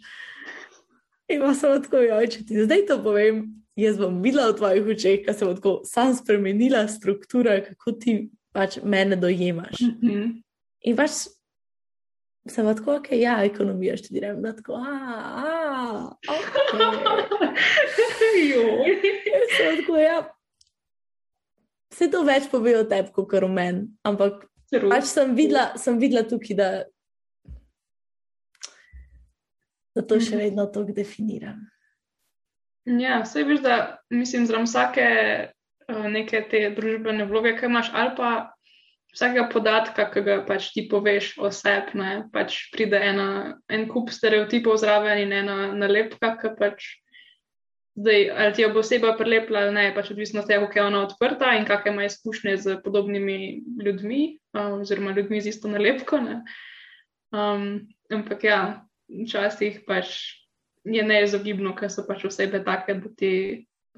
In pa sem tako, ja, če ti zdaj to povem, jaz bom videla v tvojih očeh, kaj se bo tako sam spremenila struktura, kako ti pač mene dojemaš. mhm. In pač sem pa tako, ok, ja, ekonomija študiram, da tako, a, a, ok. Joj. Jaz sem tako, ja. Vse to več pove o tebi, kot o meni, ampak pač sem videla, sem videla tukaj, da, da to še Mhm. vedno tako definiram. Ja, vse veš, da mislim, zraven vsake uh, neke te družbene vloge, ki imaš, ali pa vsakega podatka, ki ga pač ti poveš o sebi, ne, pač pride ena, en kup stereotipov zraven in ena nalepka, ki pač zdaj, ali ti jo bo oseba prelepila ali ne, pač odvisno od tega, kako je ona odprta in kakšne ima izkušnje z podobnimi ljudmi, um, oziroma ljudmi z isto nalepko. Ne. Um, ampak ja, včasih pač je neizogibno, ker so pač osebe take, da ti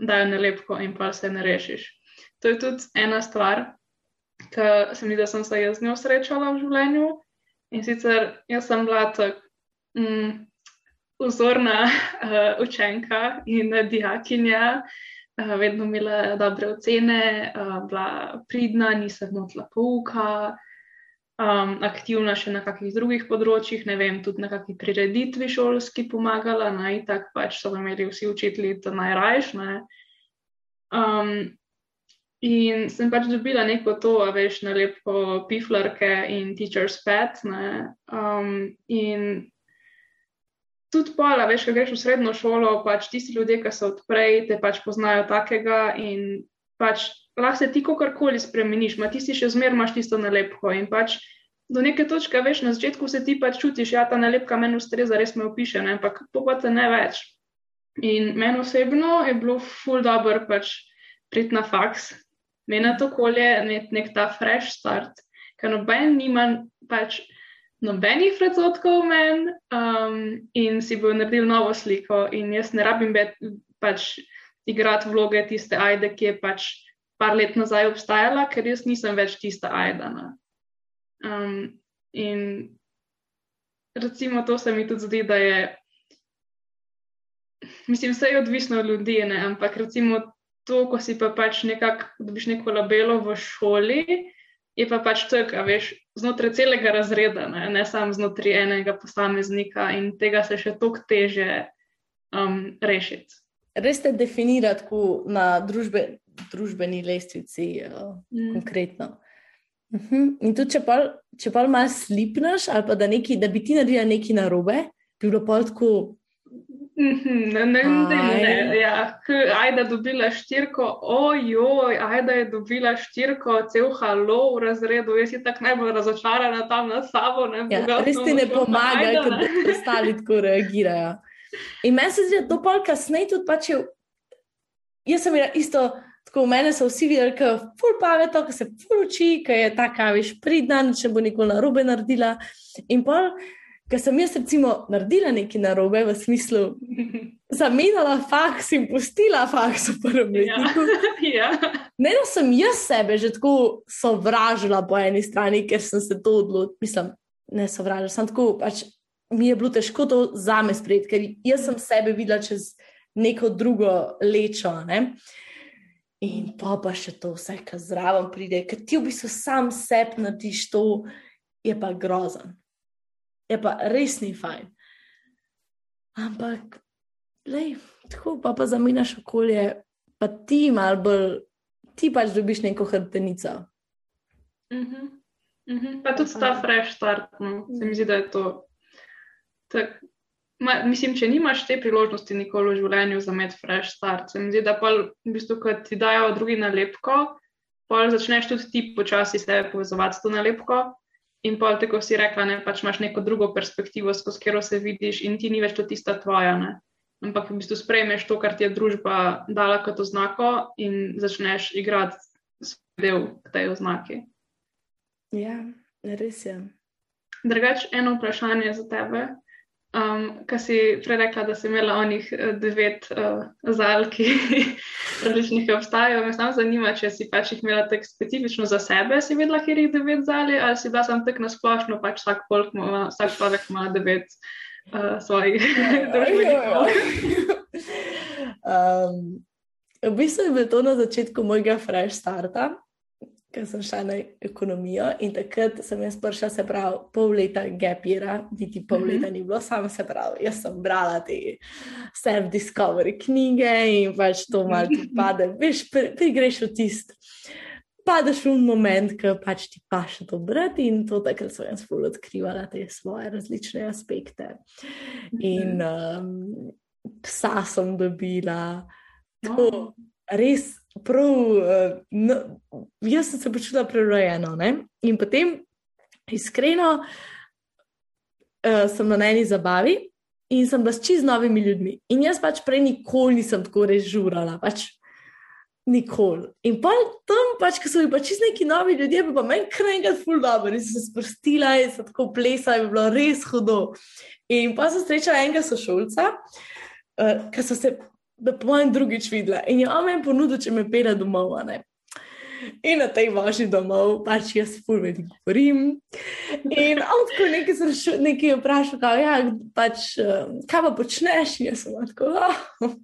dajo nalepko in pa se ne rešiš. To je tudi ena stvar, ki se mi zdi, da sem se jaz z njo srečala v življenju. In sicer jaz sem bila tako mm, vzorna uh, učenka in dijakinja, uh, vedno imela dobre ocene, uh, bila pridna, nisem motila pouka. um, aktivna še na kakih drugih področjih, ne vem, tudi na kakšni prireditvi šolski pomagala, naj tako pač so imeli vsi učitelji to najrajš. Ne. Um, in sem pač dobila neko to, a veš, na lepo piflarke in teacher's pet. Um, in tudi pola, veš, ko greš v srednjo šolo, pač tisti ljudje, ki so odprej, te pač poznajo takega in pač lahko se ti kakorkoli spremeniš, ma ti si še zmeraj imaš tisto nalepko in pač do neke točke, veš, na začetku se ti pač čutiš, ja, ta nalepka meni ustreza, res me opiše, ne? ampak to pa te ne več. In meni osebno je bilo full dobro pač priti na faks, meni to okolje, nek, nek ta fresh start, ker noben nima pač nobenih predsotkov men um, in si bo naredil novo sliko in jaz ne rabim bet, pač igrati vloge tiste ajde, ki je pač par let nazaj obstajala, ker jaz nisem več tista Aidana. Um, in recimo to se mi tudi zdi, da je, mislim, vse je odvisno od ljudi, ne? ampak recimo to, ko si pa pač nekako dobiš neko labelo v šoli, je pa pač tako, veš, znotraj celega razreda, ne, ne samo znotraj enega posameznika in tega se še toliko teže um, rešiti. Res te definirati na družbe, družbeni lestvici, uh, mm. konkretno. Uh mhm. -huh. In tudi, če pa, če pa malo slipneš, ali pa da, neki, da bi ti naredila nekaj narobe, bi bilo pa tako. Mhm, ne, ne, ne, ne. Ja, ajda dobila štirko, ojoj, ajda je dobila štirko, cel halo v razredu, jaz si tako najbolj razočarana tam na sabo. Ne, ja, res ti ne pomaga, ker ostali tako reagirajo. In meni se zdi, da to pol kasneje tudi pač je. Jaz sem imela isto. Tako v meni so vsi videli, da je ful pametno, da se ful uči, da je ta kaviš pridna, če bo nikoli na robe naredila. In pa, ker sem jaz recimo naredila nekaj na robe, v smislu, zamenjala faks in pustila faks v prvem ja. letu. Ja. Ne, da sem jaz sebe že tako sovražila po eni strani, ker sem se to odločila, mislim, ne sovražila, sem tako, pač mi je bilo težko to zame sprejeti, ker jaz sem sebe videla čez neko drugo lečo. Ne? In pa pa še to vse, kar zraven pride, ker ti v bistvu sam sebi narediš to, je pa grozen. Je pa res ni fajn. Ampak, lej, tako pa pa zamenjaš okolje, pa ti mal bolj, ti pač dobiš neko hrbtenico. Mm -hmm. Mm -hmm. Pa tudi ta fresh start, no. se mi zdi, da je to. Tak, Ma, mislim, če nimaš te priložnosti nikoli v življenju za med fresh start, se mi zdi, da pa v bistvu, ko ti dajo drugi nalepko, pol začneš tudi ti počasi se povezovati s to nalepko in pol tako si rekla, ne, pač imaš neko drugo perspektivo, skozi katero se vidiš in ti ni več to tista tvoja, ne. Ampak v bistvu sprejmeš to, kar ti je družba dala kot oznako in začneš igrati svoj del k tej oznaki. Ja, res je. Drugač, eno vprašanje za tebe. Um, Kaj si prej rekla, da si imela onih uh, devet uh, zal, ki različnih obstajajo. Me samo zanima, če si pač jih imela tako specifično za sebe, si vedela, kje jih devet zali, ali si bila samo tako nasplošno, pač vsak, ima, vsak človek ima devet uh, svojih družbenih. um, v bistvu je bilo to na začetku mojega fresh starta ker sem šla na ekonomijo in takrat sem jaz prišla, se pravi, pol leta gapira, niti pol leta mhm. ni bilo, samo se pravi, jaz sem brala te self-discovery knjige in pač to malo pade, veš, prigreš v tist. Padeš v moment, ko pač ti paše to brati, in to takrat sem jaz zelo odkrivala te svoje različne aspekte. In um, psa sem dobila, tako res prav, no, jaz sem se počutila prerojeno. Ne? In potem, iskreno, uh, sem na eni zabavi in sem bila s čist novimi ljudmi. In jaz pač prej nikoli nisem tako res žurala. Pač Nikoli. In pa tam, pač, ko so bili pač neki novi ljudje, pa meni kar enkrat ful dobro, in so se sprostila in so tako plesala, je bilo res hudo. In pa sem srečala enega sošolca, uh, ki so se da po mojem drugič videla. In je omen ponudil, če me pere domov. In na tej vaši domov, pač jaz fulvedi govorim. In on tako nekaj, nekaj vprašal, kaj, ja, pač, kaj pa počneš, in jaz sem tako, oh,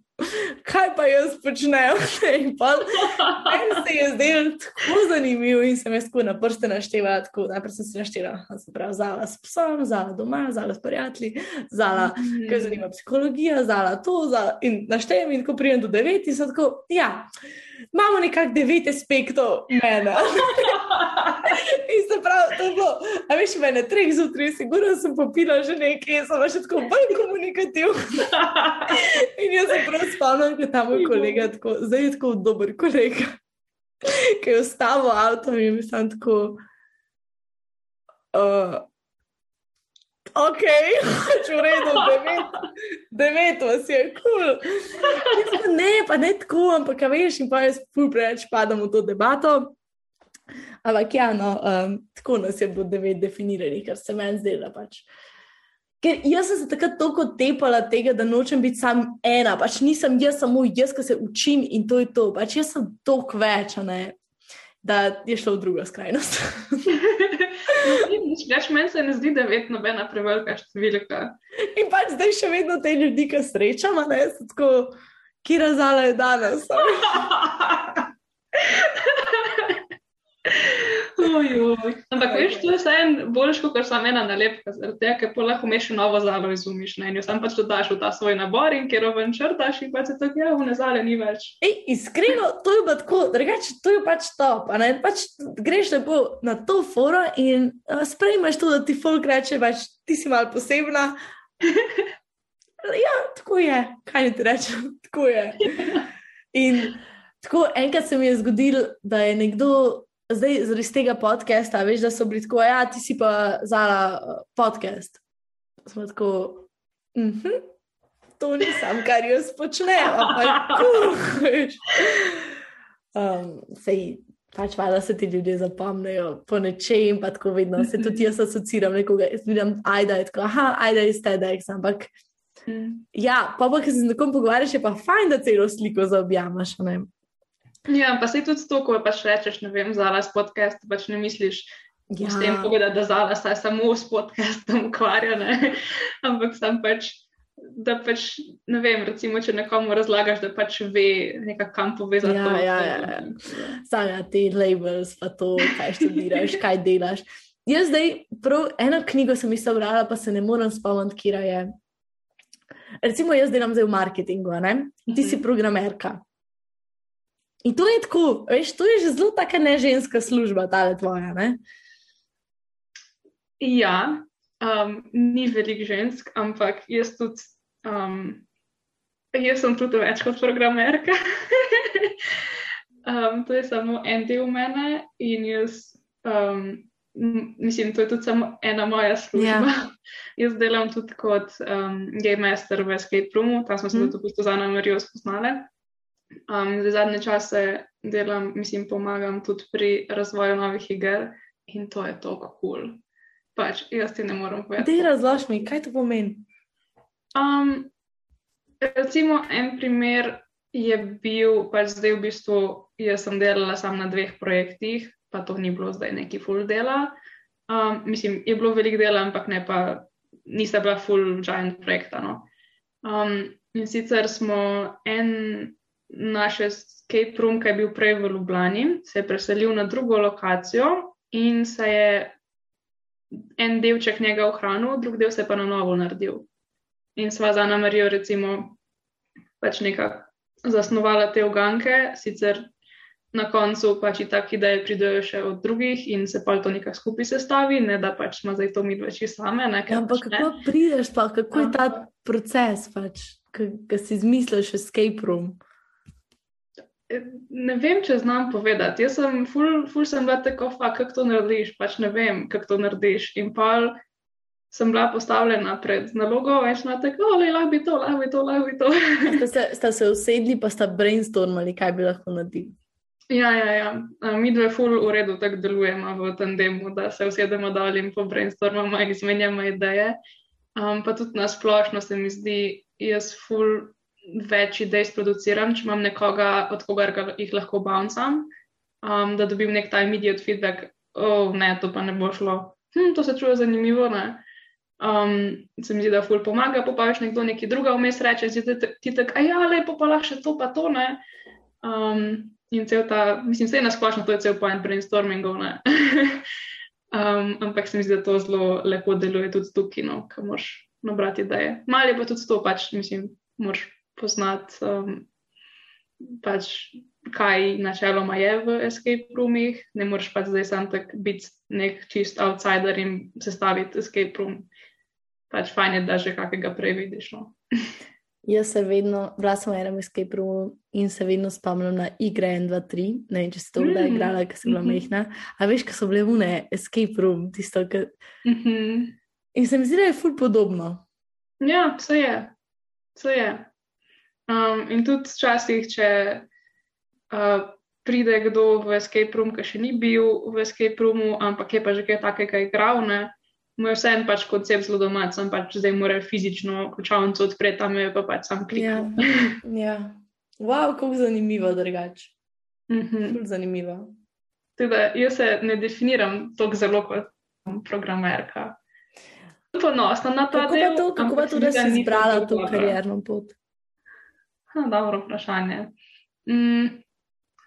kaj pa jaz počnem. In pa meni se je zdel tako zanimiv in sem jaz tako na prste naštevala, tako najprej sem se naštevala, se pravi, zala s psom, zala doma, zala s prijatelji, zala, Mhm. ker zanima psihologija, zala to, zala, in naštejem in ko pridem do devet in sem tako, ja, imamo nekak devet aspektov mene. In se pravi, to je bilo, a veš, mene treh zjutraj, sigurno sem popila že nekaj, sem še tako bolj komunikativna. In jaz se prav spomnim, da je tam moj kolega, tako, zdaj je tako dober kolega, ki je ustavil avto in sem tako. Uh, ok, če v redu, devet, devet vas je kul. Cool. Ne, pa ne tako, ampak a veš, in pa jaz ful preveč padam v to debato. Ampak ja, no, um, tako nas je bilo devet definiranih, kar se meni zdelo pač. Ker jaz sem se takrat toliko tepala tega, da nočem biti sam ena, pač nisem jaz samo jaz, ki se učim in to je to. Pač jaz sem toliko več, ne, da je šlo v drugo skrajnost. Več meni se ne zdi, da je vedno nobena prevelika številka. in pač zdaj še vedno te ljudi, ki srečam, a ne, so tako, ki razala je danes. a veš. Ojoj. Ampak veš, to je vseeno boljš, kot samo ena nalepka, zaradi tega, ker lahko meš novo zalo izumiš na eno, sam pač dodaš v ta svoj nabor in ker oven črtaš in pa se tako, ja, v nezale ni več. Ej, iskreno, to je pa tako, drugače, to je pač top. a ne, Pač greš lepo na to foro in uh, sprejmeš to, da ti folk reče, pač ti si mal posebna. ja, tako je, kaj ti rečem, tako je. In tako enkrat se mi je zgodil, da je nekdo, zdaj zaradi tega podcasta, veš, da so bili tako, ja, ti si pa zala uh, podcast. Smo tako, mhm. To ni sam, kar jaz počnem, ampak kuhaš. Um, sej, pač valjda se ti ljudje zapomnijo po nečem, pa tako vedno se tudi jaz asociiram nekoga. Jaz vidim, ajda je tako, aha, ajda je stedex, ampak Mm. ja, pa pa, ki se z nekom pogovarjaš, je pa fajn, da celo sliko zaobjamaš. ne. Ja, pa se tudi to, ko pač rečeš, ne vem, zala s podcast, pač ne misliš ja. s tem povedati, da zala se samo s podcastom ukvarja, ne? ampak sam pač. Da pač, ne vem, recimo, če nekomu razlagaš, da pač ve, nekako kam povezati. Ja, to, ja, ja, ja. Sanja ti labels, pa to, kaj študiraš, kaj delaš. Jaz zdaj prav eno knjigo sem isto brala, pa se ne morem spomniti, kje je. Recimo, jaz delam zdaj v marketingu, ne? ti si programerka. In to je tako, veš, to je že zelo taka neženska služba, ta tvoja. Ne? Ja, um, ni veliko žensk, ampak jaz tudi. Um, jaz sem tudi več kot programerka. um, to je samo en del mene in jaz. Um, Mislim, to je tudi samo ena moja služba. Ja. Jaz delam tudi kot um, game master v Escape Roomu, tam smo se Mhm. tudi v bistvu z Ana Marijo spoznali. Um, za zadnje čase delam, mislim, pomagam tudi pri razvoju novih iger in to je tako kul. Cool. Pač jaz ti ne morem povedati. Dej razlož mi, kaj to pomeni. Um, recimo, en primer je bil, pač zdaj v bistvu, jaz sem delala samo na dveh projektih, pa to ni bilo zdaj neki full dela. Um, mislim, je bilo veliko dela, ampak ne pa, nista bila full giant projekta. No. Um, in sicer smo en naš escape room, ki je bil prej v Ljubljani, se je preselil na drugo lokacijo in se je en delček njega ohranil, drug del se je pa na novo naredil. In sva za Ana Marijo, recimo, pač nekako zasnovala te uganke, sicer na koncu pač i tak ideje pridejo še od drugih in se pa to nekako skupaj sestavi, ne da pač smo zdaj to mi dve čisto same. Ne, Ja, ampak pač kako prideš, pa kako je ta proces, pač, ki si izmisliš escape room. Ne vem, če znam povedati. Jaz sem, ful, ful sem bila tako, kako to narediš, pač ne vem, kako to narediš. In pa sem bila postavljena pred nalogo, sem bila tako, le lahko bi to, lahko bi to, lahko bi to. Sta se, sta se usedli, pa sta brainstormali, kaj bi lahko naredili. Ja, ja, ja. Mi dve ful v redu tako delujemo v tandemu, da se usedemo dol in po brainstormamo in izmenjamo ideje. Um, pa tudi na splošno se mi zdi, jaz ful več idej sproduciram, če imam nekoga, od kogar ga- jih lahko bouncam, um, da dobim nek ta immediate feedback, oh, ne, to pa ne bo šlo. Hm, to se čuje zanimivo. Um, se mi zdi, da ful pomaga, pa pa več nekdo nekaj druga vmes reče, ti, ti tako, a ja, lepo pa lahko še to, pa to ne. Um, in cel ta, mislim, vse nasplošno to je cel point brainstormingov, um, ampak se mi zdi, da to zelo lepo deluje tudi tukaj, no, ko moš nabrati ideje. Mali pa tudi to, pač, mislim, moš poznati, um, pač, kaj načeloma je v escape roomih, ne moreš pač zdaj sam tak biti nek čist outsider in sestaviti escape room pač fajn je, da že kakega prej vidiš. No. Jaz se vedno, bila sem v enem escape roomu in se vedno spomnim na igre 1, 2, 3. Ne vem, če si to mm -hmm. igrala, ker sem bila mm -hmm. mehna. A veš, ko so bile vne escape room, tisto, ki. Mm -hmm. In se mi zdi, da je ful podobno. Ja, vse je. Vse je. Um, in tudi včasih, če uh, pride kdo v escape room, ki še ni bil v escape roomu, ampak je pa že kaj takega igral, ne mu je vseeno pač koncept zelo domač, sem pač zdaj moral fizično ključavnico odpreti, tam je pa pač sam klik. Ja, ja. Wow, kako zanimivo, drugače. Mm -hmm. Zanimivo. Teda, jaz se ne definiram tako zelo kot programerka. Ponosna na to, kako del, to, kako pa to, da si izbrala to karjerno pot. Ha, dobro vprašanje. Mm,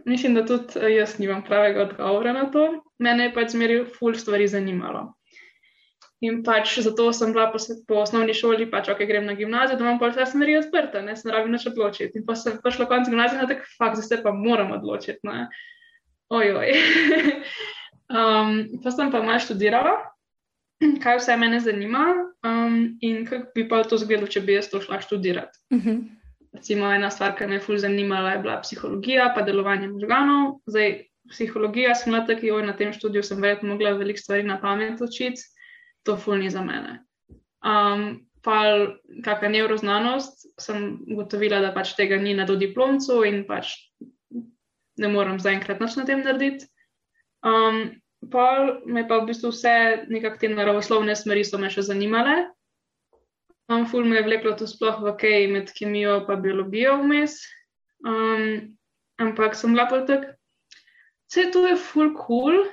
mislim, da tudi jaz nimam pravega odgovora na to. Mene je pač zmeraj ful stvari zanimalo. In pač zato sem bila po, po osnovni šoli, pač ok, grem na gimnazijo, da imam pa vse smeri odprte, ne se rabim več odločiti. In pa sem prišla konec gimnazije, da tako fakt, zdaj se pa moram odločiti. Ne? Ojoj. um, pa sem pa malo študirala, kaj vse mene zanima um, in kako bi pa to zgledalo, če bi jaz to šla študirati. Uh mhm. -huh. Recimo ena stvar, ki me je ful zanimala, je bila psihologija, pa delovanje možganov. Zdaj, psihologija sem bila tako, oj, na tem študiju sem verjetno mogla veliko stvari na pamet učiti to fulni za mene. Um, pa, kakšna neuroznanost, sem ugotovila, da pač tega ni na do diplomcu in pač ne morem zaenkrat nič na tem narediti. Um, pa me pa v bistvu vse nekakšne te naravoslovne smeri so me še zanimale. Um, ful me je vleklo to sploh v kaj med kemijo in biologijo vmes. Um, ampak sem bila pa tak, vse to je ful cool,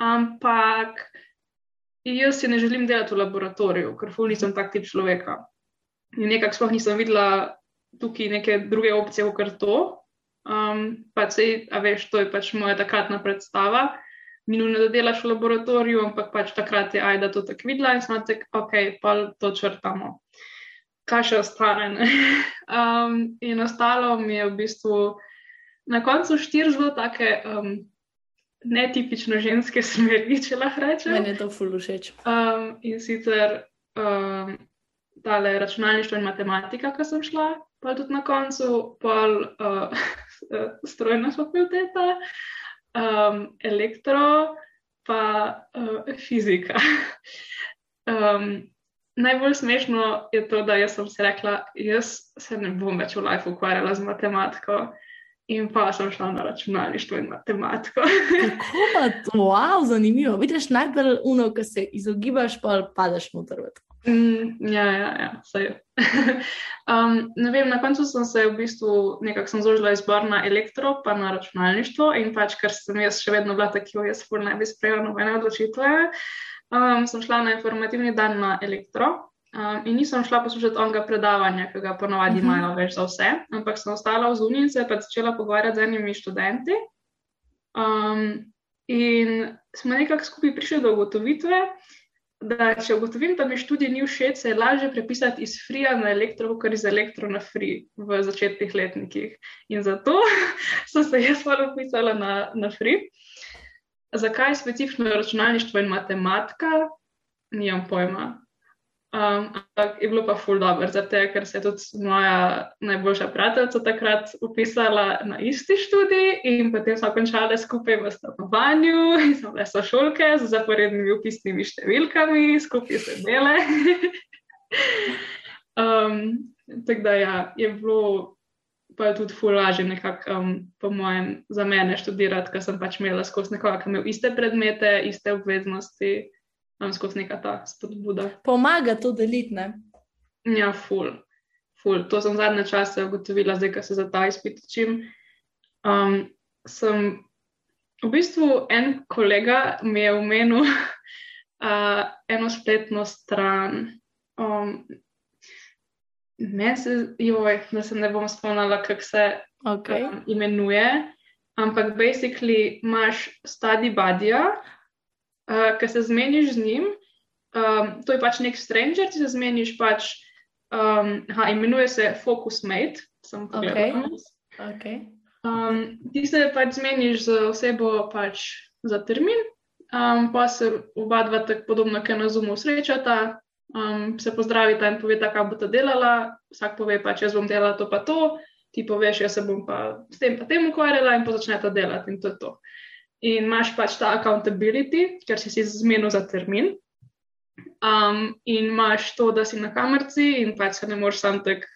ampak jaz si ne želim delati v laboratoriju, ker ful nisem tak tip človeka. In nekako sploh nisem videla tukaj neke druge opcije, kot to. Um, pa se, a veš, to je pač moja takratna predstava. Minulo, da delaš v laboratoriju, ampak pač takrat je Aida to tako videla in smo rekli, ok, pa to črtamo. Kaj še ostane? um, in ostalo mi je v bistvu na koncu štiri zelo take um, netipično ženske smeri, če lahko rečem. Meni je to fully všeč. Um, in sicer um, tale računalništvo in matematika, ki sem šla, pa tudi na koncu, pol uh, strojna fakulteta, um, elektro, pa uh, fizika. um, najbolj smešno je to, da sem si rekla, jaz se ne bom več v life ukvarjala z matematiko. In pa sem šla na računalništvo in matematiko. Kako pa to, wow, zanimivo. Vidiš, najbolj uno, ki se izogibaš, pa padeš noter. Mm, ja, ja, ja, vse je. um, ne vem, na koncu sem se v bistvu nekako zložila izbor na elektro, pa na računalništvo in pač, ker sem jaz še vedno bila tako, jaz sploh ne bi sprejela nobene odločitve. Um, sem šla na informativni dan na elektro, Um, in nisem šla poslušati onega predavanja, ki ga ponovadi uh mhm. -huh. imajo več za vse, ampak sem ostala v zunji in se pa začela pogovarjati z enimi študenti. Um, in smo nekako skupaj prišli do ugotovitve, da če ugotovim, da mi študij ni všeč, se je lažje prepisati iz frija na elektro, kot iz elektro na frij v začetnih letnikih. In zato sem se jaz malo pisala na, na frij. Zakaj specifično računalništvo in matematika? Nimam pojma. Um, ampak je bilo pa ful dobro, zato ker se je tudi moja najboljša prijateljica takrat upisala na isti študij in potem smo končali skupaj v stanovanju smo bile sošolke z zaporednimi upisnimi številkami, skupaj sedele. um, tako da ja, je bilo pa tudi ful lažje nekako, um, po mojem, za mene študirati, ker sem pač imela skozi nekoga, ki ima iste predmete, iste obveznosti nam skozi neka ta spodbuda. Pomaga to deliti, ne? Ja, ful. ful. To sem zadnje čase ugotovila, zdaj, ko se za ta izpit učim. Um, sem v bistvu en kolega mi je omenil, uh, eno spletno stran. Um, Meni se, joj, da se ne bom spomnila, kako se Okay. um, imenuje, ampak basically imaš study buddy, uh, ki se zmeniš z njim. Um, to je pač nek stranger, ti se zmeniš pač, um, aha, imenuje se Focus Mate, sem pogledala. Okay. Um, ti se pač zmeniš z osebo pač za termin, um, pa se oba dva tako podobno, kot na Zoomu srečata, um, se pozdravita in poveta, kaj bo ta delala. Vsak pove pač, jaz bom delala to pa to, ti poveš, jaz se bom pa s tem pa tem ukvarjala in pa začneta delati in to je to. In imaš pač ta accountability, ker si si zmenil za termin. Um, in imaš to, da si na kamerci in pač se ne moreš sam tako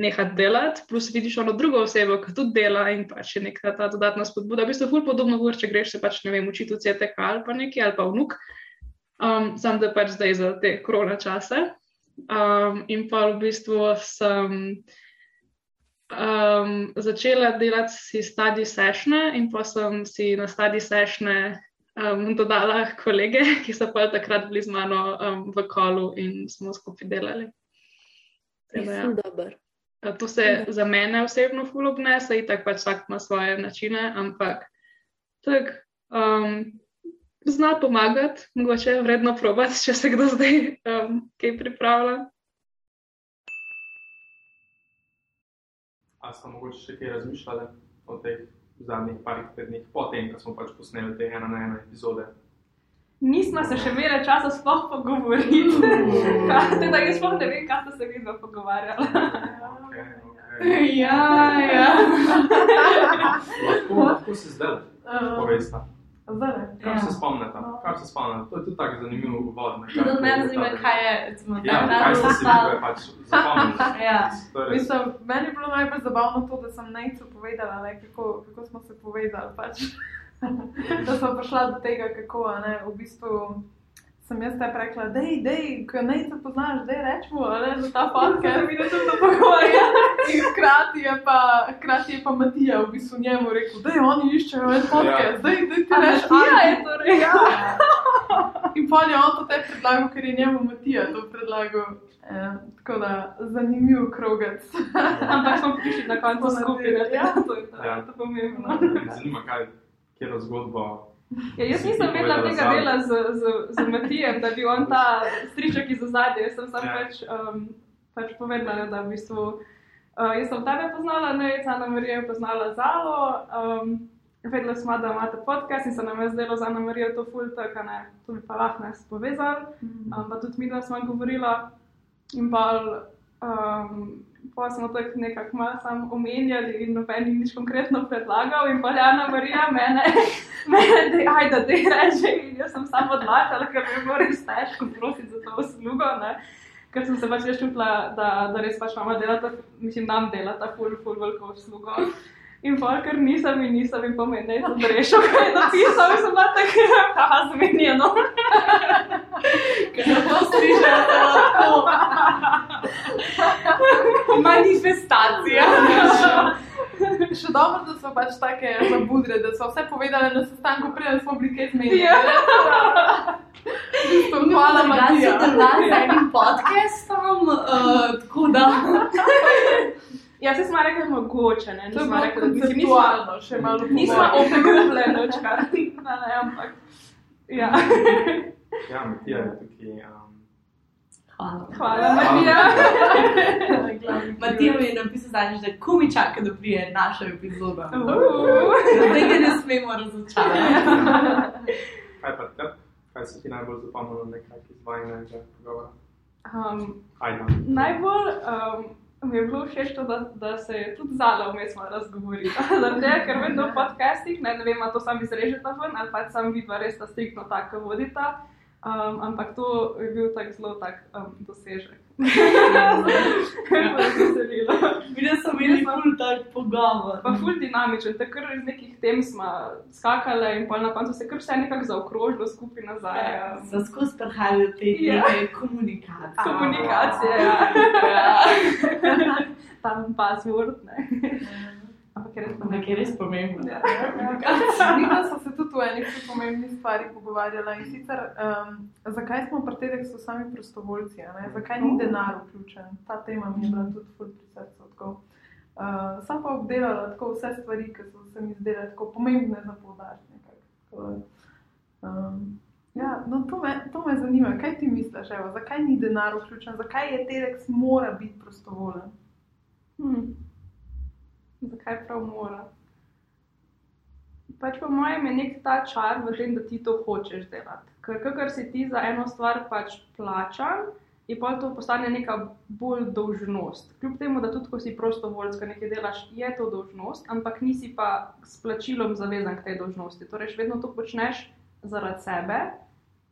nehati delati, plus vidiš ono drugo osebo, ki tudi dela in pač je neka ta dodatna spodbuda. V bistvu je ful podobno, kot če greš se pač ne vem, učiti v CTK ali pa neki ali pa vnuk, um, sam da pač zdaj za te korona čase. Um, in pa v bistvu sem um, začela delati si study sessione in pa sem si na study sessione um, dodala kolege, ki so pa takrat bili z mano um, v kolu in smo skupaj delali. Tako da, ja. Dober. To se za mene osebno ful obnese, in tako pač vsak ima svoje načine, ampak tak, um, zna pomagati, mogoče je vredno probati, če se kdo zdaj um, kaj pripravlja. A ste mogoče še kaj razmišljali o teh zadnjih parih tednih, potem, ko smo pač posneli te ena na ena epizode? Nismo se še imeli časa sploh pogovoriti. Kaj, da jaz sploh ne vem, kaj ste se vi dva pogovarjali. Okay, okay. ja, ja. Lahko, lahko se zdaj povesta. Zdaj. Kar Ja. se spomnite, kar se spomnite. To je tudi tako zanimiv uvod. ne, kaj- Tudi mene zanima, kaj je, recimo, Ja, kaj ste si vi pač zapomnili? Ja. To je res. Mislim, meni je bilo najbolj zabavno to, da sem Nejcu povedala, ne, kako, kako smo se povezali. Pač. da smo prišla do tega, kako a ne, v bistvu sem jaz te rekla, da je, ko Nejca poznaš, da je rečemo, a ne, za ta podcast. Mi da se to pogovarja. In hkrati je pa, hkrati je pa Matija v bistvu njemu rekel, da je oni iščejo en podcast, da je ti rečeš, Ja, je torej. Ja. In pol je on to te predlagal, ker je njemu Matija to predlagal. Eh, tako da zanimiv krogec. Ampak smo prišli na koncu naredili, ja. ja. to je to, Ja. to je pomembno. Me Zanima, kaj, kjer zgodbo. Ja, jaz nisem vedela tega dela z, z, z Matijem, da bi on ta striček iz ozadja. Jaz sem sam Ja. pač, um, pač povedala, da v bistvu uh, jaz sem tebe poznala, ne, Ana Marija je poznala Zalo. Um, vedela smo, da imate podcast in se nam je zdelo za Ana Marijo to ful, tako ne, to bi pa lahko nas povezali. Um, pa tudi mi dva smo govorila in pa. Um, Pa smo tako nekako malo samo omenjali, in noben ni nič konkretno predlagal, in pa je Ana Marija mene, mene da ajde, da je reče. In jaz sem samo odlašala, ker mi je bilo res težko prositi za to uslugo, ker sem se pač res čutila, da, da res pač mama delata, mislim, nam delata ful, ful veliko uslugo. In pa ker nisem in nisem in pomeni, da je to rešil, kaj je napisal, sem bila tako, haha, zamenjeno. Ker se to sliši, da je lahko manifestacija. Še dobro, da smo pač take zabudre, da so vse povedali na sestanku, preden smo bili kaj zmedeni. Ja. Hvala, Matija. sodelovali z enim podcastom, uh, tako da. Ja, se smo rekli, mogoče, ne, To je nismo bilo rekli, da mislim, nismo, konceptualno, še malo nismo opegubile nočkar. Ne, ne, ampak. Ja. Ja, Matija je tukaj. Um, Hvala. Hvala, Marija. Matija mi je napisal zadnjič, da ko mi čaka, da prije naša epizoda. Tega ne smemo razočarati. kaj pa te? Kaj se ti najbolj zapomnilo nekaj iz vajnega pogovora? Um, Ajde. najbolj um, mi je bilo všeč da, da se je tudi zala vmes malo razgovorila. Tega, ker vedno v podcastih, ne, ne vem, a to sami izrežete ven ali pa sam vidva res ta striktno tako vodita. Um, ampak to je bil tak zelo tak um, dosežek. Je veselilo. Vidim, da imeli ful tak pogovor. Pa ful dinamičen, takrat iz nekih tem smo skakali in pa na koncu se kar vse nekako zaokrožilo skupaj nazaj. Ja, So skozi prihajali te Ja. komunikacije. Komunikacije, ja. ja. Tam password, ne. Ampak je res Ampak je res pomembno. Ja, ja, ja. Mi pa smo se tudi v eni zelo pomembni stvari pogovarjali in sicer, um, zakaj smo pri tedek so sami prostovoljci, a ne? zakaj ni denar vključen. Ta tema mi je bila tudi ful pri srcu. tako. Uh, sem pa obdelala tako vse stvari, ki so se mi zdele tako pomembne za poudariti. nekako. Um, ja, no, to, me, to me zanima, kaj ti misliš, evo, zakaj ni denar vključen, zakaj je TEDx mora biti prostovoljen? Hmm. Zakaj prav mora? Pač po mojem je nek ta čar v tem, da ti to hočeš delati. Ker kar si ti za eno stvar pač plačan, je pa to postane neka bolj dolžnost. Kljub temu, da tudi ko si prostovoljska nekaj delaš, je to dolžnost, ampak nisi pa s plačilom zavezan k tej dolžnosti. Torej, še vedno to počneš zaradi sebe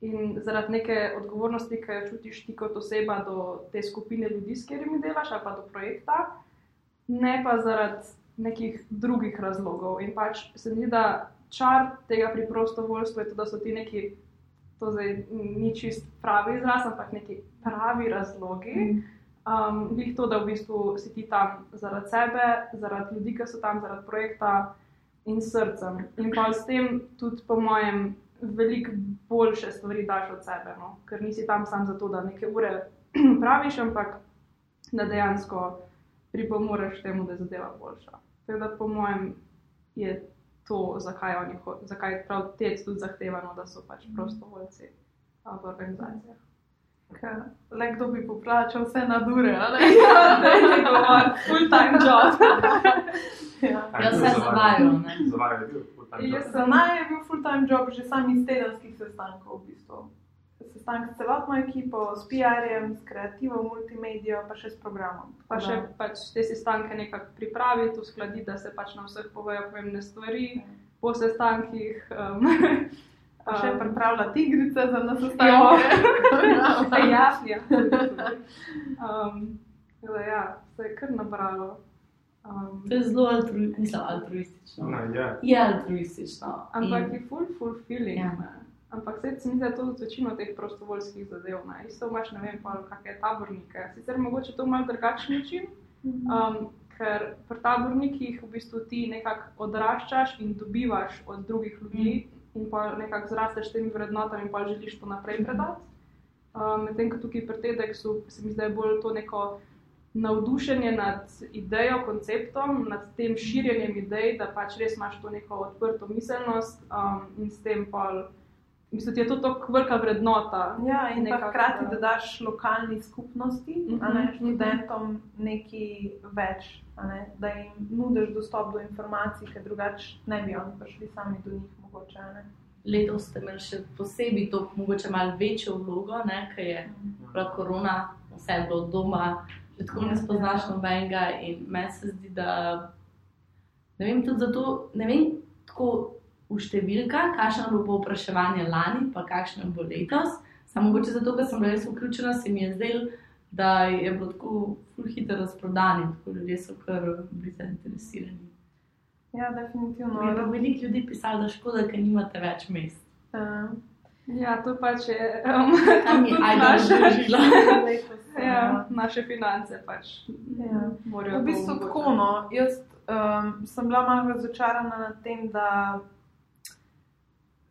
in zaradi neke odgovornosti, ki jo čutiš ti kot oseba do te skupine ljudi, s katerimi delaš, ali pa do projekta, ne pa zaradi nekih drugih razlogov. In pač se mi zdi, da čar tega pri prostovoljstvu je to, da so ti neki, to zdaj ni čist pravi izraz, ampak neki pravi razlogi. Um, Glih to, da v bistvu si ti tam zaradi sebe, zaradi ljudi, ki so tam, zaradi projekta in srcem. In pa s tem tudi, po mojem, veliko boljše stvari daš od sebe, no? ker nisi tam sam zato, da nekaj ure praviš, ampak da dejansko pripomoreš temu, da je zadeva boljša. Tako da, po mojem, je to, zakaj, oni, zakaj prav te tudi zahtevano, da so pač prostovoljci a, v organizacijah. Le kdo bi poplačal vse na dure, ali Ja, da je govor, full time job. ja. Ja, vse zavajo, ne. Zavajo je bil. full-time job. Jaz sem naj je bil full-time job že sam iz tedenskih sestankov, v bistvu. Sestanek s celotno ekipo, s PR-jem, s kreativo, multimedijo, pa še s programom. Pa Tako še da- pač te sestanke nekako pripraviti, uskladiti, da se pač na vseh povejo pomembne stvari, po sestankih. Um, Pa še um, pripravljati igrice za nas Ja. sestanke. ja, ja. Um, tako da ja, se je kar nabralo. Um, To je zelo altru, mislim, altruistično. No, je. Je altruistično. ampak In- je full fulfilling. Ja. Ampak se mi zdi, da je to tudi večino teh prostovoljskih zadev. Ne. Isto imaš, ne vem, pa kakšne tabornike. Sicer mogoče to malo drugačen način, um, ker pri tabornikih v bistvu ti nekako odraščaš in dobivaš od drugih ljudi in pa nekako zrasteš temi vrednotami in pa želiš to naprej predati. Um, Medtem ko tukaj pri TEDxu se mi zdi, da je bolj to neko navdušenje nad idejo, konceptom, nad tem širjenjem idej, da pač res imaš to neko odprto miselnost um, in s tem pa. Mislim, da je to tako velika vrednota. Ja, in pa Nekako, hkrati, da- da daš lokalni skupnosti, Mhm, a ne, mhm. študentom nekaj več, a ne, da jim nudiš dostop do informacij, ker drugače ne bi oni prišli sami do njih. Mogoče, a ne. Letos ste imeli še posebej to, mogoče malo večjo vlogo, ker je bila korona, vse je bilo doma, že tako ne spoznaš nobenega. In meni se zdi, da ne vem, tudi zato, ne vem, tako v številkah, kakšno bo povpraševanje lani, pa kakšno bo letos. Samo mogoče zato, ker sem bila jaz vključena, se mi je zdelo, da je bilo tako ful hitro razprodano, tako ljudje so kar bili zainteresirani. Ja, definitivno. No, veliko ljudi pisalo, da škoda, ker nimate več mest. Uh, Ja, to pač je um, Tam je tudi ajdo naše- razložila. letos, Ja, naše finance pač Ja. morajo V bistvu to tako. No. Jaz um, sem bila malo razočarana nad tem, da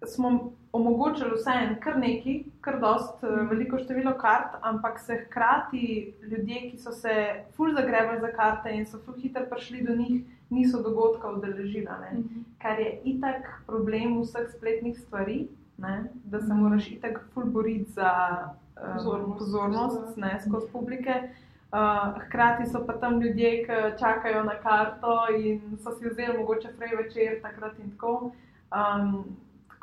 smo omogočili vseeno kar nekaj, kar dost, mm. veliko število kart, ampak se hkrati ljudje, ki so se ful zagrebali za karte in so ful hitro prišli do njih, niso dogodka udeležili. ne. Mhm. Kar je itak problem vseh spletnih stvari, ne? da se moraš itak ful boriti za um, Pozornost. pozornost ne, skozi publike. Uh, hkrati so pa tam ljudje, ki čakajo na karto in so si vzeli mogoče prej večer, takrat in tako. Um,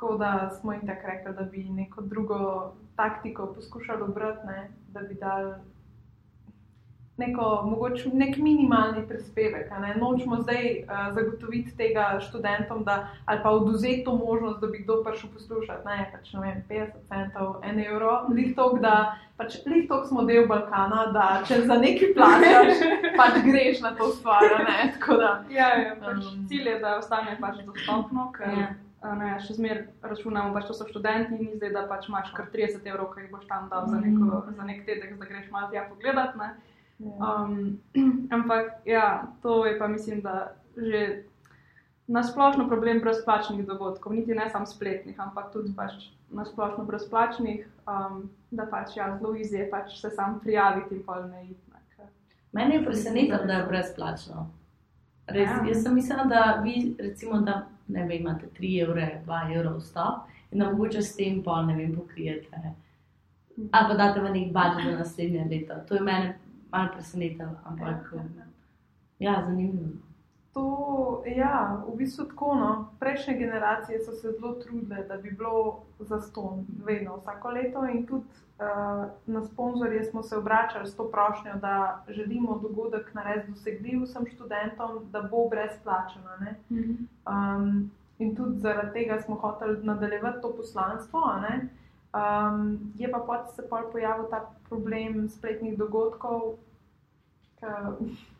tako da smo jim tako rekli, da bi neko drugo taktiko poskušali obrati, ne, da bi dali neko, mogoče nek minimalni prispevek. Ne. Nočemo zdaj uh, zagotoviti tega študentom, da, ali pa oduzeti to možnost, da bi kdo prišel poslušati. Ne, pač, ne vem, 50 centov, 1 evro, lihtok, da pač lihtok smo del Balkana, da če za nekaj plačaš, pač greš na to stvar. Ne, tako da. Ja, ja pač Um. cilj je, da ostane pač dostopno, ker Ja. Ne, še zmeraj računamo, pač to so študenti in ni zdaj, da pač imaš kar 30 evrov, ki jih boš tam dal za, neko, za nek tedek, da greš malo tja pogledat. Ne. Ja. Um, ampak ja, to je pa mislim, da že nasplošno problem brezplačnih dogodkov, niti ne samo spletnih, ampak tudi pač nasplošno brezplačnih, um, da pač ja, zelo izje pač se sam prijaviti in pol ne iti. Mene je presenetilo, da je brezplačno. Res, Ja. jaz sem mislila, da vi, recimo, da ne vem, imate 3 evre, 2 evra vstop in da mogoče s tem pol ne vem, pokrijete. Ali pa date v nek budžet za naslednje leto. To je mene malo presenetilo, ampak ja, zanimivo. To ja, v bistvu tako. No. Prejšnje generacije so se zelo trudile, da bi bilo za ston, vedno, vsako leto. In tudi na sponzorje smo se obračali s to prošnjo, da želimo dogodek narediti dosegljiv vsem študentom, da bo brezplačen. a ne. Um, in tudi zaradi tega smo hoteli nadaljevati to poslanstvo. Um, je pa potem se pol pojavil ta problem spletnih dogodkov, ki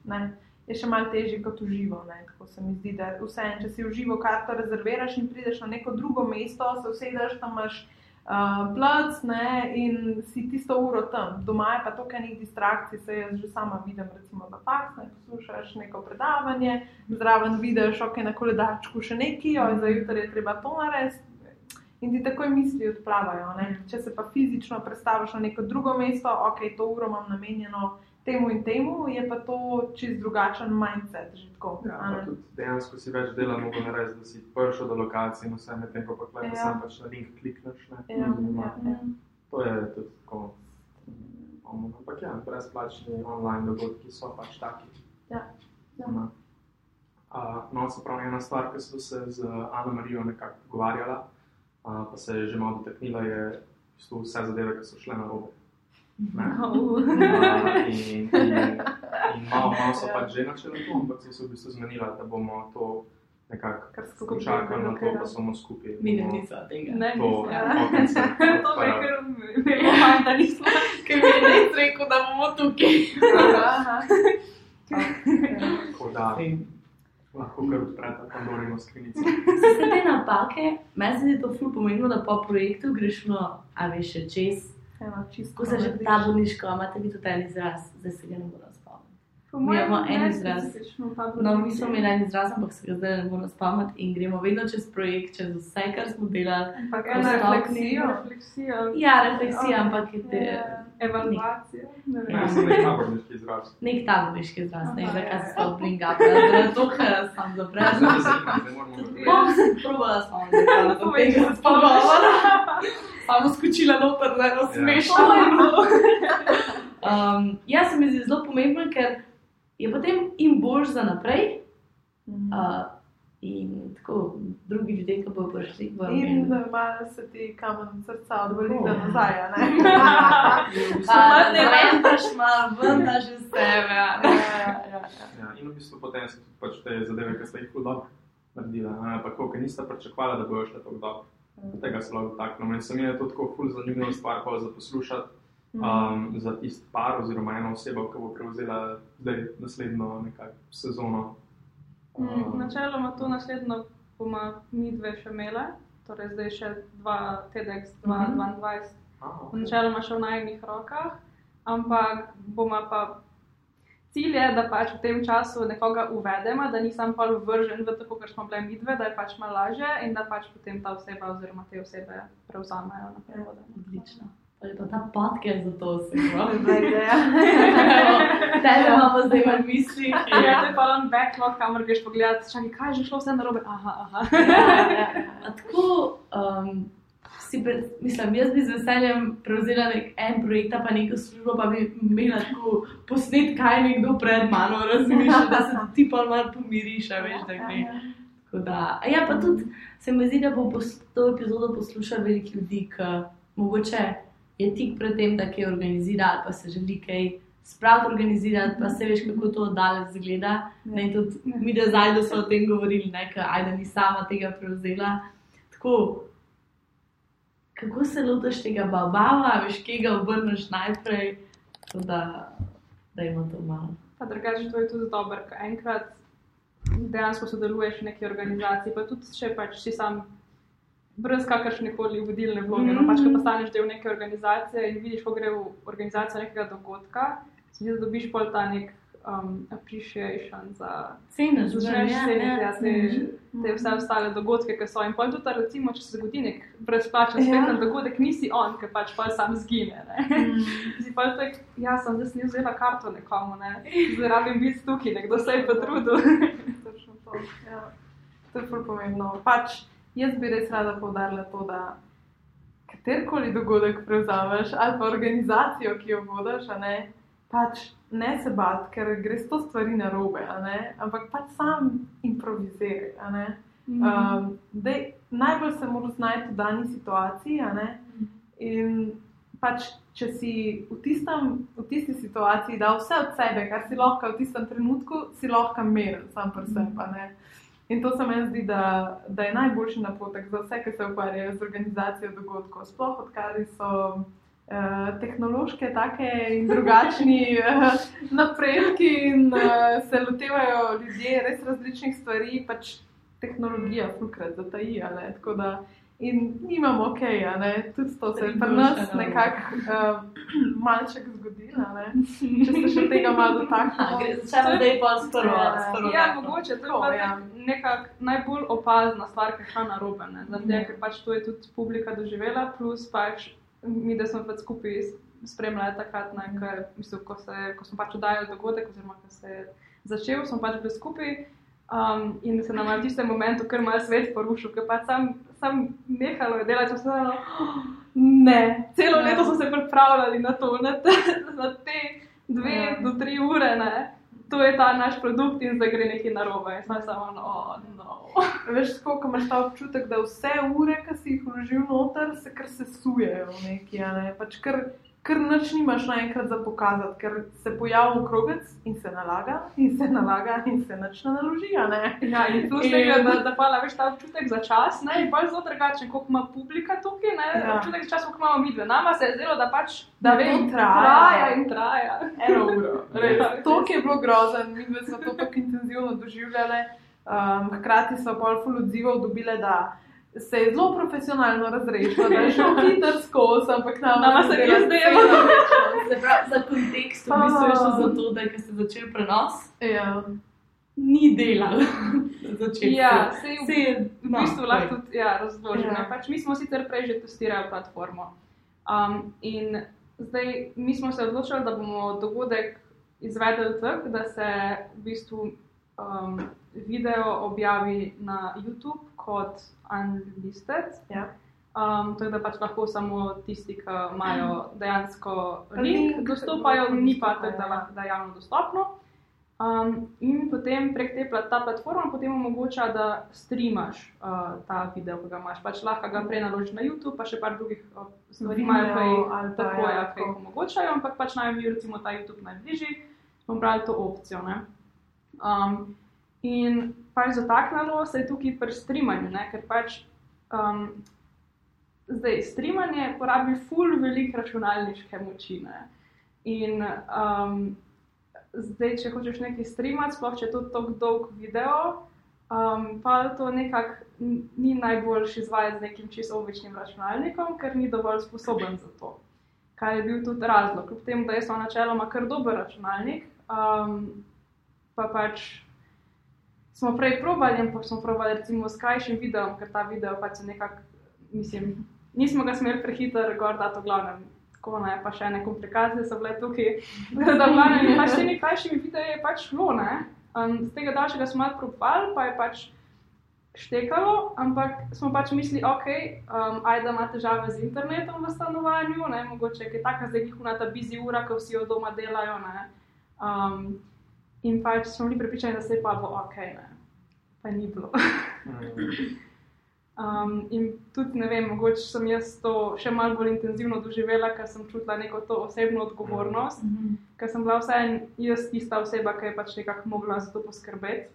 ne, je še malo težji kot v živo. Ne. Tako se mi zdi, da vseeno, če si v živo karto rezerviraš in prideš na neko drugo mesto, se usedeš tam imaš. Uh, plac ne, in si tisto uro tam, doma je pa toliko enih distrakcij, se jaz že sama vidim, recimo za faks, ne poslušaš neko predavanje, zraven vidiš, ok, na koledarčku še neki, oj, za jutri je treba to narediti. In ti takoj misli odplavajo. Ne? Če se pa fizično predstaviš na neko drugo mesto, ok, to uro imam namenjeno temu in temu, je pa to čist drugačen mindset. tako, Ja, pa tudi dejansko si več dela mogo narediti, da si prišel do lokacije in vse medtem, ko pa klepe Ja. sam pač na link klikneš. Ne, Ja, ja, ja. To je tudi tako. Ampak ja, brezplačni online dogodki so pač taki. Ja, ja. Uh, no, se pravi, ena stvar, ki smo se z Ano Marijo nekako pogovarjala, uh, pa se je že malo dotaknila, je v bistvu vse zadeve, ki so šle na robe. Uh, in, in, in malo, malo so Ja. pač že načele to, ampak so se v bistvu zmenila, da bomo to nekako Kar počakali na to, pa smo skupaj. Mi ne nismo tega. Ne, To, ja. okence To je kar zelo fajn, da nismo. Ker mi je res rekel, da bomo tukaj. Aha. Tako da lahko kar odprete Pandorino skrinjico. Se te napake, meni se zdi to ful pomembno, da po projektu greš no, a veš, čez. Ko se že ta bolniška, imate vi tudi en izraz, zdaj se ga ne spomniti. Po mojem imamo en izraz. ta No, mi smo imeli en izraz, ampak se ga zdaj ne morem spomniti in gremo vedno čez projekt, čez vse, kar smo delali. Ampak Ena Postopni. refleksija. Ja, refleksija, ampak je te, Ja. Evaluacija. Ne vem. Ne, sem nek naborniški izraz. nek taborniški izraz, ne zakaj ja, se ja. bringa, zaradi to, sem Ne, ne, ne govoriti. Bom se probala spomniti, da do tega pogovora. Samo skočila noter, da je smešno. Um, ja, se mi zdi zelo pomembno, ker je potem jim boljš za naprej. Mhm. Uh, in tako drugi ljudje, ki bodo prišli, bodo In imeli. da malo se ti kamen srca odvali za nazaj. a ne? Pa ne vem, daš malo ven, daš iz sebe. ne. Ja, ja, ja. Ja, in v bistvu potem so tudi pač te zadeve, ki ste jih hudo naredili. Ampak ko niste pričakovali, da bojo šle tako dobro. Tega se lahko dotaknemo. In se mi je to tako ful zanimiva stvar, pa za poslušati um, za tisti par oziroma eno osebo, ki bo prevzela zdaj naslednjo nekako sezono. Mm, Um, Načeloma to naslednjo bomo mi dve še imele, torej zdaj še dva TEDx 2022. a, okej. Načeloma še v najnih rokah, ampak bomo pa. Cilj je, da pač v tem času nekoga uvedemo, da nisem pa vržen v to, kar smo bile mi dve, da je pač malo lažje in da pač potem ta oseba oziroma te osebe prevzamejo naprej vodenje. Odlično. Je pa ta podcast za to osebo. Ideja. Tebe imamo zdaj v mislih. Ja, to je pa on backlog, kamor greš pogledat, čakaj, kaj je že šlo vse narobe. Aha, aha. A tako, um, si pre, mislim, jaz bi z veseljem prevzela nek en projekt, pa neko službo, pa bi imela tako posnet, kaj nekdo pred mano razmišljal, da se ti pa malo pomiriš, a veš, da gre. Tako da, ja, pa tudi se mi zdi, da bo to epizodo poslušal veliko ljudi, ki mogoče je tik pred tem, da kaj organizira ali pa se želi kaj spraviti organizirati, pa se veš, kako to oddalje zgleda. Ne, tudi mi, da zdaj, da so o tem govorili, ne, ka, ajde, ni sama tega prevzela. Tako, kako se lotiš tega babava, veš, kje ga obrneš najprej, tako da, da ima to malo. Pa drugače, to je tudi dobro, ker enkrat dejansko sodeluješ v neki organizaciji, pa tudi če pač si sam brez kakršne koli vodilne vloge. Mm. No, pač, ko postaneš del neke organizacije in vidiš, ko gre v organizacijo nekega dogodka, si da dobiš pol ta nek um, appreciation za Ceniš, Začneš ja, ceniti ja, ja, te, ceniš. te vse ostale dogodke, ki so. In pa tudi, recimo, če se zgodi nek brezplačen spletni Ja. dogodek, nisi on, ki pač pa sam zgine. ne. Mm. Si pa tak, ja, sem zdaj ni vzela karto nekomu, ne. zdaj rabim biti tukaj, nekdo se je potrudil. Točno to. Ja. To je pomembno. Pač, jaz bi res rada povdarila to, da katerkoli dogodek prevzameš ali pa organizacijo, ki jo vodiš, ne, pač ne se bat, ker gre sto stvari na robe, ampak pač sam improviziraj. a ne. Um, dej, najbolj se moraš znajti v dani situaciji. In pač, če si v, tistem, v tisti situaciji dal vse od sebe, kar si lahko v tistem trenutku, si lahko meren sam pri sebi. In to se meni zdi, da, da je najboljši napotek za vse, ki se ukvarjajo z organizacijo dogodkov. Sploh odkar so uh, tehnološke take in drugačni uh, napredki in uh, se lotevajo ljudje res različnih stvari, pač tehnologija fulkrat zataji. Tako da In nimamo ok, a ne? tudi to se je pri nas nekako uh, malček zgodilo, a ne? če se še tega malo dotaknemo. Začnemo zdaj pa s prvo. Ja, Ja, mogoče to je ja. tak nekak najbolj opazna stvar, ki je šla na robe. Mhm. tega, ker pač to je tudi publika doživela, plus pač mi, da smo pač skupaj spremljali takrat, ne, ker, mislim, ko, se, ko smo pač oddajali dogodek, oziroma ko se je začel, smo pač bili skupaj. Um, in se nam je v tistem momentu kar mal svet porušil, ker pač sam, sam nehalo je delati, sem se ne, celo Ja. leto smo se pripravljali na to, na te, na te dve Ja. do tri ure, ne. To je ta naš produkt in zdaj gre nekaj narobe. Sem samo, no, no. Veš, koliko imaš ta občutek, da vse ure, ki si jih vložil noter, se kar sesujejo neki, ne. Pač kar, kar nič nimaš naenkrat za pokazati, ker se pojavi krogec in se nalaga, in se nalaga, in se nič ne naloži, ne. Ja, in plus In- tega, da, da pa veš ta občutek za čas, ne, je pač zelo drugačen, koliko ima publika tukaj, ne, Ja. občutek za čas, koliko imamo mi dve. Nama se je zdelo, da pač, da vem, to traja. traja in traja. Eno uro. Ja. To, ki je bilo grozen, mi dve smo to tako intenzivno doživljali. Um, hkrati so pol ful odzivov dobile, da se je zelo profesionalno razrešilo, da je šlo hitro skozi, ampak nam Nama se je zdelo. Se pravi, za kontekst, v bistvu je šlo za to, da ste začeli prenos, Ja. ni delal. Začeti. Ja, sej v, Se je, v no, bistvu lahko tudi ja, razložim. Ja. Ja. Pač mi smo sicer prej že testirali platformo. Um, in zdaj mi smo se odločili, da bomo dogodek izvedli tako, da se v bistvu um, video objavi na YouTube kot unlisted. Ja. Um, tako da pač lahko samo tisti, ki imajo dejansko Link link, dostopajo, do ni pa tako, da, da je javno dostopno. Um, in potem prek te ta platforma potem omogoča, da streamaš uh, ta video, ki ga imaš. Pač lahko ga prej naložiš na YouTube, pa še par drugih uh, stvari imajo, ki tako, ja, ja, tako. omogočajo, ampak pač naj bi recimo ta YouTube najbližji, smo brali to opcijo. Ne? Um, in pač zataknilo se je tukaj pri streamanju, ne? ker pač um, zdaj streamanje porabi ful velik računalniške moči. Ne? In um, zdaj, če hočeš nekaj streamati, sploh če je to tako dolg video, um, pa to nekako ni najboljši izvajati z nekim čisto običnim računalnikom, ker ni dovolj sposoben za to. Kar je bil tudi razlog, kljub temu, da je so načeloma kar dober računalnik, um, pa pač smo prej probali, ampak smo probali recimo s krajšim videom, ker ta video pač se nekako, mislim, nismo ga smeli prehitro gor dati v glavnem. Tako ne, pa še ene komplikacije so bile tukaj. Da, v glavnem, pač s temi krajšimi videi je pač šlo, ne. Um, z tega daljšega smo malo probali, pa je pač štekalo, ampak smo pač mislili, ok, um, ajde, ima težave z internetom v stanovanju, ne, mogoče je taka zdaj njihuna ta busy ura, ko vsi od doma delajo, ne. Um, in pač smo bili pripričani, da se je pa bo ok, ne. Pa ni bilo. Um, in tudi ne vem, mogoče sem jaz to še malo bolj intenzivno doživela, ker sem čutila neko to osebno odgovornost, Mhm. ker sem bila vseeno jaz tista oseba, ki je pač nekako mogla za to poskrbeti.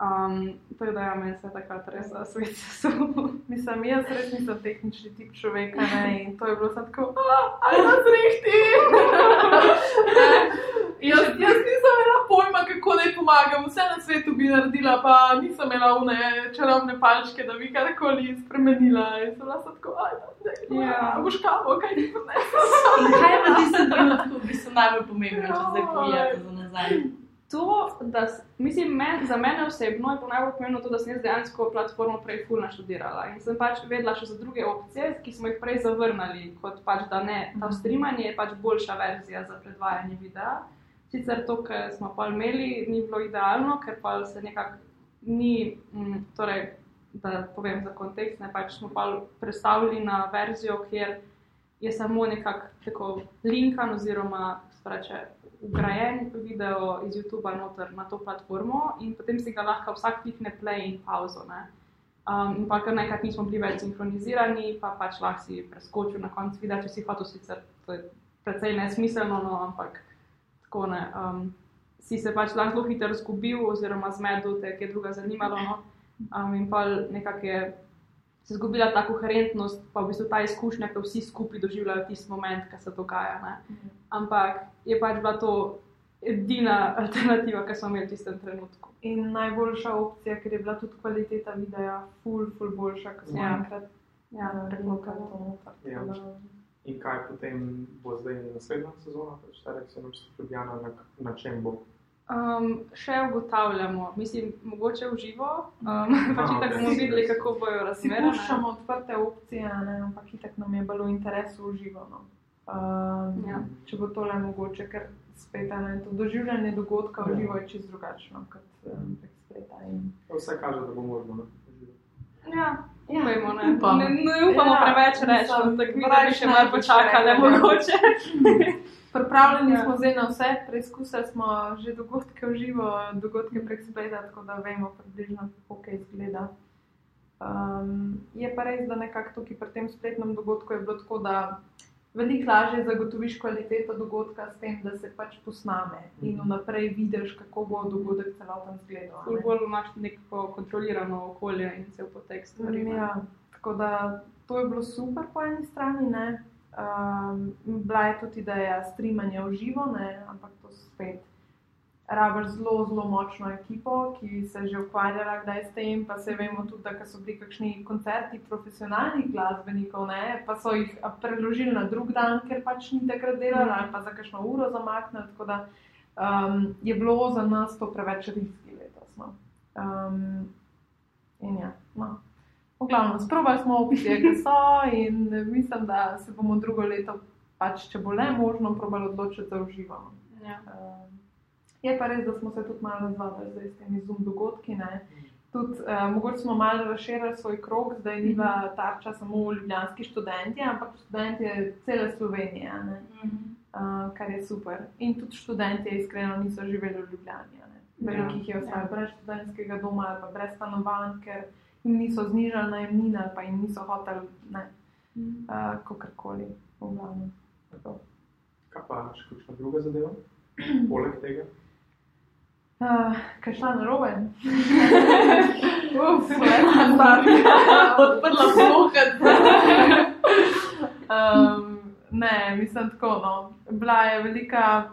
Um, tako da ja, meni se je takrat res za svet sesul. Mislim, jaz res nisem tehnični tip človeka ne? in to je bilo tako, ali nas rehti. jaz, jaz nisem imela pojma, kako naj pomagam, vse na svetu bi naredila, pa nisem imela une čarobne palčke, da bi karkoli spremenila. In sem bila tako, ajde, Ja. ja. boš kavo, kaj ti prinesel. In kaj je v tistem trenutku v bistvu najbolj pomembno, če zdaj pogledate za nazaj? To, da, mislim, men, za mene osebno je bilo najbolj pomembno to, da sem jaz dejansko platformo prej fulno študirala in sem pač vedela še za druge opcije, ki smo jih prej zavrnili, kot pač da ne, ta streamanje je pač boljša verzija za predvajanje videa. Sicer to, kar smo pa imeli, ni bilo idealno, ker pa se nekako ni, mm, torej, da povem za kontekst, ne pač smo pa predstavili na verzijo, kjer je samo nekako linkan oziroma sprače, ugrajen video iz YouTuba noter na to platformo in potem si ga lahko vsak klikne play in pauzo. Ne. Um, in pa kar nekaj nismo bili več sinhronizirani, pa pač lahko si preskočil na konc videa, če si hotel sicer, to je precej nesmiselno, no, ampak tako ne. Um, si se pač lahko hitro izgubil oziroma zmedel, te je kaj druga zanimalo. No. Um, in pa nekako je se izgubila ta koherentnost, pa v bistvu ta izkušnja, ki vsi skupaj doživljajo tisti moment, ki se dogaja. Ne. Ampak je pač bila to edina alternativa, ki smo imeli v tistem trenutku. In najboljša opcija, ker je bila tudi kvaliteta videa, ful, ful boljša, kot smo Ja. enkrat Ja, rekli, to noter. Ja. Da- In kaj potem bo zdaj naslednja sezona, pač ta rekse nam Ljubljana, na, na čem bo? Um, še ugotavljamo, mislim, mogoče v živo, um, pač Aha, tako bomo videli, kako bojo razmere. ne. puščamo odprte opcije, a ne, ampak itak nam je bilo v interesu uživo. No. Um, Ja. Če bo tole mogoče, ker spet a ne, to doživljanje dogodka v Ja. živo je čisto drugačno kot um, prek spleta. In... Vse kaže, da bo možno. Ne? Ja, upajmo, ne. Upam. ne, ne upamo Ja, preveč reči, mislim, tako da bi še malo počakali, ja. mogoče. Pripravljeni ja. smo zdaj na vse, preizkusili smo že dogodke v živo, dogodke prek spleta, tako da vemo približno, kako kaj izgleda. Um, je pa res, da nekako tukaj pri tem spletnem dogodku je bilo tako, da veliko lažje zagotoviš kvaliteto dogodka s tem, da se pač posname in vnaprej vidiš, kako bo dogodek celoten izgledal. a Ful bolj imaš neko kontrolirano okolje in cel potekst. stvari. Ja, tako da to je bilo super po eni strani. Ne? Um, bila je tudi ideja streamanja v živo, ne? ampak to spet. Rabiš zelo, zelo močno ekipo, ki se je že ukvarjala kdaj s tem, pa se vemo tudi, da so bili kakšni koncerti profesionalnih glasbenikov, ne? pa so jih preložili na drug dan, ker pač ni takrat delali, ali pa za kakšno uro zamaknili. Tako da um, je bilo za nas to preveč riski letos. No? Um, in ja, no. V glavnem, sprobali smo opcije, ki so, in mislim, da se bomo drugo leto, pač, če bo le možno, probali odločiti za uživanje. Ja. Um, je pa res, da smo se tudi malo razvadili zdaj s temi zoom dogodki. Ne. Tudi, uh, mogoče smo malo razširili svoj krog, zdaj ni bila tarča samo ljubljanski študenti, ampak študenti cele Slovenije, ne. uh, kar je super. In tudi študenti iskreno niso živeli v Ljubljani. Veliko jih je ostalo brez študentskega doma ali pa brez stanovanj, ker jim niso znižali najemnine ali pa jim niso hoteli, ne, uh, kakorkoli. v glavnem. Kaj pa še kakšna druga zadeva? Poleg tega? Uh, kaj šla na robe? Uf, odprla pohod. um, ne, mislim tako. No. Bila je velika,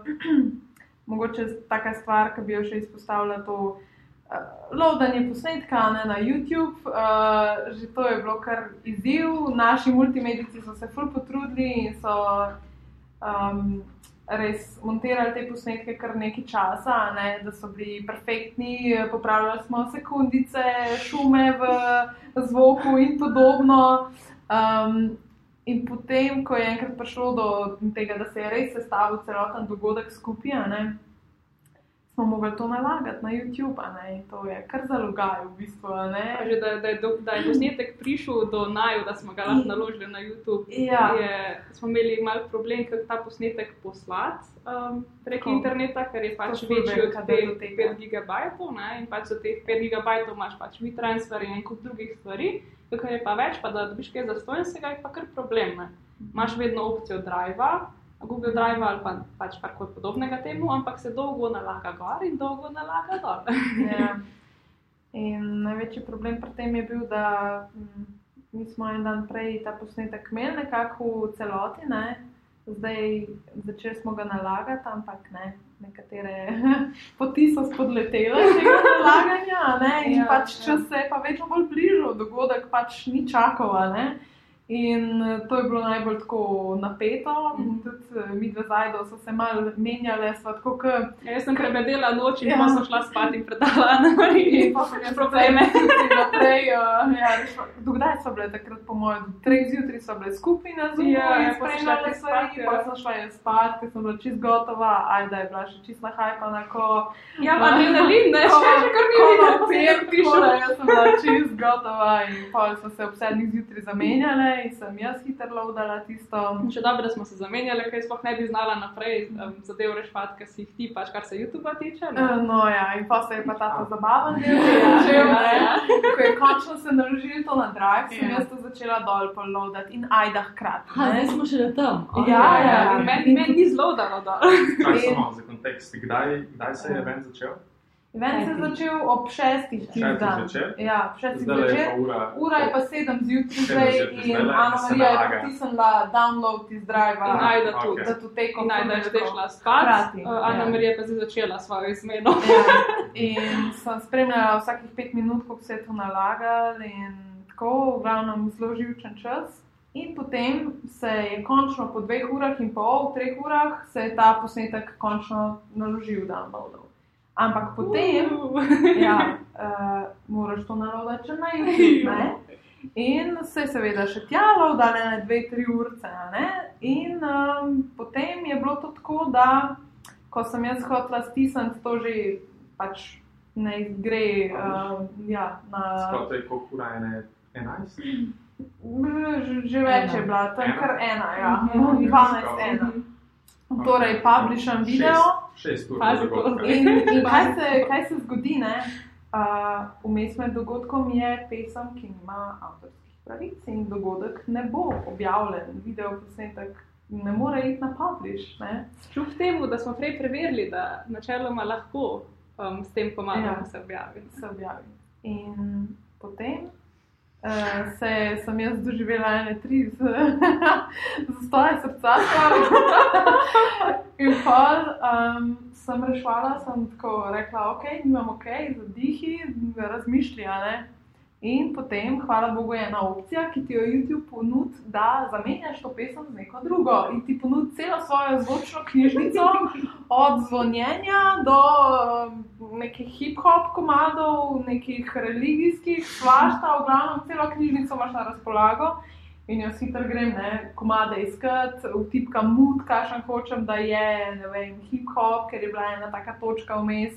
mogoče taka stvar, ki bi jo še izpostavila. To, uh, Loadanje posnetka ne, na YouTube, uh, že to je bilo kar izziv. Naši multimedici so se ful potrudili in so um, res montirali te posnetke kar nekaj časa, ne, da so bili perfektni, popravljali smo sekundice, šume v zvoku in podobno. Um, in potem, ko je enkrat prišlo do tega, da se je res sestavil celoten dogodek skupaj, smo mogli to nalagati na YouTube, ne, to je kar zalogaj v bistvu. Že da, da, do, da je posnetek prišel do naju, da smo ga lahko naložili na YouTube. Ja. Je, smo imeli mal problem, kako ta posnetek poslati um, prek Tako. interneta, ker je pač večji od velika 5, datoteka. 5 gigabajtov. Ne? In pač za teh 5 gigabajtov imaš pač WeTransfer in en kup drugih stvari. Ker je pa več, pa da dobiš kaj zastojnega, je pa kar problem. Ne? Imaš vedno opcijo Drive. Google Drive ali pa pač karkoli podobnega temu, ampak se dolgo nalaga gor in dolgo nalaga dol. Ja. In največji problem pri tem je bil, da mm, mi smo en dan prej ta posnetek imeli nekako v celoti, ne? zdaj začeli smo ga nalagati, ampak ne. Nekatere poti so spodletele tega nalaganja, ne? in Ja, ja, pač ja. čas se je pa vedno bolj bližal, dogodek pač ni čakal. In eh, to je bilo najbolj tako napeto, in tudi eh, mi dve zajdo so se malo menjale, sva tako k. Ja, jaz sem prebedela noč in Ja. sem šla spat in predala na Mariji. Sem probleme. Naprej, uh, ja, rešila- do kdaj so bile takrat, po mojem, do treh zjutraj so bile skupaj na Zoomu Ja, in ja, šla spremljale stvari, pa sem šla jaz spat, ker sem bila čist gotova, ajda je bila še čist nahajpana, ko Ja, pa adrenalin, ne, še že kar mi je pišel. pišela, jaz sem bila čist gotova in pol so se ob sedmih zjutraj zamenjale in sem jaz hitro lovdala tisto. Še dobro, da smo se zamenjali, ker sploh ne bi znala naprej um, zadev rešiti, ker si jih ti, pač kar se YouTube tiče. ne. Eh, No ja, in pa se je pa ta ta zabaven del začel, ja, ja. Ko je končno se naložili to na drive, sem Ja. jaz to začela dol polloadati in ajda hkrati. Ha, ne. zdaj smo še tam. Ja, ja, In Meni men ni zelo dalo dol. Kaj samo za kontekst, kdaj, kdaj se je event začel? Event se je začel ob šestih Šestih dan. zvečer? Ja, ob šestih je zvečer. pa ura. Ura je pa sedem zjutraj zdaj in Ana Marija je nalaga. pritisnila download iz driva. In ajda Ok. tudi. Da tu teko. Najda je zdaj šla spat, uh, Ana ja. Marija pa je zdaj začela svojo izmeno. Ja, in sem spremljala vsakih pet minut, kako se je to nalagalo, in tako, v glavnem, zelo živčen čas. In potem se je končno po dveh urah in pol, treh urah, se je ta posnetek končno naložil, downloadal. Ampak potem, ja, uh, moraš to naložiti na YouTube. Ne? In se je seveda še tjalo, da ne dve, tri urce. In um, potem je bilo to tako, da ko sem jaz hotela stisniti, to že pač ne gre um, ja, na. To je koliko ura ene 11? Že, več je bila, tam Ena? kar ena, ja, Mhm. 12 ena. Torej, publisham video. Šest ur. In, in kaj, se, kaj se zgodi, ne? Uh, Vmes med dogodkom je pesem, ki ima avtorskih pravic in dogodek ne bo objavljen, video posnetek ne more iti na publish. Ne? Kljub temu, da smo prej preverili, da načeloma lahko um, s tem pomagamo, Ja. se objavi. se objavi. In potem uh, se, sem jaz doživela ene tri z, z stoje srca. In pol um, sem rešvala, sem tako rekla, ok, nimam ok, zadihi, razmišljala. In potem, hvala Bogu, je ena opcija, ki ti jo YouTube ponudi, da zamenjaš to pesem z neko drugo in ti ponudi celo svojo zvočno knjižnico, od zvonjenja do um, nekih hip-hop komadov, nekih religijskih, svašta, v glavnem celo knjižnico imaš na razpolago. In jaz hitro grem, ne, komade iskat, vtipkam mut, kakšen hočem, da je, ne vem, hip-hop, ker je bila ena taka točka vmes.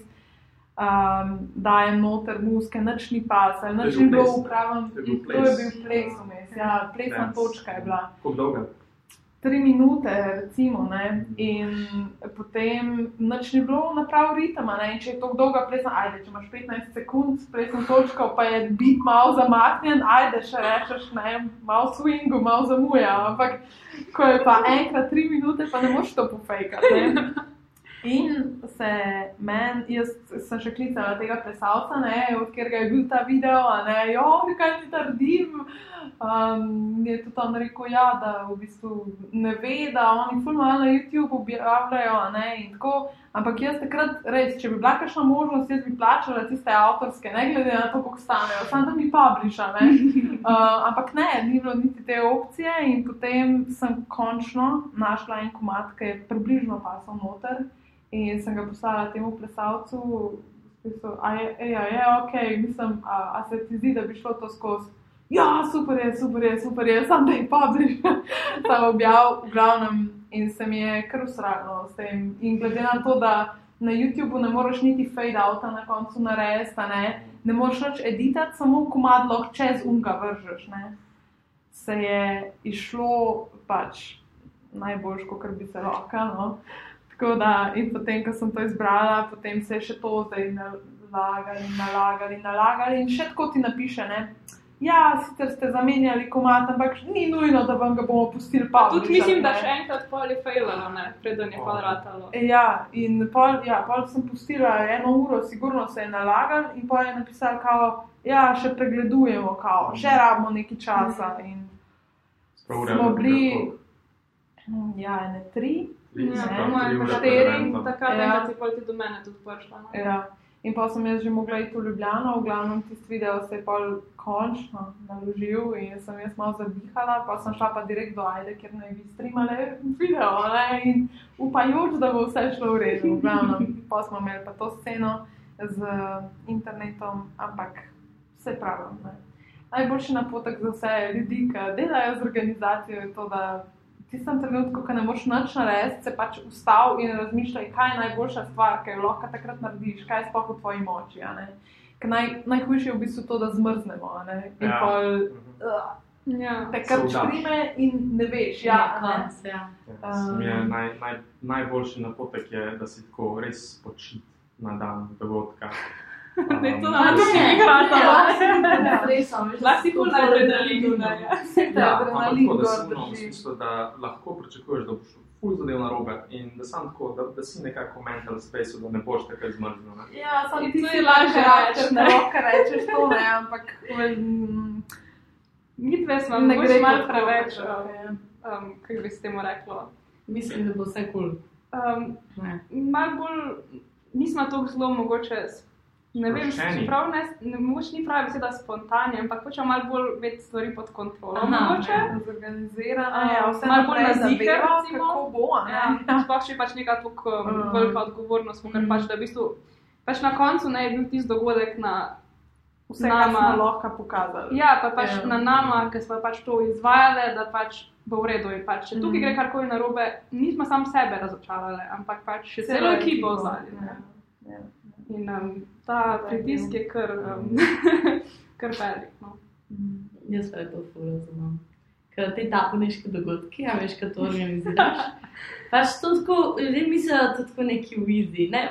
Um, dajem noter muske, nič ni je nič ni bilo v pravem. To je bil ples. vmes, ja, plesna Dance. točka je bila Koliko dolga? tri minute, recimo, ne? in potem nič ni bilo na prav ritma. Ne? In če je to dolga plesna, ajde, če imaš 15 sekund, plesna točka, pa je bit malo zamaknjen, ajde, še rečeš, ne, malo swingu, malo zamuja. Ampak ko je pa enkrat tri minute, pa ne moš to pofejkati. In se meni, jaz sem še klicala tega plesalca, ne, od katerega je bil ta video, a ne, jo, kaj ti trdim. Um, je tudi on rekel, ja, da v bistvu ne ve, da oni fulmano na YouTube objavljajo. a Ne, in tako. Ampak jaz takrat, res, če bi bila kakšna možnost, jaz bi plačala tiste avtorske, ne glede na to, koliko stanejo, samo da mi publiša. Ne. Uh, ampak ne, ni bilo niti te opcije, in potem sem končno našla en komat, ki je približno pasal noter. In sem ga poslala temu plesalcu, spisal, a je, ej, a je ok, mislim, a, a se ti zdi, da bi šlo to skozi. Ja, super je, super je, super je, sam da je publish. Sam objav, v glavnem, in se mi je kar usralo s tem. In glede na to, da na YouTubu ne moreš niti fade outa na koncu narediti, ne, ne moreš več editati, samo komad lahko čez unga vržeš, ne. Se je išlo pač najboljš, kot bi se lahko, no. Tako da, in potem, ko sem to izbrala, potem se je še to zdaj nalagali, nalagali, nalagali in še tako ti napiše, ne. Ja, sicer ste zamenjali komat, ampak ni nujno, da vam ga bomo pustili pa. Tudi mislim, da še enkrat pol je failalo, ne, preden je pol ratalo. Ja, in pol, ja, pol sem pustila eno uro, sigurno se je nalagal in pol je napisal, kao, ja, še pregledujemo, kao, še rabimo nekaj časa. In smo bili, ja, ne tri. Pa štiri. Takrat Ja. enkrat si pol ti do mene tudi prišla. no. Ja. In pa sem jaz že mogla iti v Ljubljano, v glavnem tisti video se je pol končno naložil in sem jaz malo zabihala, pa sem šla pa direkt do Ajde, ker naj bi streamale video, ne? in upajoč, da bo vse šlo v redu. V glavnem, pa smo imeli pa to sceno z internetom, ampak vse pravim. Ne? Najboljši napotek za vse ljudi, ki delajo z organizacijo, je to, da tistem trenutku, ko ne moreš nič narediti, se pač ustavi in razmišljaj, kaj je najboljša stvar, kaj jo lahko takrat narediš, kaj je sploh v tvoji moči. a ne. Ker Naj, najhujše je v bistvu to, da zmrznemo. a ne. In Ja. pol, uh, Ja. te kar šprime in ne veš. Ja, Ja, ne. konc, ja. Ja, se mi je naj, naj, najboljši napotek je, da si tako res počit na dan dogodka. Da je to Um, na to, ja, stresom, veš, da Lahko ful tako na adrenalinu, adrenalin tako, da gor si v drži. smislu, da lahko pričakuješ, da boš ful zadev narobe in da sam tako, da, da si nekako mental space, da ne boš takrat zmrznil. ne. Ja, samo ti to si je lažje reči, da ne. lahko rečeš to, ne, ampak Mi dve smo ne gre malo preveč, tako, um, ja. um, kako bi se temu reklo. Mislim, da bo vse kul. Um, Ne. malo bolj, nismo tako zelo mogoče. Ne vem, Sproščeni. prav ne, ne, mogoče ni pravi beseda spontani, ampak hočemo malo bolj imeti stvari pod kontrolo. Aha, mogoče. ja. Zorganizirana, Um, ja, vse malo bolj naprej na ziher, zaveva, recimo. kako bo, a ne. Ja, sploh še pač neka tako um, Mm. velika odgovornost, ker Mm. pač, da v bistvu pač na koncu ne je bil tisti dogodek na Vse, kar smo nama. lahko pokazali. Ja, pa pač Ja. na nama, ki smo pač to izvajali, da pač bo v redu. In pač, če tukaj Mhm. gre karkoli narobe, nismo sam sebe razočarali, ampak pač še celo ekipo ozadje. Ja. Ja. In um, ta je pritisk je kar, um, kar velik. No. Jaz pa je to razumem. Ker te taponiške dogodke, a veš, kaj to organiziraš. Pač to tako, ljudje mislijo, da je to tako neki vizi. Ne,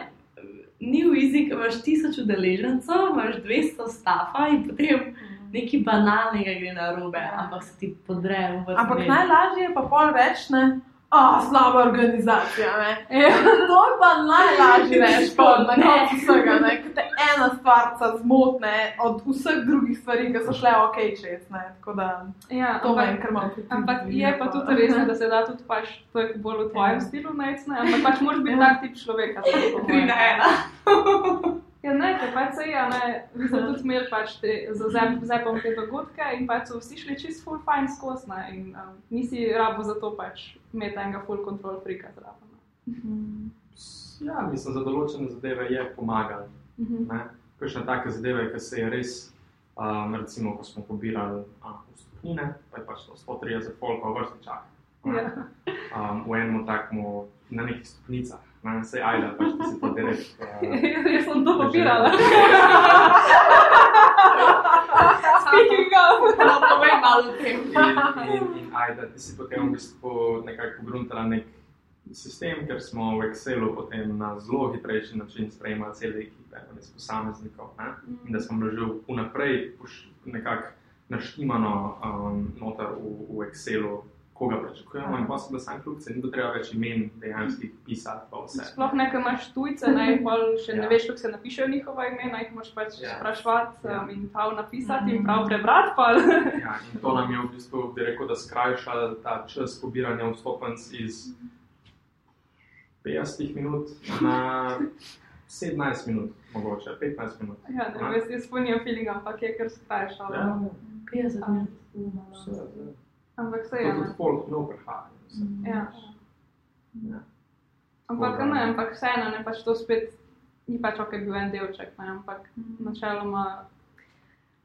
ni vizi, ker imaš tisoč udeležencev, imaš 200 stafa in potem nekaj banalnega gre na robe, ampak se ti podre v vrsti. Ampak najlažje je pa pol reči, ne. A, slaba organizacija, ne. Ja. To je pa najlažje reči, na koncu vsega, ne. Ker te ena stvar zmotne od vseh drugih stvari, ki so šle ok čez, ne. Tako da Ja, to me ampak, je kar malo potiče. ampak je pa tudi res, da se da tudi pač to je bolj v tvojem Ja. stilu najti, ampak pač moraš biti tak tip človeka. Tri na ena. Ja, ne, te pač se je, ne, mi smo tudi imeli pač te, za zep- zepom te dogodke in pač so vsi šli čist full fine skozi, ne, in um, nisi rabo za to pač imeti enega full control frika zraven. ne. Ja, mislim, za določene zadeve je pomagal. Mhm. Kakšne take zadeve, ki se je res, um, recimo, ko smo pobirali uh, vstopnine, pa je pač to 130 folkov v vrsti čaka. Ja. Um, v enem takmu, na nekih stopnicah, ne, se ajde, pač ti si to direkt. Uh, Jaz sem to pobirala. Speaking of. No, povej malo o tem. in, in, in ajde, ti si potem v bistvu nekako pogruntala nek sistem, ker smo v Excelu potem na zelo hitrejši način sprejemali cele ekipe, ne s posameznikov. Ne? In da smo bili že vnaprej nekako naštimano um, noter v, v Excelu, koga pričakujemo, in pa so bile same kljubce, ni bilo treba več imen dejanskih pisati, pa vse. Sploh nekaj imaš tujce, ne, in pol še ne Ja. veš, kako se napišejo njihova imena, jih moraš pač Ja. spraševati Ja. um, in prav napisati in prav prebrati. pol. Ja, in to nam je v bistvu, bi rekel, da skrajša ta čas pobiranja vstopenc iz 50 minut na 17 minut, mogoče 15 minut. Ja, ne, jaz, jaz spomnim feeling, ampak je kar skrajšalo. Ja, 50 minut. vse. Ampak se To je. tudi folk no prihaja. Ja. Ja. Ampak ne, ampak vseeno, ne pač to spet ni pač ok, bil en delček, ne, ampak načeloma.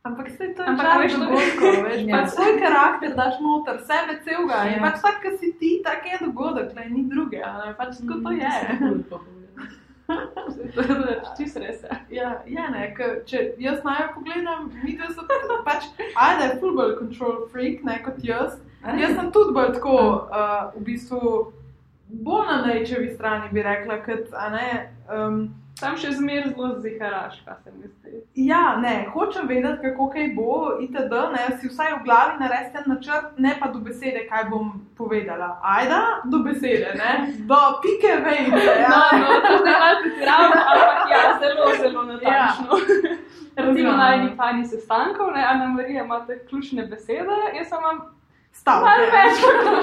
Ampak se to je Ampak veš, dogodkov, veš, Ja. pač svoj karakter daš noter, sebe celega in Ja. pač tak, ki si ti, tak je dogodek, ne, ni druge, a ne, pač tako to je. Je čisto res. ja. Ja, ne, ker če jaz naj pogledam, mi da so pač, ajde, full bolj control freak, ne kot jaz. Jaz sem tudi bolj tako, uh, v bistvu, bolj na najčevi strani bi rekla, kot, a ne, um, Sam še zmeraj zelo ziharaš, kaj se mi zdi. Ja, ne, hočem vedeti, kako kaj bo, itd. Ne, si vsaj v glavi naredite načrt, ne pa do besede, kaj bom povedala. Ajda, do besede, ne, do pike vejce. No, Ja. no, to zdaj malo pretiravamo, ampak ja, zelo, zelo natančno. Recimo Razumem. na eni pani sestankov, ne, Ana Marija ima te ključne besede, jaz sem vam stavke. Malo več kot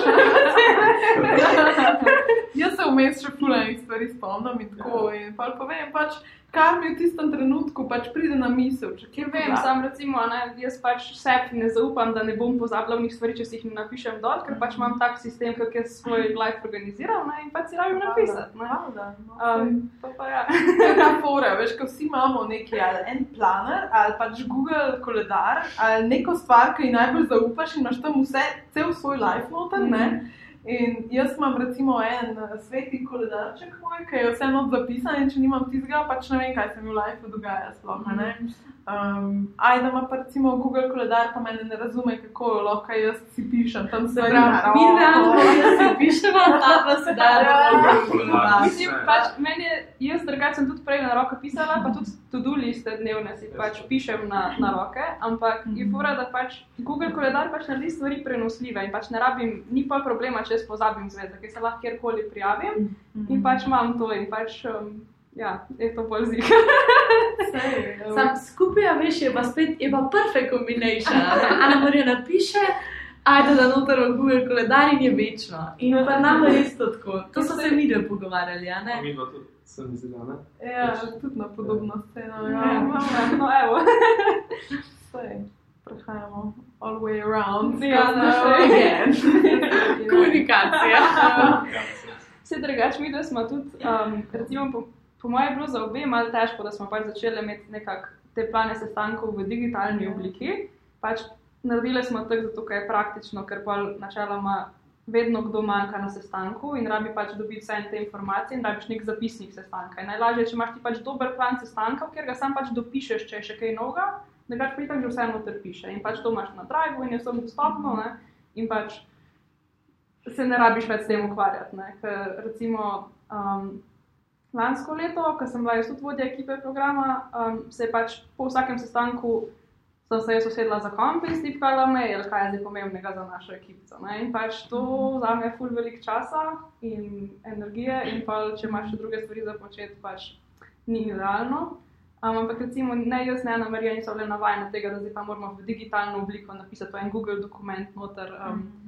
Jaz se vmes še fulajnih stvari spomnim in tako. In pa povem, pač, kar mi v tistem trenutku pač pride na misel. Če Vem, sam recimo, ne, jaz pač sebi ne zaupam, da ne bom pozabila njih stvari, če si jih ne napišem dol, ker pač imam tak sistem, kako je svoj life organiziral ne, in pač si rabim napisati. Ne. Um, to pa ja. Ta fora, veš, ko vsi imamo neki ali en planer, ali pač Google koledar, ali neko stvar, ki ji najbolj zaupaš in imaš tam vse, cel svoj life noter, ne. In jaz imam recimo en eh, sveti koledarček moj, ki je vseeno zapisan in če nimam tizga, pač ne vem, kaj se mi v life dogaja sploh, a ne. Um, Ajda ima pa recimo Google koledar, pa mene ne razume, kako lahko jaz si pišem tam stvari. na Mi roko. realno, jaz si pišemo, ta pa se da. Mislim, pač meni je, jaz drugače sem tudi prej na roko pisala, pa tudi to-do liste dnevne si pač pišem na, na roke, ampak je fura, da pač Google koledar pač naredi stvari prenosljive in pač ne rabim, ni pa problema, če jaz pozabim zvezde, ker se lahko kjerkoli prijavim in pač imam to in pač, um, ja, je to bolj zik. Sam skupaj, a veš, je pa spet, je pa perfect combination. Ana Marija napiše, ajde da noter v Google koledar in je večno. In pa nam je isto tako. To so se mi dve pogovarjali, a ne? Mi pa tudi se mi zdi, ne. Ja, tudi na podobno sceno. Ja, Ja, no, evo. Sej, prehajamo all the way around. Ja, no, uh, again. Komunikacija. Vse drugače, mi da smo tudi, um, recimo, po, mojem, je bilo za obe malo težko, da smo pač začeli imeti nekako te plane sestankov v digitalni obliki. Pač naredili smo tako, zato ker je praktično, ker pa načeloma vedno kdo manjka na sestanku in rabi pač dobiti vse te informacije in rabiš nek zapisnik sestanka. In najlažje je, če imaš ti pač dober plan sestankov, ker ga sam pač dopišeš, če je še kaj novega, da ga pač že vseeno trpiš. In pač to imaš na drive in je vsem dostopno. Ne? In pač se ne rabiš več s tem ukvarjati. Ker recimo um, lansko leto, ko sem bila tudi vodja ekipe programa, um, se je pač po vsakem sestanku. Se usedla za komp in stipkala mail, kaj je zdaj pomembnega za našo ekipo. In pač to vzame ful velik časa in energije, in pa če imaš še druge stvari za početi, pač ni idealno. Um, ampak recimo ne jaz, ne Ana Marija, niso bile navajene tega, da zdaj pa moramo v digitalno obliko napisati en Google dokument noter. Um,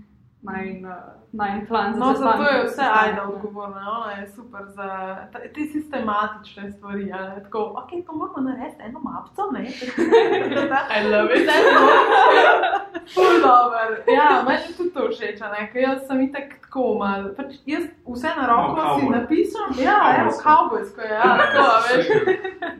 Najn, najn plan za No, zato sestanke, je vse ne. odgovorna. Ona je super za te sistematične stvari. a ne. Tako, ok, to moramo narediti eno mapco, ne? I love it. Ful dober. Ja, meni tudi to všeč, ne? Ker jaz sem itek tako mal. Pač jaz vse na roko Malo si napisam. Ja, evo, Cowboysko. kavbojsko je. Ja, tako, a veš.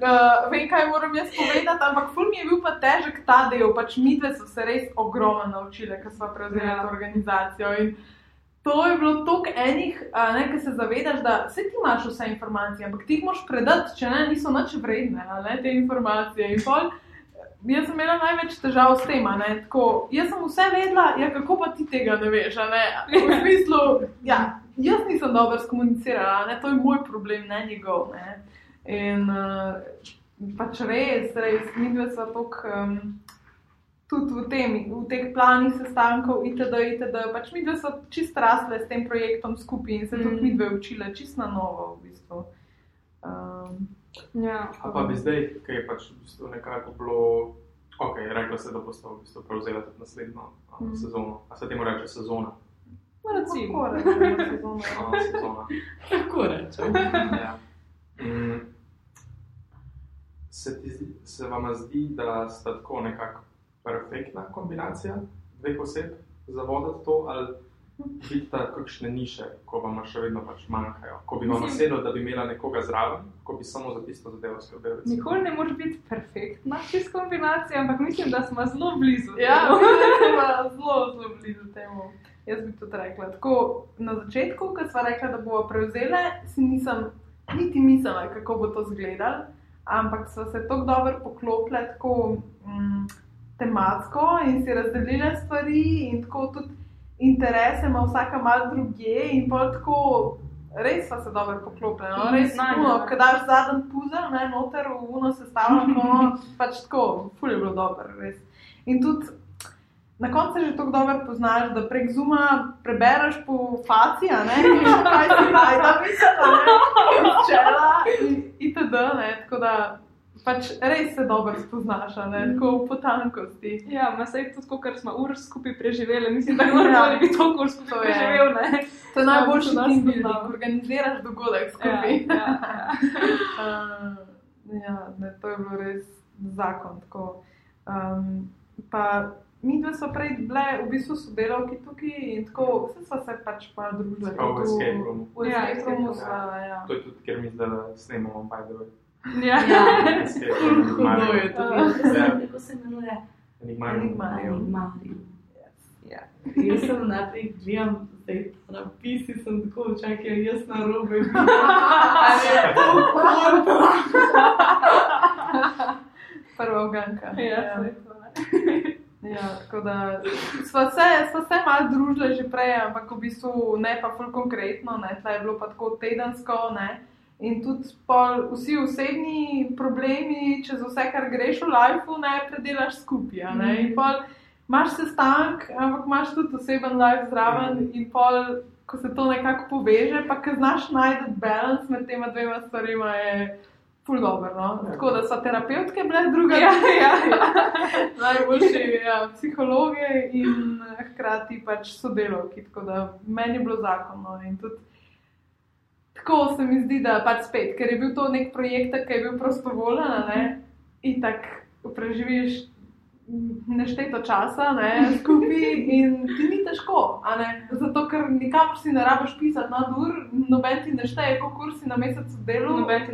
Uh, vem, kaj moram jaz povedati, ampak ful mi je bil pa težek ta del. Pač midve so se res ogromno naučile, ker smo prevzeli Ja. to organizacijo. In to je bilo toliko enih, ne, ki se zavedaš, da vse ti imaš vse informacije, ampak ti jih moraš predati, če ne, niso nič vredne, ne, te informacije. In pol, jaz sem imela največ težav s tem, tako, jaz sem vse vedela, ja, kako pa ti tega ne veš, ne, v smislu, ja, jaz nisem dobro skomunicirala, ne, to je moj problem, ne njegov, ne. In uh, pač res, res, mi dve smo tako. Um, tudi v, tem, v teh planih sestankov, itd., itd. Pač mi dve so čist rasle s tem projektom skupaj in se tudi Mhm. mi dve učile, čist na novo v bistvu. Um, Ja, A pa bi zdaj, ki je pač v bistvu nekako bilo, ok, rekla se, da boste v bistvu prevzela tudi naslednjo a, Mhm. sezono. A se temu reče sezona? recimo. tako rečemo, sezono. A, sezona. Tako rečem. Ja. Mm. Se, ti zdi, se vam zdi, da sta tako nekako perfektna kombinacija dveh oseb za voditi to, ali vidite kakšne niše, ko vam še vedno pač manjkajo? Ko bi vam sedelo, da bi imela nekoga zraven, ko bi samo za tisto zadevo skrbel. Nikoli ne moreš biti perfektna čez kombinacijo, ampak mislim, da smo zelo blizu. Ja, temu. da smo zelo, zelo blizu temu. Jaz bi tudi rekla. Tako, na začetku, ko smo rekli, da bomo prevzeli, si nisem niti mislila, kako bo to izgledalo, ampak so se tako dobro poklopile, tako mm, tematsko in si razdelile stvari, in tako tudi interese ima vsaka malo drugje, in pol tako. Res so se dobro poklopile, no? In res znanje, puno, ko daš zadnji puzel, ne, noter v uno sestavljamo, pač tako, ful je bilo dobro, res. In tudi na koncu se že tako dobro poznaš, da prek zuma prebereš po faci, a ne, veš, kaj si najda misel, a ne, iz čela in itd., ne, tako da pač res se dobro spoznaš, ne tako v potankosti. Ja, ma sej tudi, ko smo ur skupaj preživeli, mislim, da moramo biti toliko ur skupaj To je. preživel, ne? To je najboljši Ja, team building, organiziraš dogodek skupaj. Ja, ja, ja. Uh, ja, ne, to je bilo res zakon. Tako. Um, pa mi dve smo prej bile v bistvu sodelavki tukaj in tako, vse smo se pač pa družili. Tako v escape roomu. V Ja, escape roomu escape sva, ja. To je tudi, ker mi zdaj snemamo, by the way. Ja. Ja, Escape room, hudo je to. Ja. Kako se imenuje? Enigmarium. Ja. Jaz sem najprej gledal, zdaj napisi sem tako, čakaj, jaz na robe. Prva oganka. Ja, ne. Ja, tako da smo se, sva se malo družili že prej, ampak v bistvu ne pa ful konkretno, ne, tle je bilo pa tako tedensko, ne. In tudi vsi osebni problemi, čez vse, kar greš v lifeu, ne, predelaš skupaj. In pol imaš sestank, ampak imaš tudi oseben life zraven in pol, ko se to nekako poveže, pa ker znaš najti balans med tema dvema stvarima, je ful dobro, no. Tako da so terapevtke bile druga. Ja, ja, ja. najboljši ja, psihologe in eh, hkrati pač sodelavki. Tako da meni je bilo zakonno in tudi tako se mi zdi, da pač spet, ker je bil to nek projekt, ki je bil prostovoljen, ne, in tako preživiš nešteto časa ne, skupaj in ti ni težko, a ne, zato ker nikamor si ne rabiš pisati na dur, noben ti ne šteje, koliko ur si na mesec ti ne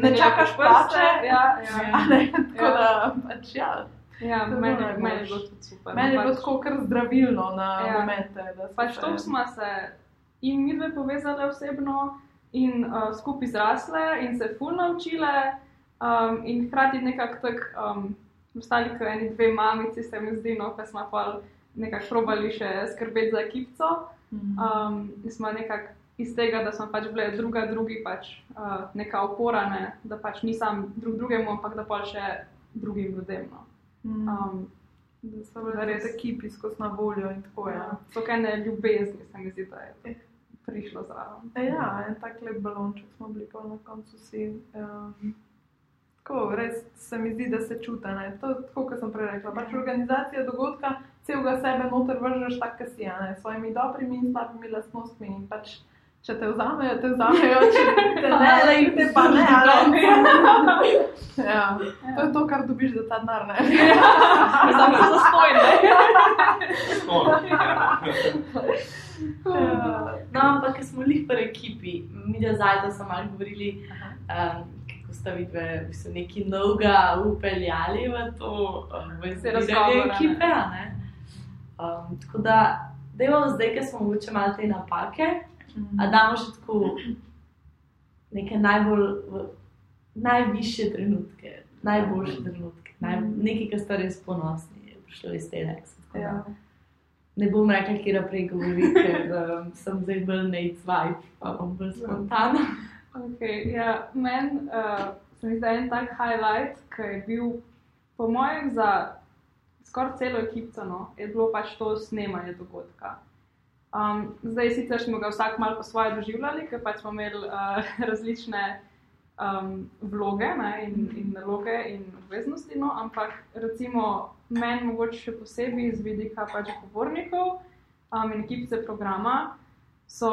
dela čakaš plače. Ja, ja. A ne, tako Ja. da pač ja. Ja, meni, meni je bilo tudi super. Meni je no, bilo pač- tako kar zdravilno na Ja. momente. Pač to smo se in mi dve povezali osebno in uh, skupaj zrasle in se ful naučile um, in hkrati nekako tako um, ostali kot eni dve mamici, se mi zdi, no, ko smo pa nekako probali še skrbeti za ekipco. Mhm. Um, in smo nekako iz tega, da smo pač bile druga drugi, pač uh, neka opora, ne? da pač ni sam drug drugemu, ampak da pa še drugim ljudem. No. Mhm. Um, Da so bile res ekipi skozi na voljo in tako je. ja, so kaj ne ljubezni, se mi zdi, da je to prišlo zraven. E, ja, en tak lep balonček smo bili pa na koncu vsi. Um, tako, res se mi zdi, da se čuti. ne. To je tako, kot sem prej rekla. Pač organizacija dogodka, celega sebe noter vržeš tak, kot si, ne, s svojimi dobrimi in slabimi lastnostmi. In pač, če te vzamejo, te vzamejo, če te ne, da jih te pa ne. a ne. Ja, to je to, kar dobiš za ta denar. ne. Samo za stoj, ne? Ja. No, ampak ker smo jih pri ekipi, mi da zdaj, da smo malo govorili, um, kako sta vidve, v bistvu neki novega upeljali v to, v Vse zbiranje razgovore, ne. ekipe. Um, tako da, dajmo zdaj, ker smo mogoče malo te napake, a damo še tako neke najbolj, najvišje trenutke, najboljše trenutke, naj, nekaj, kar ste res ponosni, je prišlo iz tega. Ja. Ne bom rekla, kje naprej govori, ker um, sem zdaj bolj neizvaj, pa bom bolj spontana. Okay, ja, Meni uh, se mi zdi en tak highlight, ki je bil, po mojem, za skoraj celo ekipo, no, je bilo pač to snemanje dogodka. Um, zdaj sicer smo ga vsak malo po svoje doživljali, ker pač smo imeli uh, različne um, vloge ne, in, in naloge in obveznosti, no, ampak recimo meni mogoče še posebej z vidika pač govornikov um, in ekipice programa so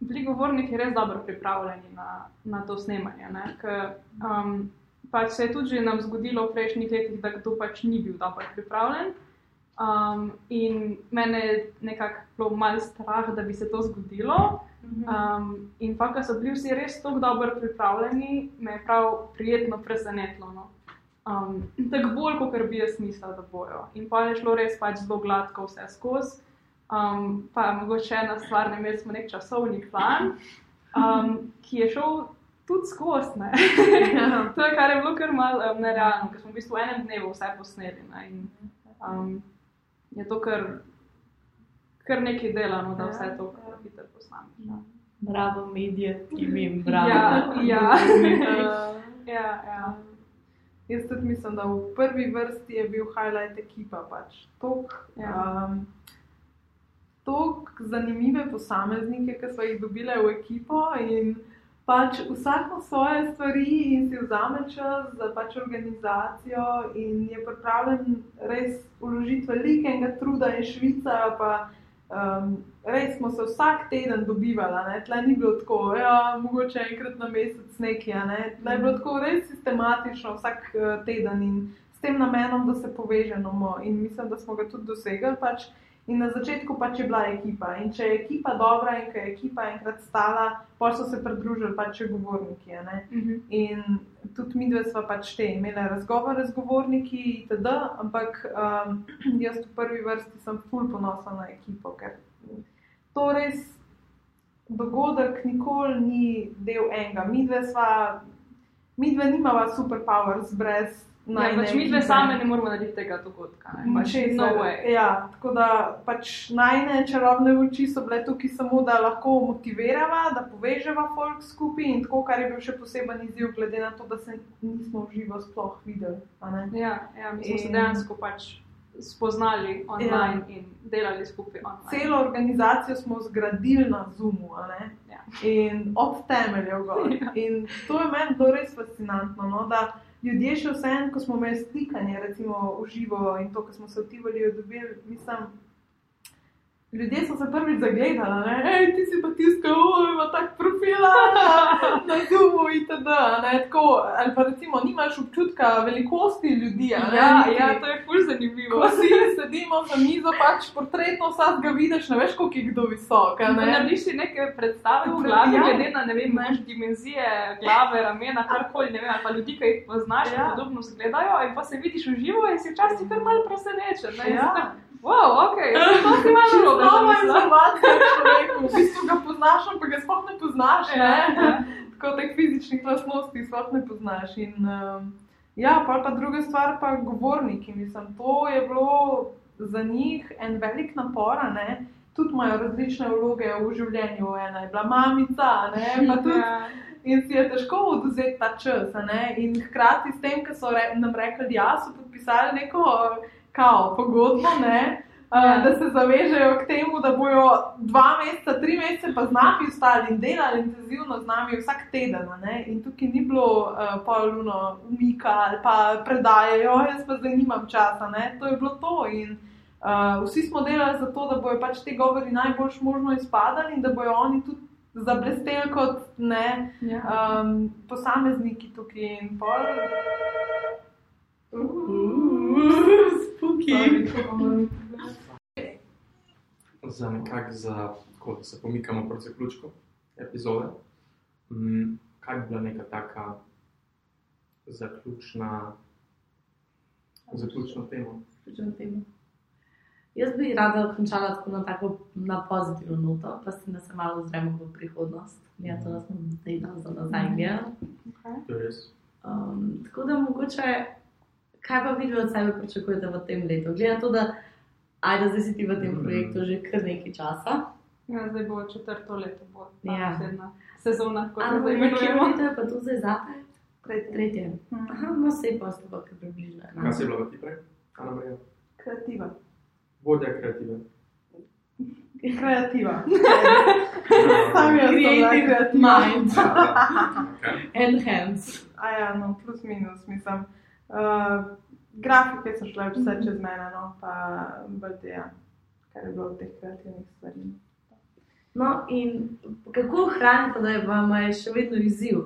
bili govorniki res dobro pripravljeni na, na to snemanje. ne, Ker um, pač se je tudi že nam zgodilo v prejšnjih letih, da kdo pač ni bil dobro pripravljen. Um, in mene je nekako bilo malo strah, da bi se to zgodilo. Um, in pa, ko so bili vsi res tako dobro pripravljeni, me je prav prijetno presenetilo. No. Um, tako bolj, kot bi jaz mislila, da bojo. In pa je šlo res pač zelo gladko vse skozi. Um, pa mogoče ena stvar, ne imeli smo nek časovni plan, um, ki je šel tudi skozi. ne. to je kar je bilo kar malo um, nerealno, ker smo v bistvu v enem dnevu vse posneli. Ne, in, um, je to kar, kar nekaj dela, no, da vse to kar hitro posnameš. Ja. Bravo, medije, ki jim bravo. Ja, ja. Uh, Ja, ja. Jaz tudi mislim, da v prvi vrsti je bil highlight ekipa. Pač. Tok, Ja. um, tok zanimive posameznike, ki so jih dobile v ekipo in pač vsak ima svoje stvari in si vzame čas za pač organizacijo, in je pripravljen res uložiti velikega truda, in Švica, pa um, res smo se vsak teden dobivali, tle ni bilo tako, ja, mogoče enkrat na mesec nekaj, tle je bilo tako res sistematično vsak uh, teden in s tem namenom, da se povežemo, in mislim, da smo ga tudi dosegli. Pač, In na začetku pač je bila ekipa. In če je ekipa dobra in če je ekipa enkrat stala, pa so se pridružili pač govorniki. Uh Mhm. -huh. In tudi mi dve smo pač te imeli razgovore z govorniki, itd. Ampak um, jaz v prvi vrsti sem ful ponosen na ekipo, ker to res dogodek nikoli ni del enega. Mi dve sva, mi dve nimava superpowers brez. Ja, pač mi dve same ne moremo narediti tega dogodka. Pač no way. Ja, tako da pač najne čarobne oči so bile tukaj samo, da lahko motivirava, da poveževa folk skupaj in tako, kar je bil še poseben izziv, glede na to, da se nismo v živo sploh videli. Ja, ja, mi smo se In- dejansko pač spoznali online ja. in delali skupaj online. Celo organizacijo smo zgradili na Zoomu? Ja. in od temeljev gor. Ja. In to je meni bilo res fascinantno. No? da Ljudje še vseeno, ko smo imeli slikanje, recimo v živo in to, ko smo se v Tivoli dobili, mislim, ljudje so se prvič zagledali, ne, hej, ti si pa tiskal, oj, ima tak profil na- Zoomu itd. Ne, tako, ali pa recimo nimaš občutka velikosti ljudi, ne, Ja, niti- ja, to je ful zanimivo. Ko si sedimo za mizo, pač portretno vsak ga vidiš, ne veš, koliko je kdo visok. Ne Ne? narediš si neke predstave v Ja. glavi, glede na ne vem, imaš dimenzije, glave, ramena, karkoli, ne vem, ali pa ljudi, ki jih poznaš, Ja. ja. podobno izgledajo, in pa se vidiš v živo in si včasih kar malo presenečen. ne, Ja. Wow, ok, to si malo narobe Nova zamislil. informacija o človeku, v bistvu ga poznaš, ampak ga sploh ne poznaš. Ne? Ja. Tako teh fizičnih lastnosti sploh ne poznaš. In, um, ja, pa, pa druga stvar, pa govorniki. Mislim, to je bilo za njih en velik napor. ne. Tudi imajo različne vloge v življenju. Ena je bila mamica, a ne, pa tudi Ja. In si je težko oduzeti ta čas. In hkrati s tem, ko so re, nam rekli, da so podpisali neko kao, pogodbo, ne, Ja. uh, da se zavežejo k temu, da bojo dva meseca, tri mesece pa z nami ostali in delali intenzivno z nami vsak teden. ne. In tukaj ni bilo uh, poluno umika ali pa predajejo, jaz pa zdaj nimam časa. Ne. To je bilo to. In, Uh, vsi smo delali za to, da bojo pač te govori najboljš možno izpadali in da bojo oni tudi zablesteli kot ne, Ja. um, posamezniki tukaj in pol. Spuki. za nekako, za, da se pomikamo proti zaključku epizode. Mm, kaj bi bila neka taka zaključna, zaključna tema? Zaključujem temo. Jaz bi rada končala tako na, tako, na pozitivno noto, pa si da se malo ozremo v prihodnost. Ja, to da smo zdaj dal za nazaj gledali. To je res. Um, tako da mogoče, kaj pa vi od sebe pričakujete v tem letu? Glede na to, da ajde, zdaj si ti v tem Mm. projektu že kar nekaj časa. Ja, zdaj bo četrto leto, bo ta Ja. naslednja sezona, kot jo Ampak zdaj nekje imenujemo. leto je pa tu zdaj zate. Tretje. Tretje. Aha, no se pa ste pa kar približno. Kaj si bila ti prej? Ana Marija? Kreativa. Vodja kreative. Kreativa. Sam Creative kreativa. mind and hands. A ja, no, plus minus, mislim. Uh, grafike so šle vse čez mene, no, pa BD, ja, kar je bilo od teh kreativnih stvari. No, in kako ohranite, da je vam je še vedno izziv,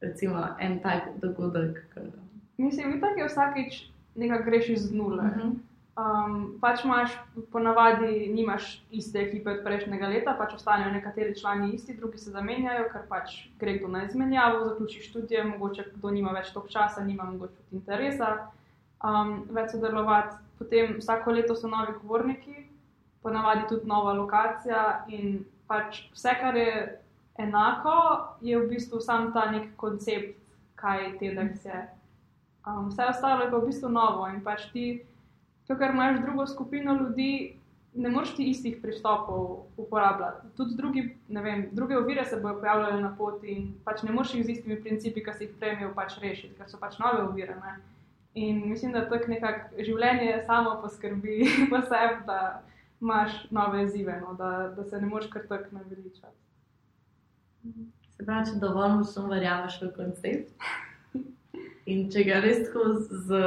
recimo en tak dogodek? Mislim, itak je vsakič nekaj greš iz nule. Mhm. Um, pač imaš, ponavadi nimaš iste ekipe od prejšnjega leta, pač ostanejo nekateri člani isti, drugi se zamenjajo, ker pač gre kdo na izmenjavo, zaključi študije, mogoče kdo nima več toliko časa, nima mogoče tudi interesa um, več sodelovati. Potem vsako leto so novi govorniki, ponavadi tudi nova lokacija in pač vse, kar je enako, je v bistvu sam ta nek koncept, kaj TEDx je. Um, vse ostalo je pa v bistvu novo in pač ti, to, ker imaš drugo skupino ljudi, ne moreš ti istih pristopov uporabljati. Tudi drugi, vem, druge ovire se bodo pojavljale na poti in pač ne moreš jih z istimi principi, ki si jih prej imel, pač rešiti, ker so pač nove ovire. Ne? In mislim, da tako nekako življenje samo poskrbi po sebi, da imaš nove izzive, no? da, da se ne moreš kar tako naveličati. Se pravi, če dovolj močno verjameš v koncept. In če ga res tako z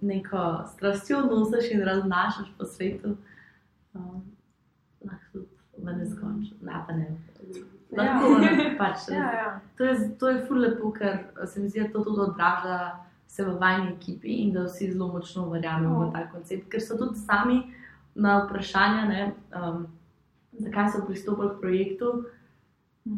neko strastjo nosiš in raznašaš po svetu, um, lahko tudi v neskončno, ne pa ne. Lahko ja. pač. Ja, ja. To je, to je ful lepo, ker se mi zdi, da to tudi odraža se v vajni ekipi in da vsi zelo močno verjamemo Oh. v ta koncept, ker so tudi sami na vprašanja, ne, um, zakaj so pristopili k projektu,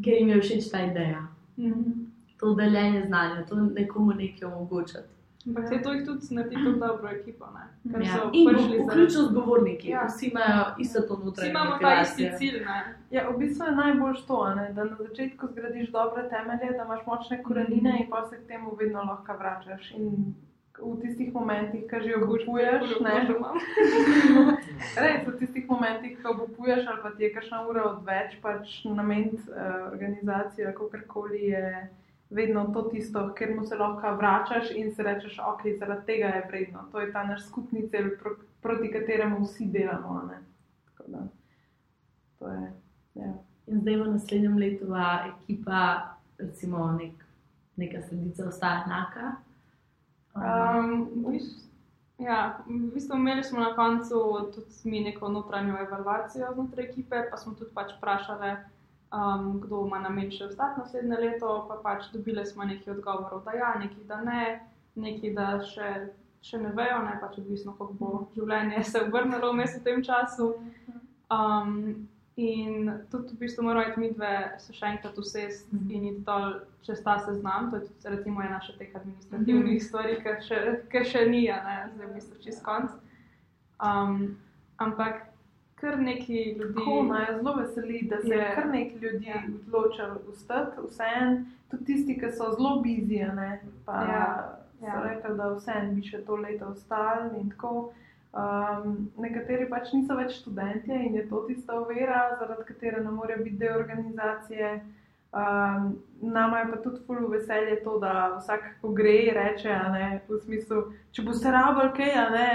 ker jim je všeč ta ideja. Mhm. To deljenje znanja, to nekomu nekaj omogočati. Ampak se to jih tudi naredi tudi dobro ekipo, ne? Ker Ja. so In vključno z govorniki, Ja. vsi imajo isto to Vsi notranje. imamo ta isti cilj, ne? Ja, v bistvu je najbolj to, a ne, da na začetku zgradiš dobre temelje, da imaš močne korenine in pa se k temu vedno lahko vračaš. In v tistih momentih, ki že obupuješ, ne, Kožo imam. res v tistih momentih, ko obupuješ ali pa ti je kakšna ura odveč, pač namen uh, organizacije, kakorkoli je vedno to tisto, ker mu se lahko vračaš in si rečeš, ok, zaradi tega je vredno. To je ta naš skupni cilj, pro, proti kateremu vsi delamo. a ne. Tako da, to je, ja. In zdaj v naslednjem letu va ekipa, recimo nek, neka sredica, ostaja enaka. Um, v bistvu- ja, v bistvu imeli smo na koncu tudi mi neko notranjo evalvacijo znotraj ekipe, pa smo tudi pač vprašali, um, kdo ima namen še ostati naslednje leto, pa pač dobili smo nekaj odgovorov, da ja, nekaj da ne, nekaj da še, še ne vejo, ne pač odvisno, kako bo življenje se obrnilo vmes v tem času. Um, in tudi v bistvu moramo iti mi dve se še enkrat usesti in iti dol čez ta seznam. To je tudi recimo ena še teh administrativnih stvari, ki še, ki še ni, a ne, zdaj v bistvu čez konc. Um, ampak kar neki ljudi. Tako, no, jaz zelo veseli, da se je kar nekaj ljudi Ja. odločilo vstati, vseeno, tudi tisti, ki so zelo biziji, pa Ja, so ja. rekli, da vseeno bi še to leto ostali in tako. Um, nekateri pač niso več študenti in je to tista ovira, zaradi katere ne morejo biti del organizacije. Um, nama je pa tudi ful veselje to, da vsak, ko gre, reče, ne, v smislu, če boste rabili kaj, ne,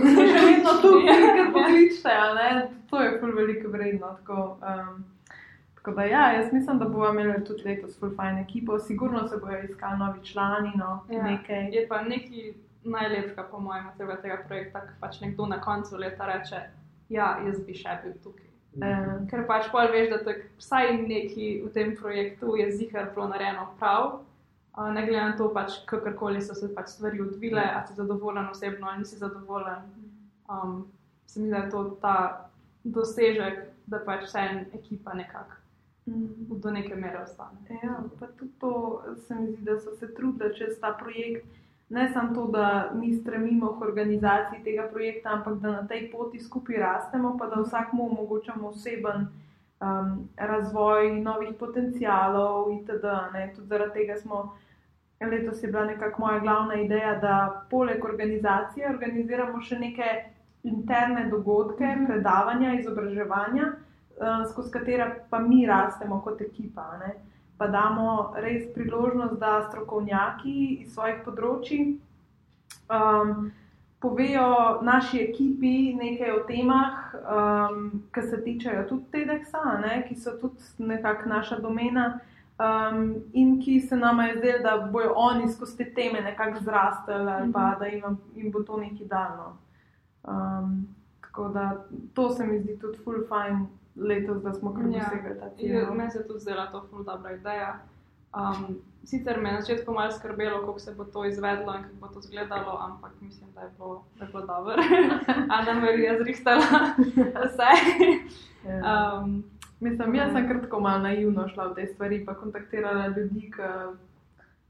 še vedno tu, ker pokličete, ne, to je ful veliko vredno. Tako, um, tako da ja, jaz mislim, da bomo imeli tudi letos ful fajn ekipo, sigurno se bojo iskali novi člani, no, Ja. nekaj. Je pa nekaj najlepšega, po mojem, tega, tega projekta, ki pač nekdo na koncu leta reče: Ja, jaz bi še bil tukaj. Um, Ker pač pol veš, da tak, vsaj nekaj v tem projektu je zihar bilo narejeno prav. Uh, ne glede na to, pač, kakorkoli so se pač stvari odvile, ali si zadovoljen osebno ali nisi zadovoljen. Um, se mi zdi, da je to ta dosežek, da pač vse en ekipa nekako mm. do neke mere ostane. Ja, pa tudi to se mi zdi, da so se trudili čez ta projekt. Ne samo to, da mi stremimo k organizaciji tega projekta, ampak da na tej poti skupaj rastemo, pa da vsakmu omogočamo oseben um, razvoj novih potencialov itd. Ne. Tudi zaradi tega smo letos je bila nekako moja glavna ideja, da poleg organizacije organiziramo še neke interne dogodke, Mhm. predavanja, izobraževanja, uh, skozi katera pa mi rastemo kot ekipa. Ne pa damo res priložnost, da strokovnjaki iz svojih področji um, povejo naši ekipi nekaj o temah, um, ki se tičejo tudi TEDxa, ki so tudi nekako naša domena. Um, in ki se nam je zdelo, da bojo oni skozi te teme nekako zrastali, ali pa da jim, jim bo to nekaj dano. Um, tako da to se mi zdi tudi full fajn letos, da smo kar Ja. dosegli ta cilj. Je- no. Meni se tudi zdela to ful dobra ideja. Um, sicer me je na začetku malo skrbelo, kako se bo to izvedlo in kako bo to izgledalo, ampak mislim, da je bilo, da je bilo dobro. Ana Marija zrihtala vse. Ja. Um, Mislim, jaz sem kratko malo naivno šla v te stvari, pa kontaktirala ljudi, ki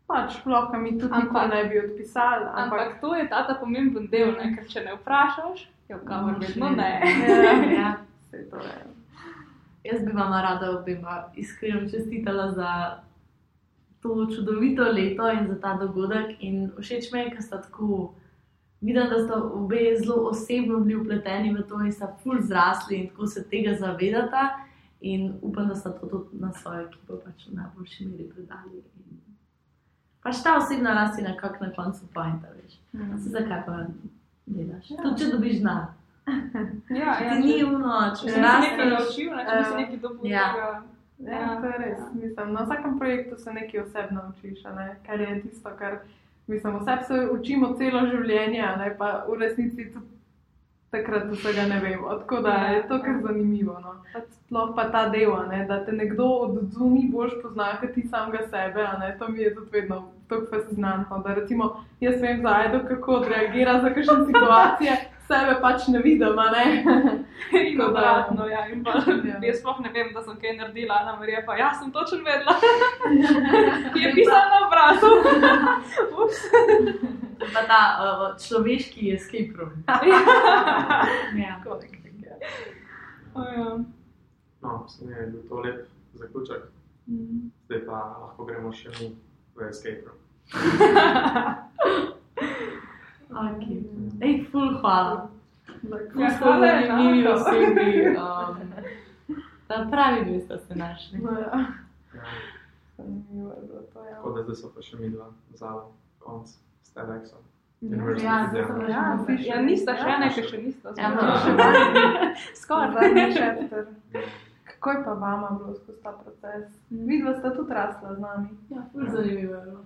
pač lahko mi tudi Ampak- ne bi odpisali. Ampak, ampak to je ta ta pomemben del, ne? ker če ne vprašaš, je odgovor vedno ne. ja, Ja. saj to je. Jaz bi vam rada obema iskreno čestitala za to čudovito leto in za ta dogodek. In všeč mi je, ker sta tako. Vidim, da sta obe zelo osebno bili upleteni v to in sta ful zrasli in tako se tega zavedata. In upam, da sta to tudi na svojo ekipo pač v najboljši meri predali. In pač ta osebna rast je nekako na koncu pojenta, veš. Se zakaj pa ne daš? Ja. Tudi če dobiš znak. Ja, ja, ni uno, če nekaj rasteš. naučil, ne, če si eh, nekaj dobil, ja. ja. Ja, to je res. Mislim, na vsakem projektu se nekaj osebno učiš, a ne? kar je tisto, kar mislim, oseb se učimo celo življenje, ne? pa v resnici tudi takrat vsega ne vemo. Tako da je to kar zanimivo. No? Sploh pa ta del, ne? da te nekdo od zunaj boš poznal, kot ti samega sebe, ne? to mi je tudi vedno tako fascinantno. Da recimo jaz vem za Aido, kako odreagira za kakšne situacije. Sebe pač ne vidim, a ne. In obratno, ja. In pa, Ja. jaz sploh ne vem, da sem kaj naredila, Ana Marija pa, ja, sem točno vedela. Ki je pisala na obrazu. Ups. Pa ta uh, človeški escape room. ja. Tako nekako, ja. O, ja. No, se mi je bil to lep zaključek, Mm. zdaj pa lahko gremo še mi v escape room. Okay. Ej, ful, hvala. Ja, hvala, zanimivi osebi. Um, na pravi mesta ste našli. No, ja. Ja. Zanimivo je bilo to, ja. Tako da zdaj so pa še mi dva zala, konc, s Telexom. Ja, Ja. Ja, nista še, nekaj še nista. Ja, še. Skoraj zadnji chapter. Kako je pa vama bilo skozi ta proces? Vidva sta tudi rasla z nami. Ja, ful, zanimivo je bilo.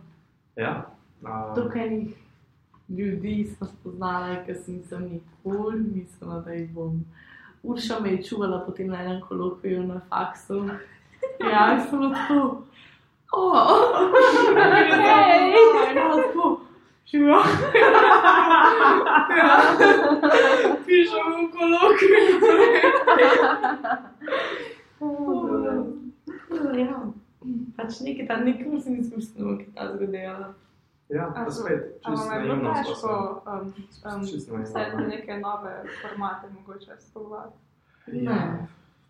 Ja. Um, Toliko enih ljudi smo spoznali, ki sem se nikoli mislila, da jih bom. Urša me je čuvala potem na enem kolokviju na faksu. Ja, sem hej, no, tako. Živijo. Pišem v kolokviju. Ja, pač nekaj tam, nekaj sem izkušnja, ki ta zgodila. Ja, pa spet, čisto je naivno težko um, um, vseti no. neke nove formate, mogoče se. Ja,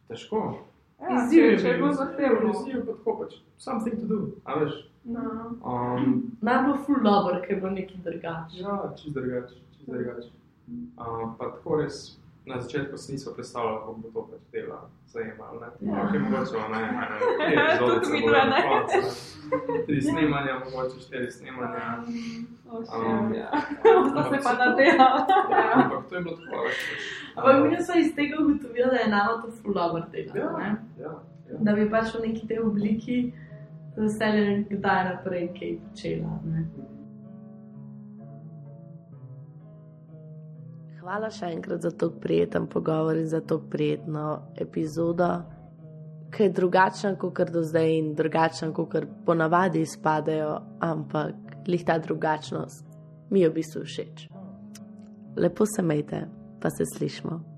težko. Ja, Izziv je je bilo zahtevno. Izziv pa tako pač, something to do, a veš. No. Um, Nam bo ful dobro, ker bo nekaj drugače. ja, čist drugače, čist drugače. Um, pa tako res, na začetku si nismo predstavljali, kako bo to pač dela zajemalo, ne. Ja. Ok, mogoče, ne, ne, ne, epizode se bodo dve, na ne. koncu, ne. Tri snemanja, mogoče štiri snemanja. Oh, Um, shit, ja. Zdaj se pa nadela. Ja, ampak to je bilo tako, veš. pač, Ampak um, mi smo iz tega ugotovili, da je nama to ful dobro delo. Ja, ne? ja, ja. Da bi pač v neki tej obliki z veseljem kdaj naprej kaj počela. Ne? Hvala še enkrat za to prijeten pogovor in za to prijetno epizodo, ki je drugačna kot do zdaj in drugačna kot ponavadi izpadejo, ampak lih ta drugačnost mi je v bistvu všeč. Lepo se majte, pa se slišmo.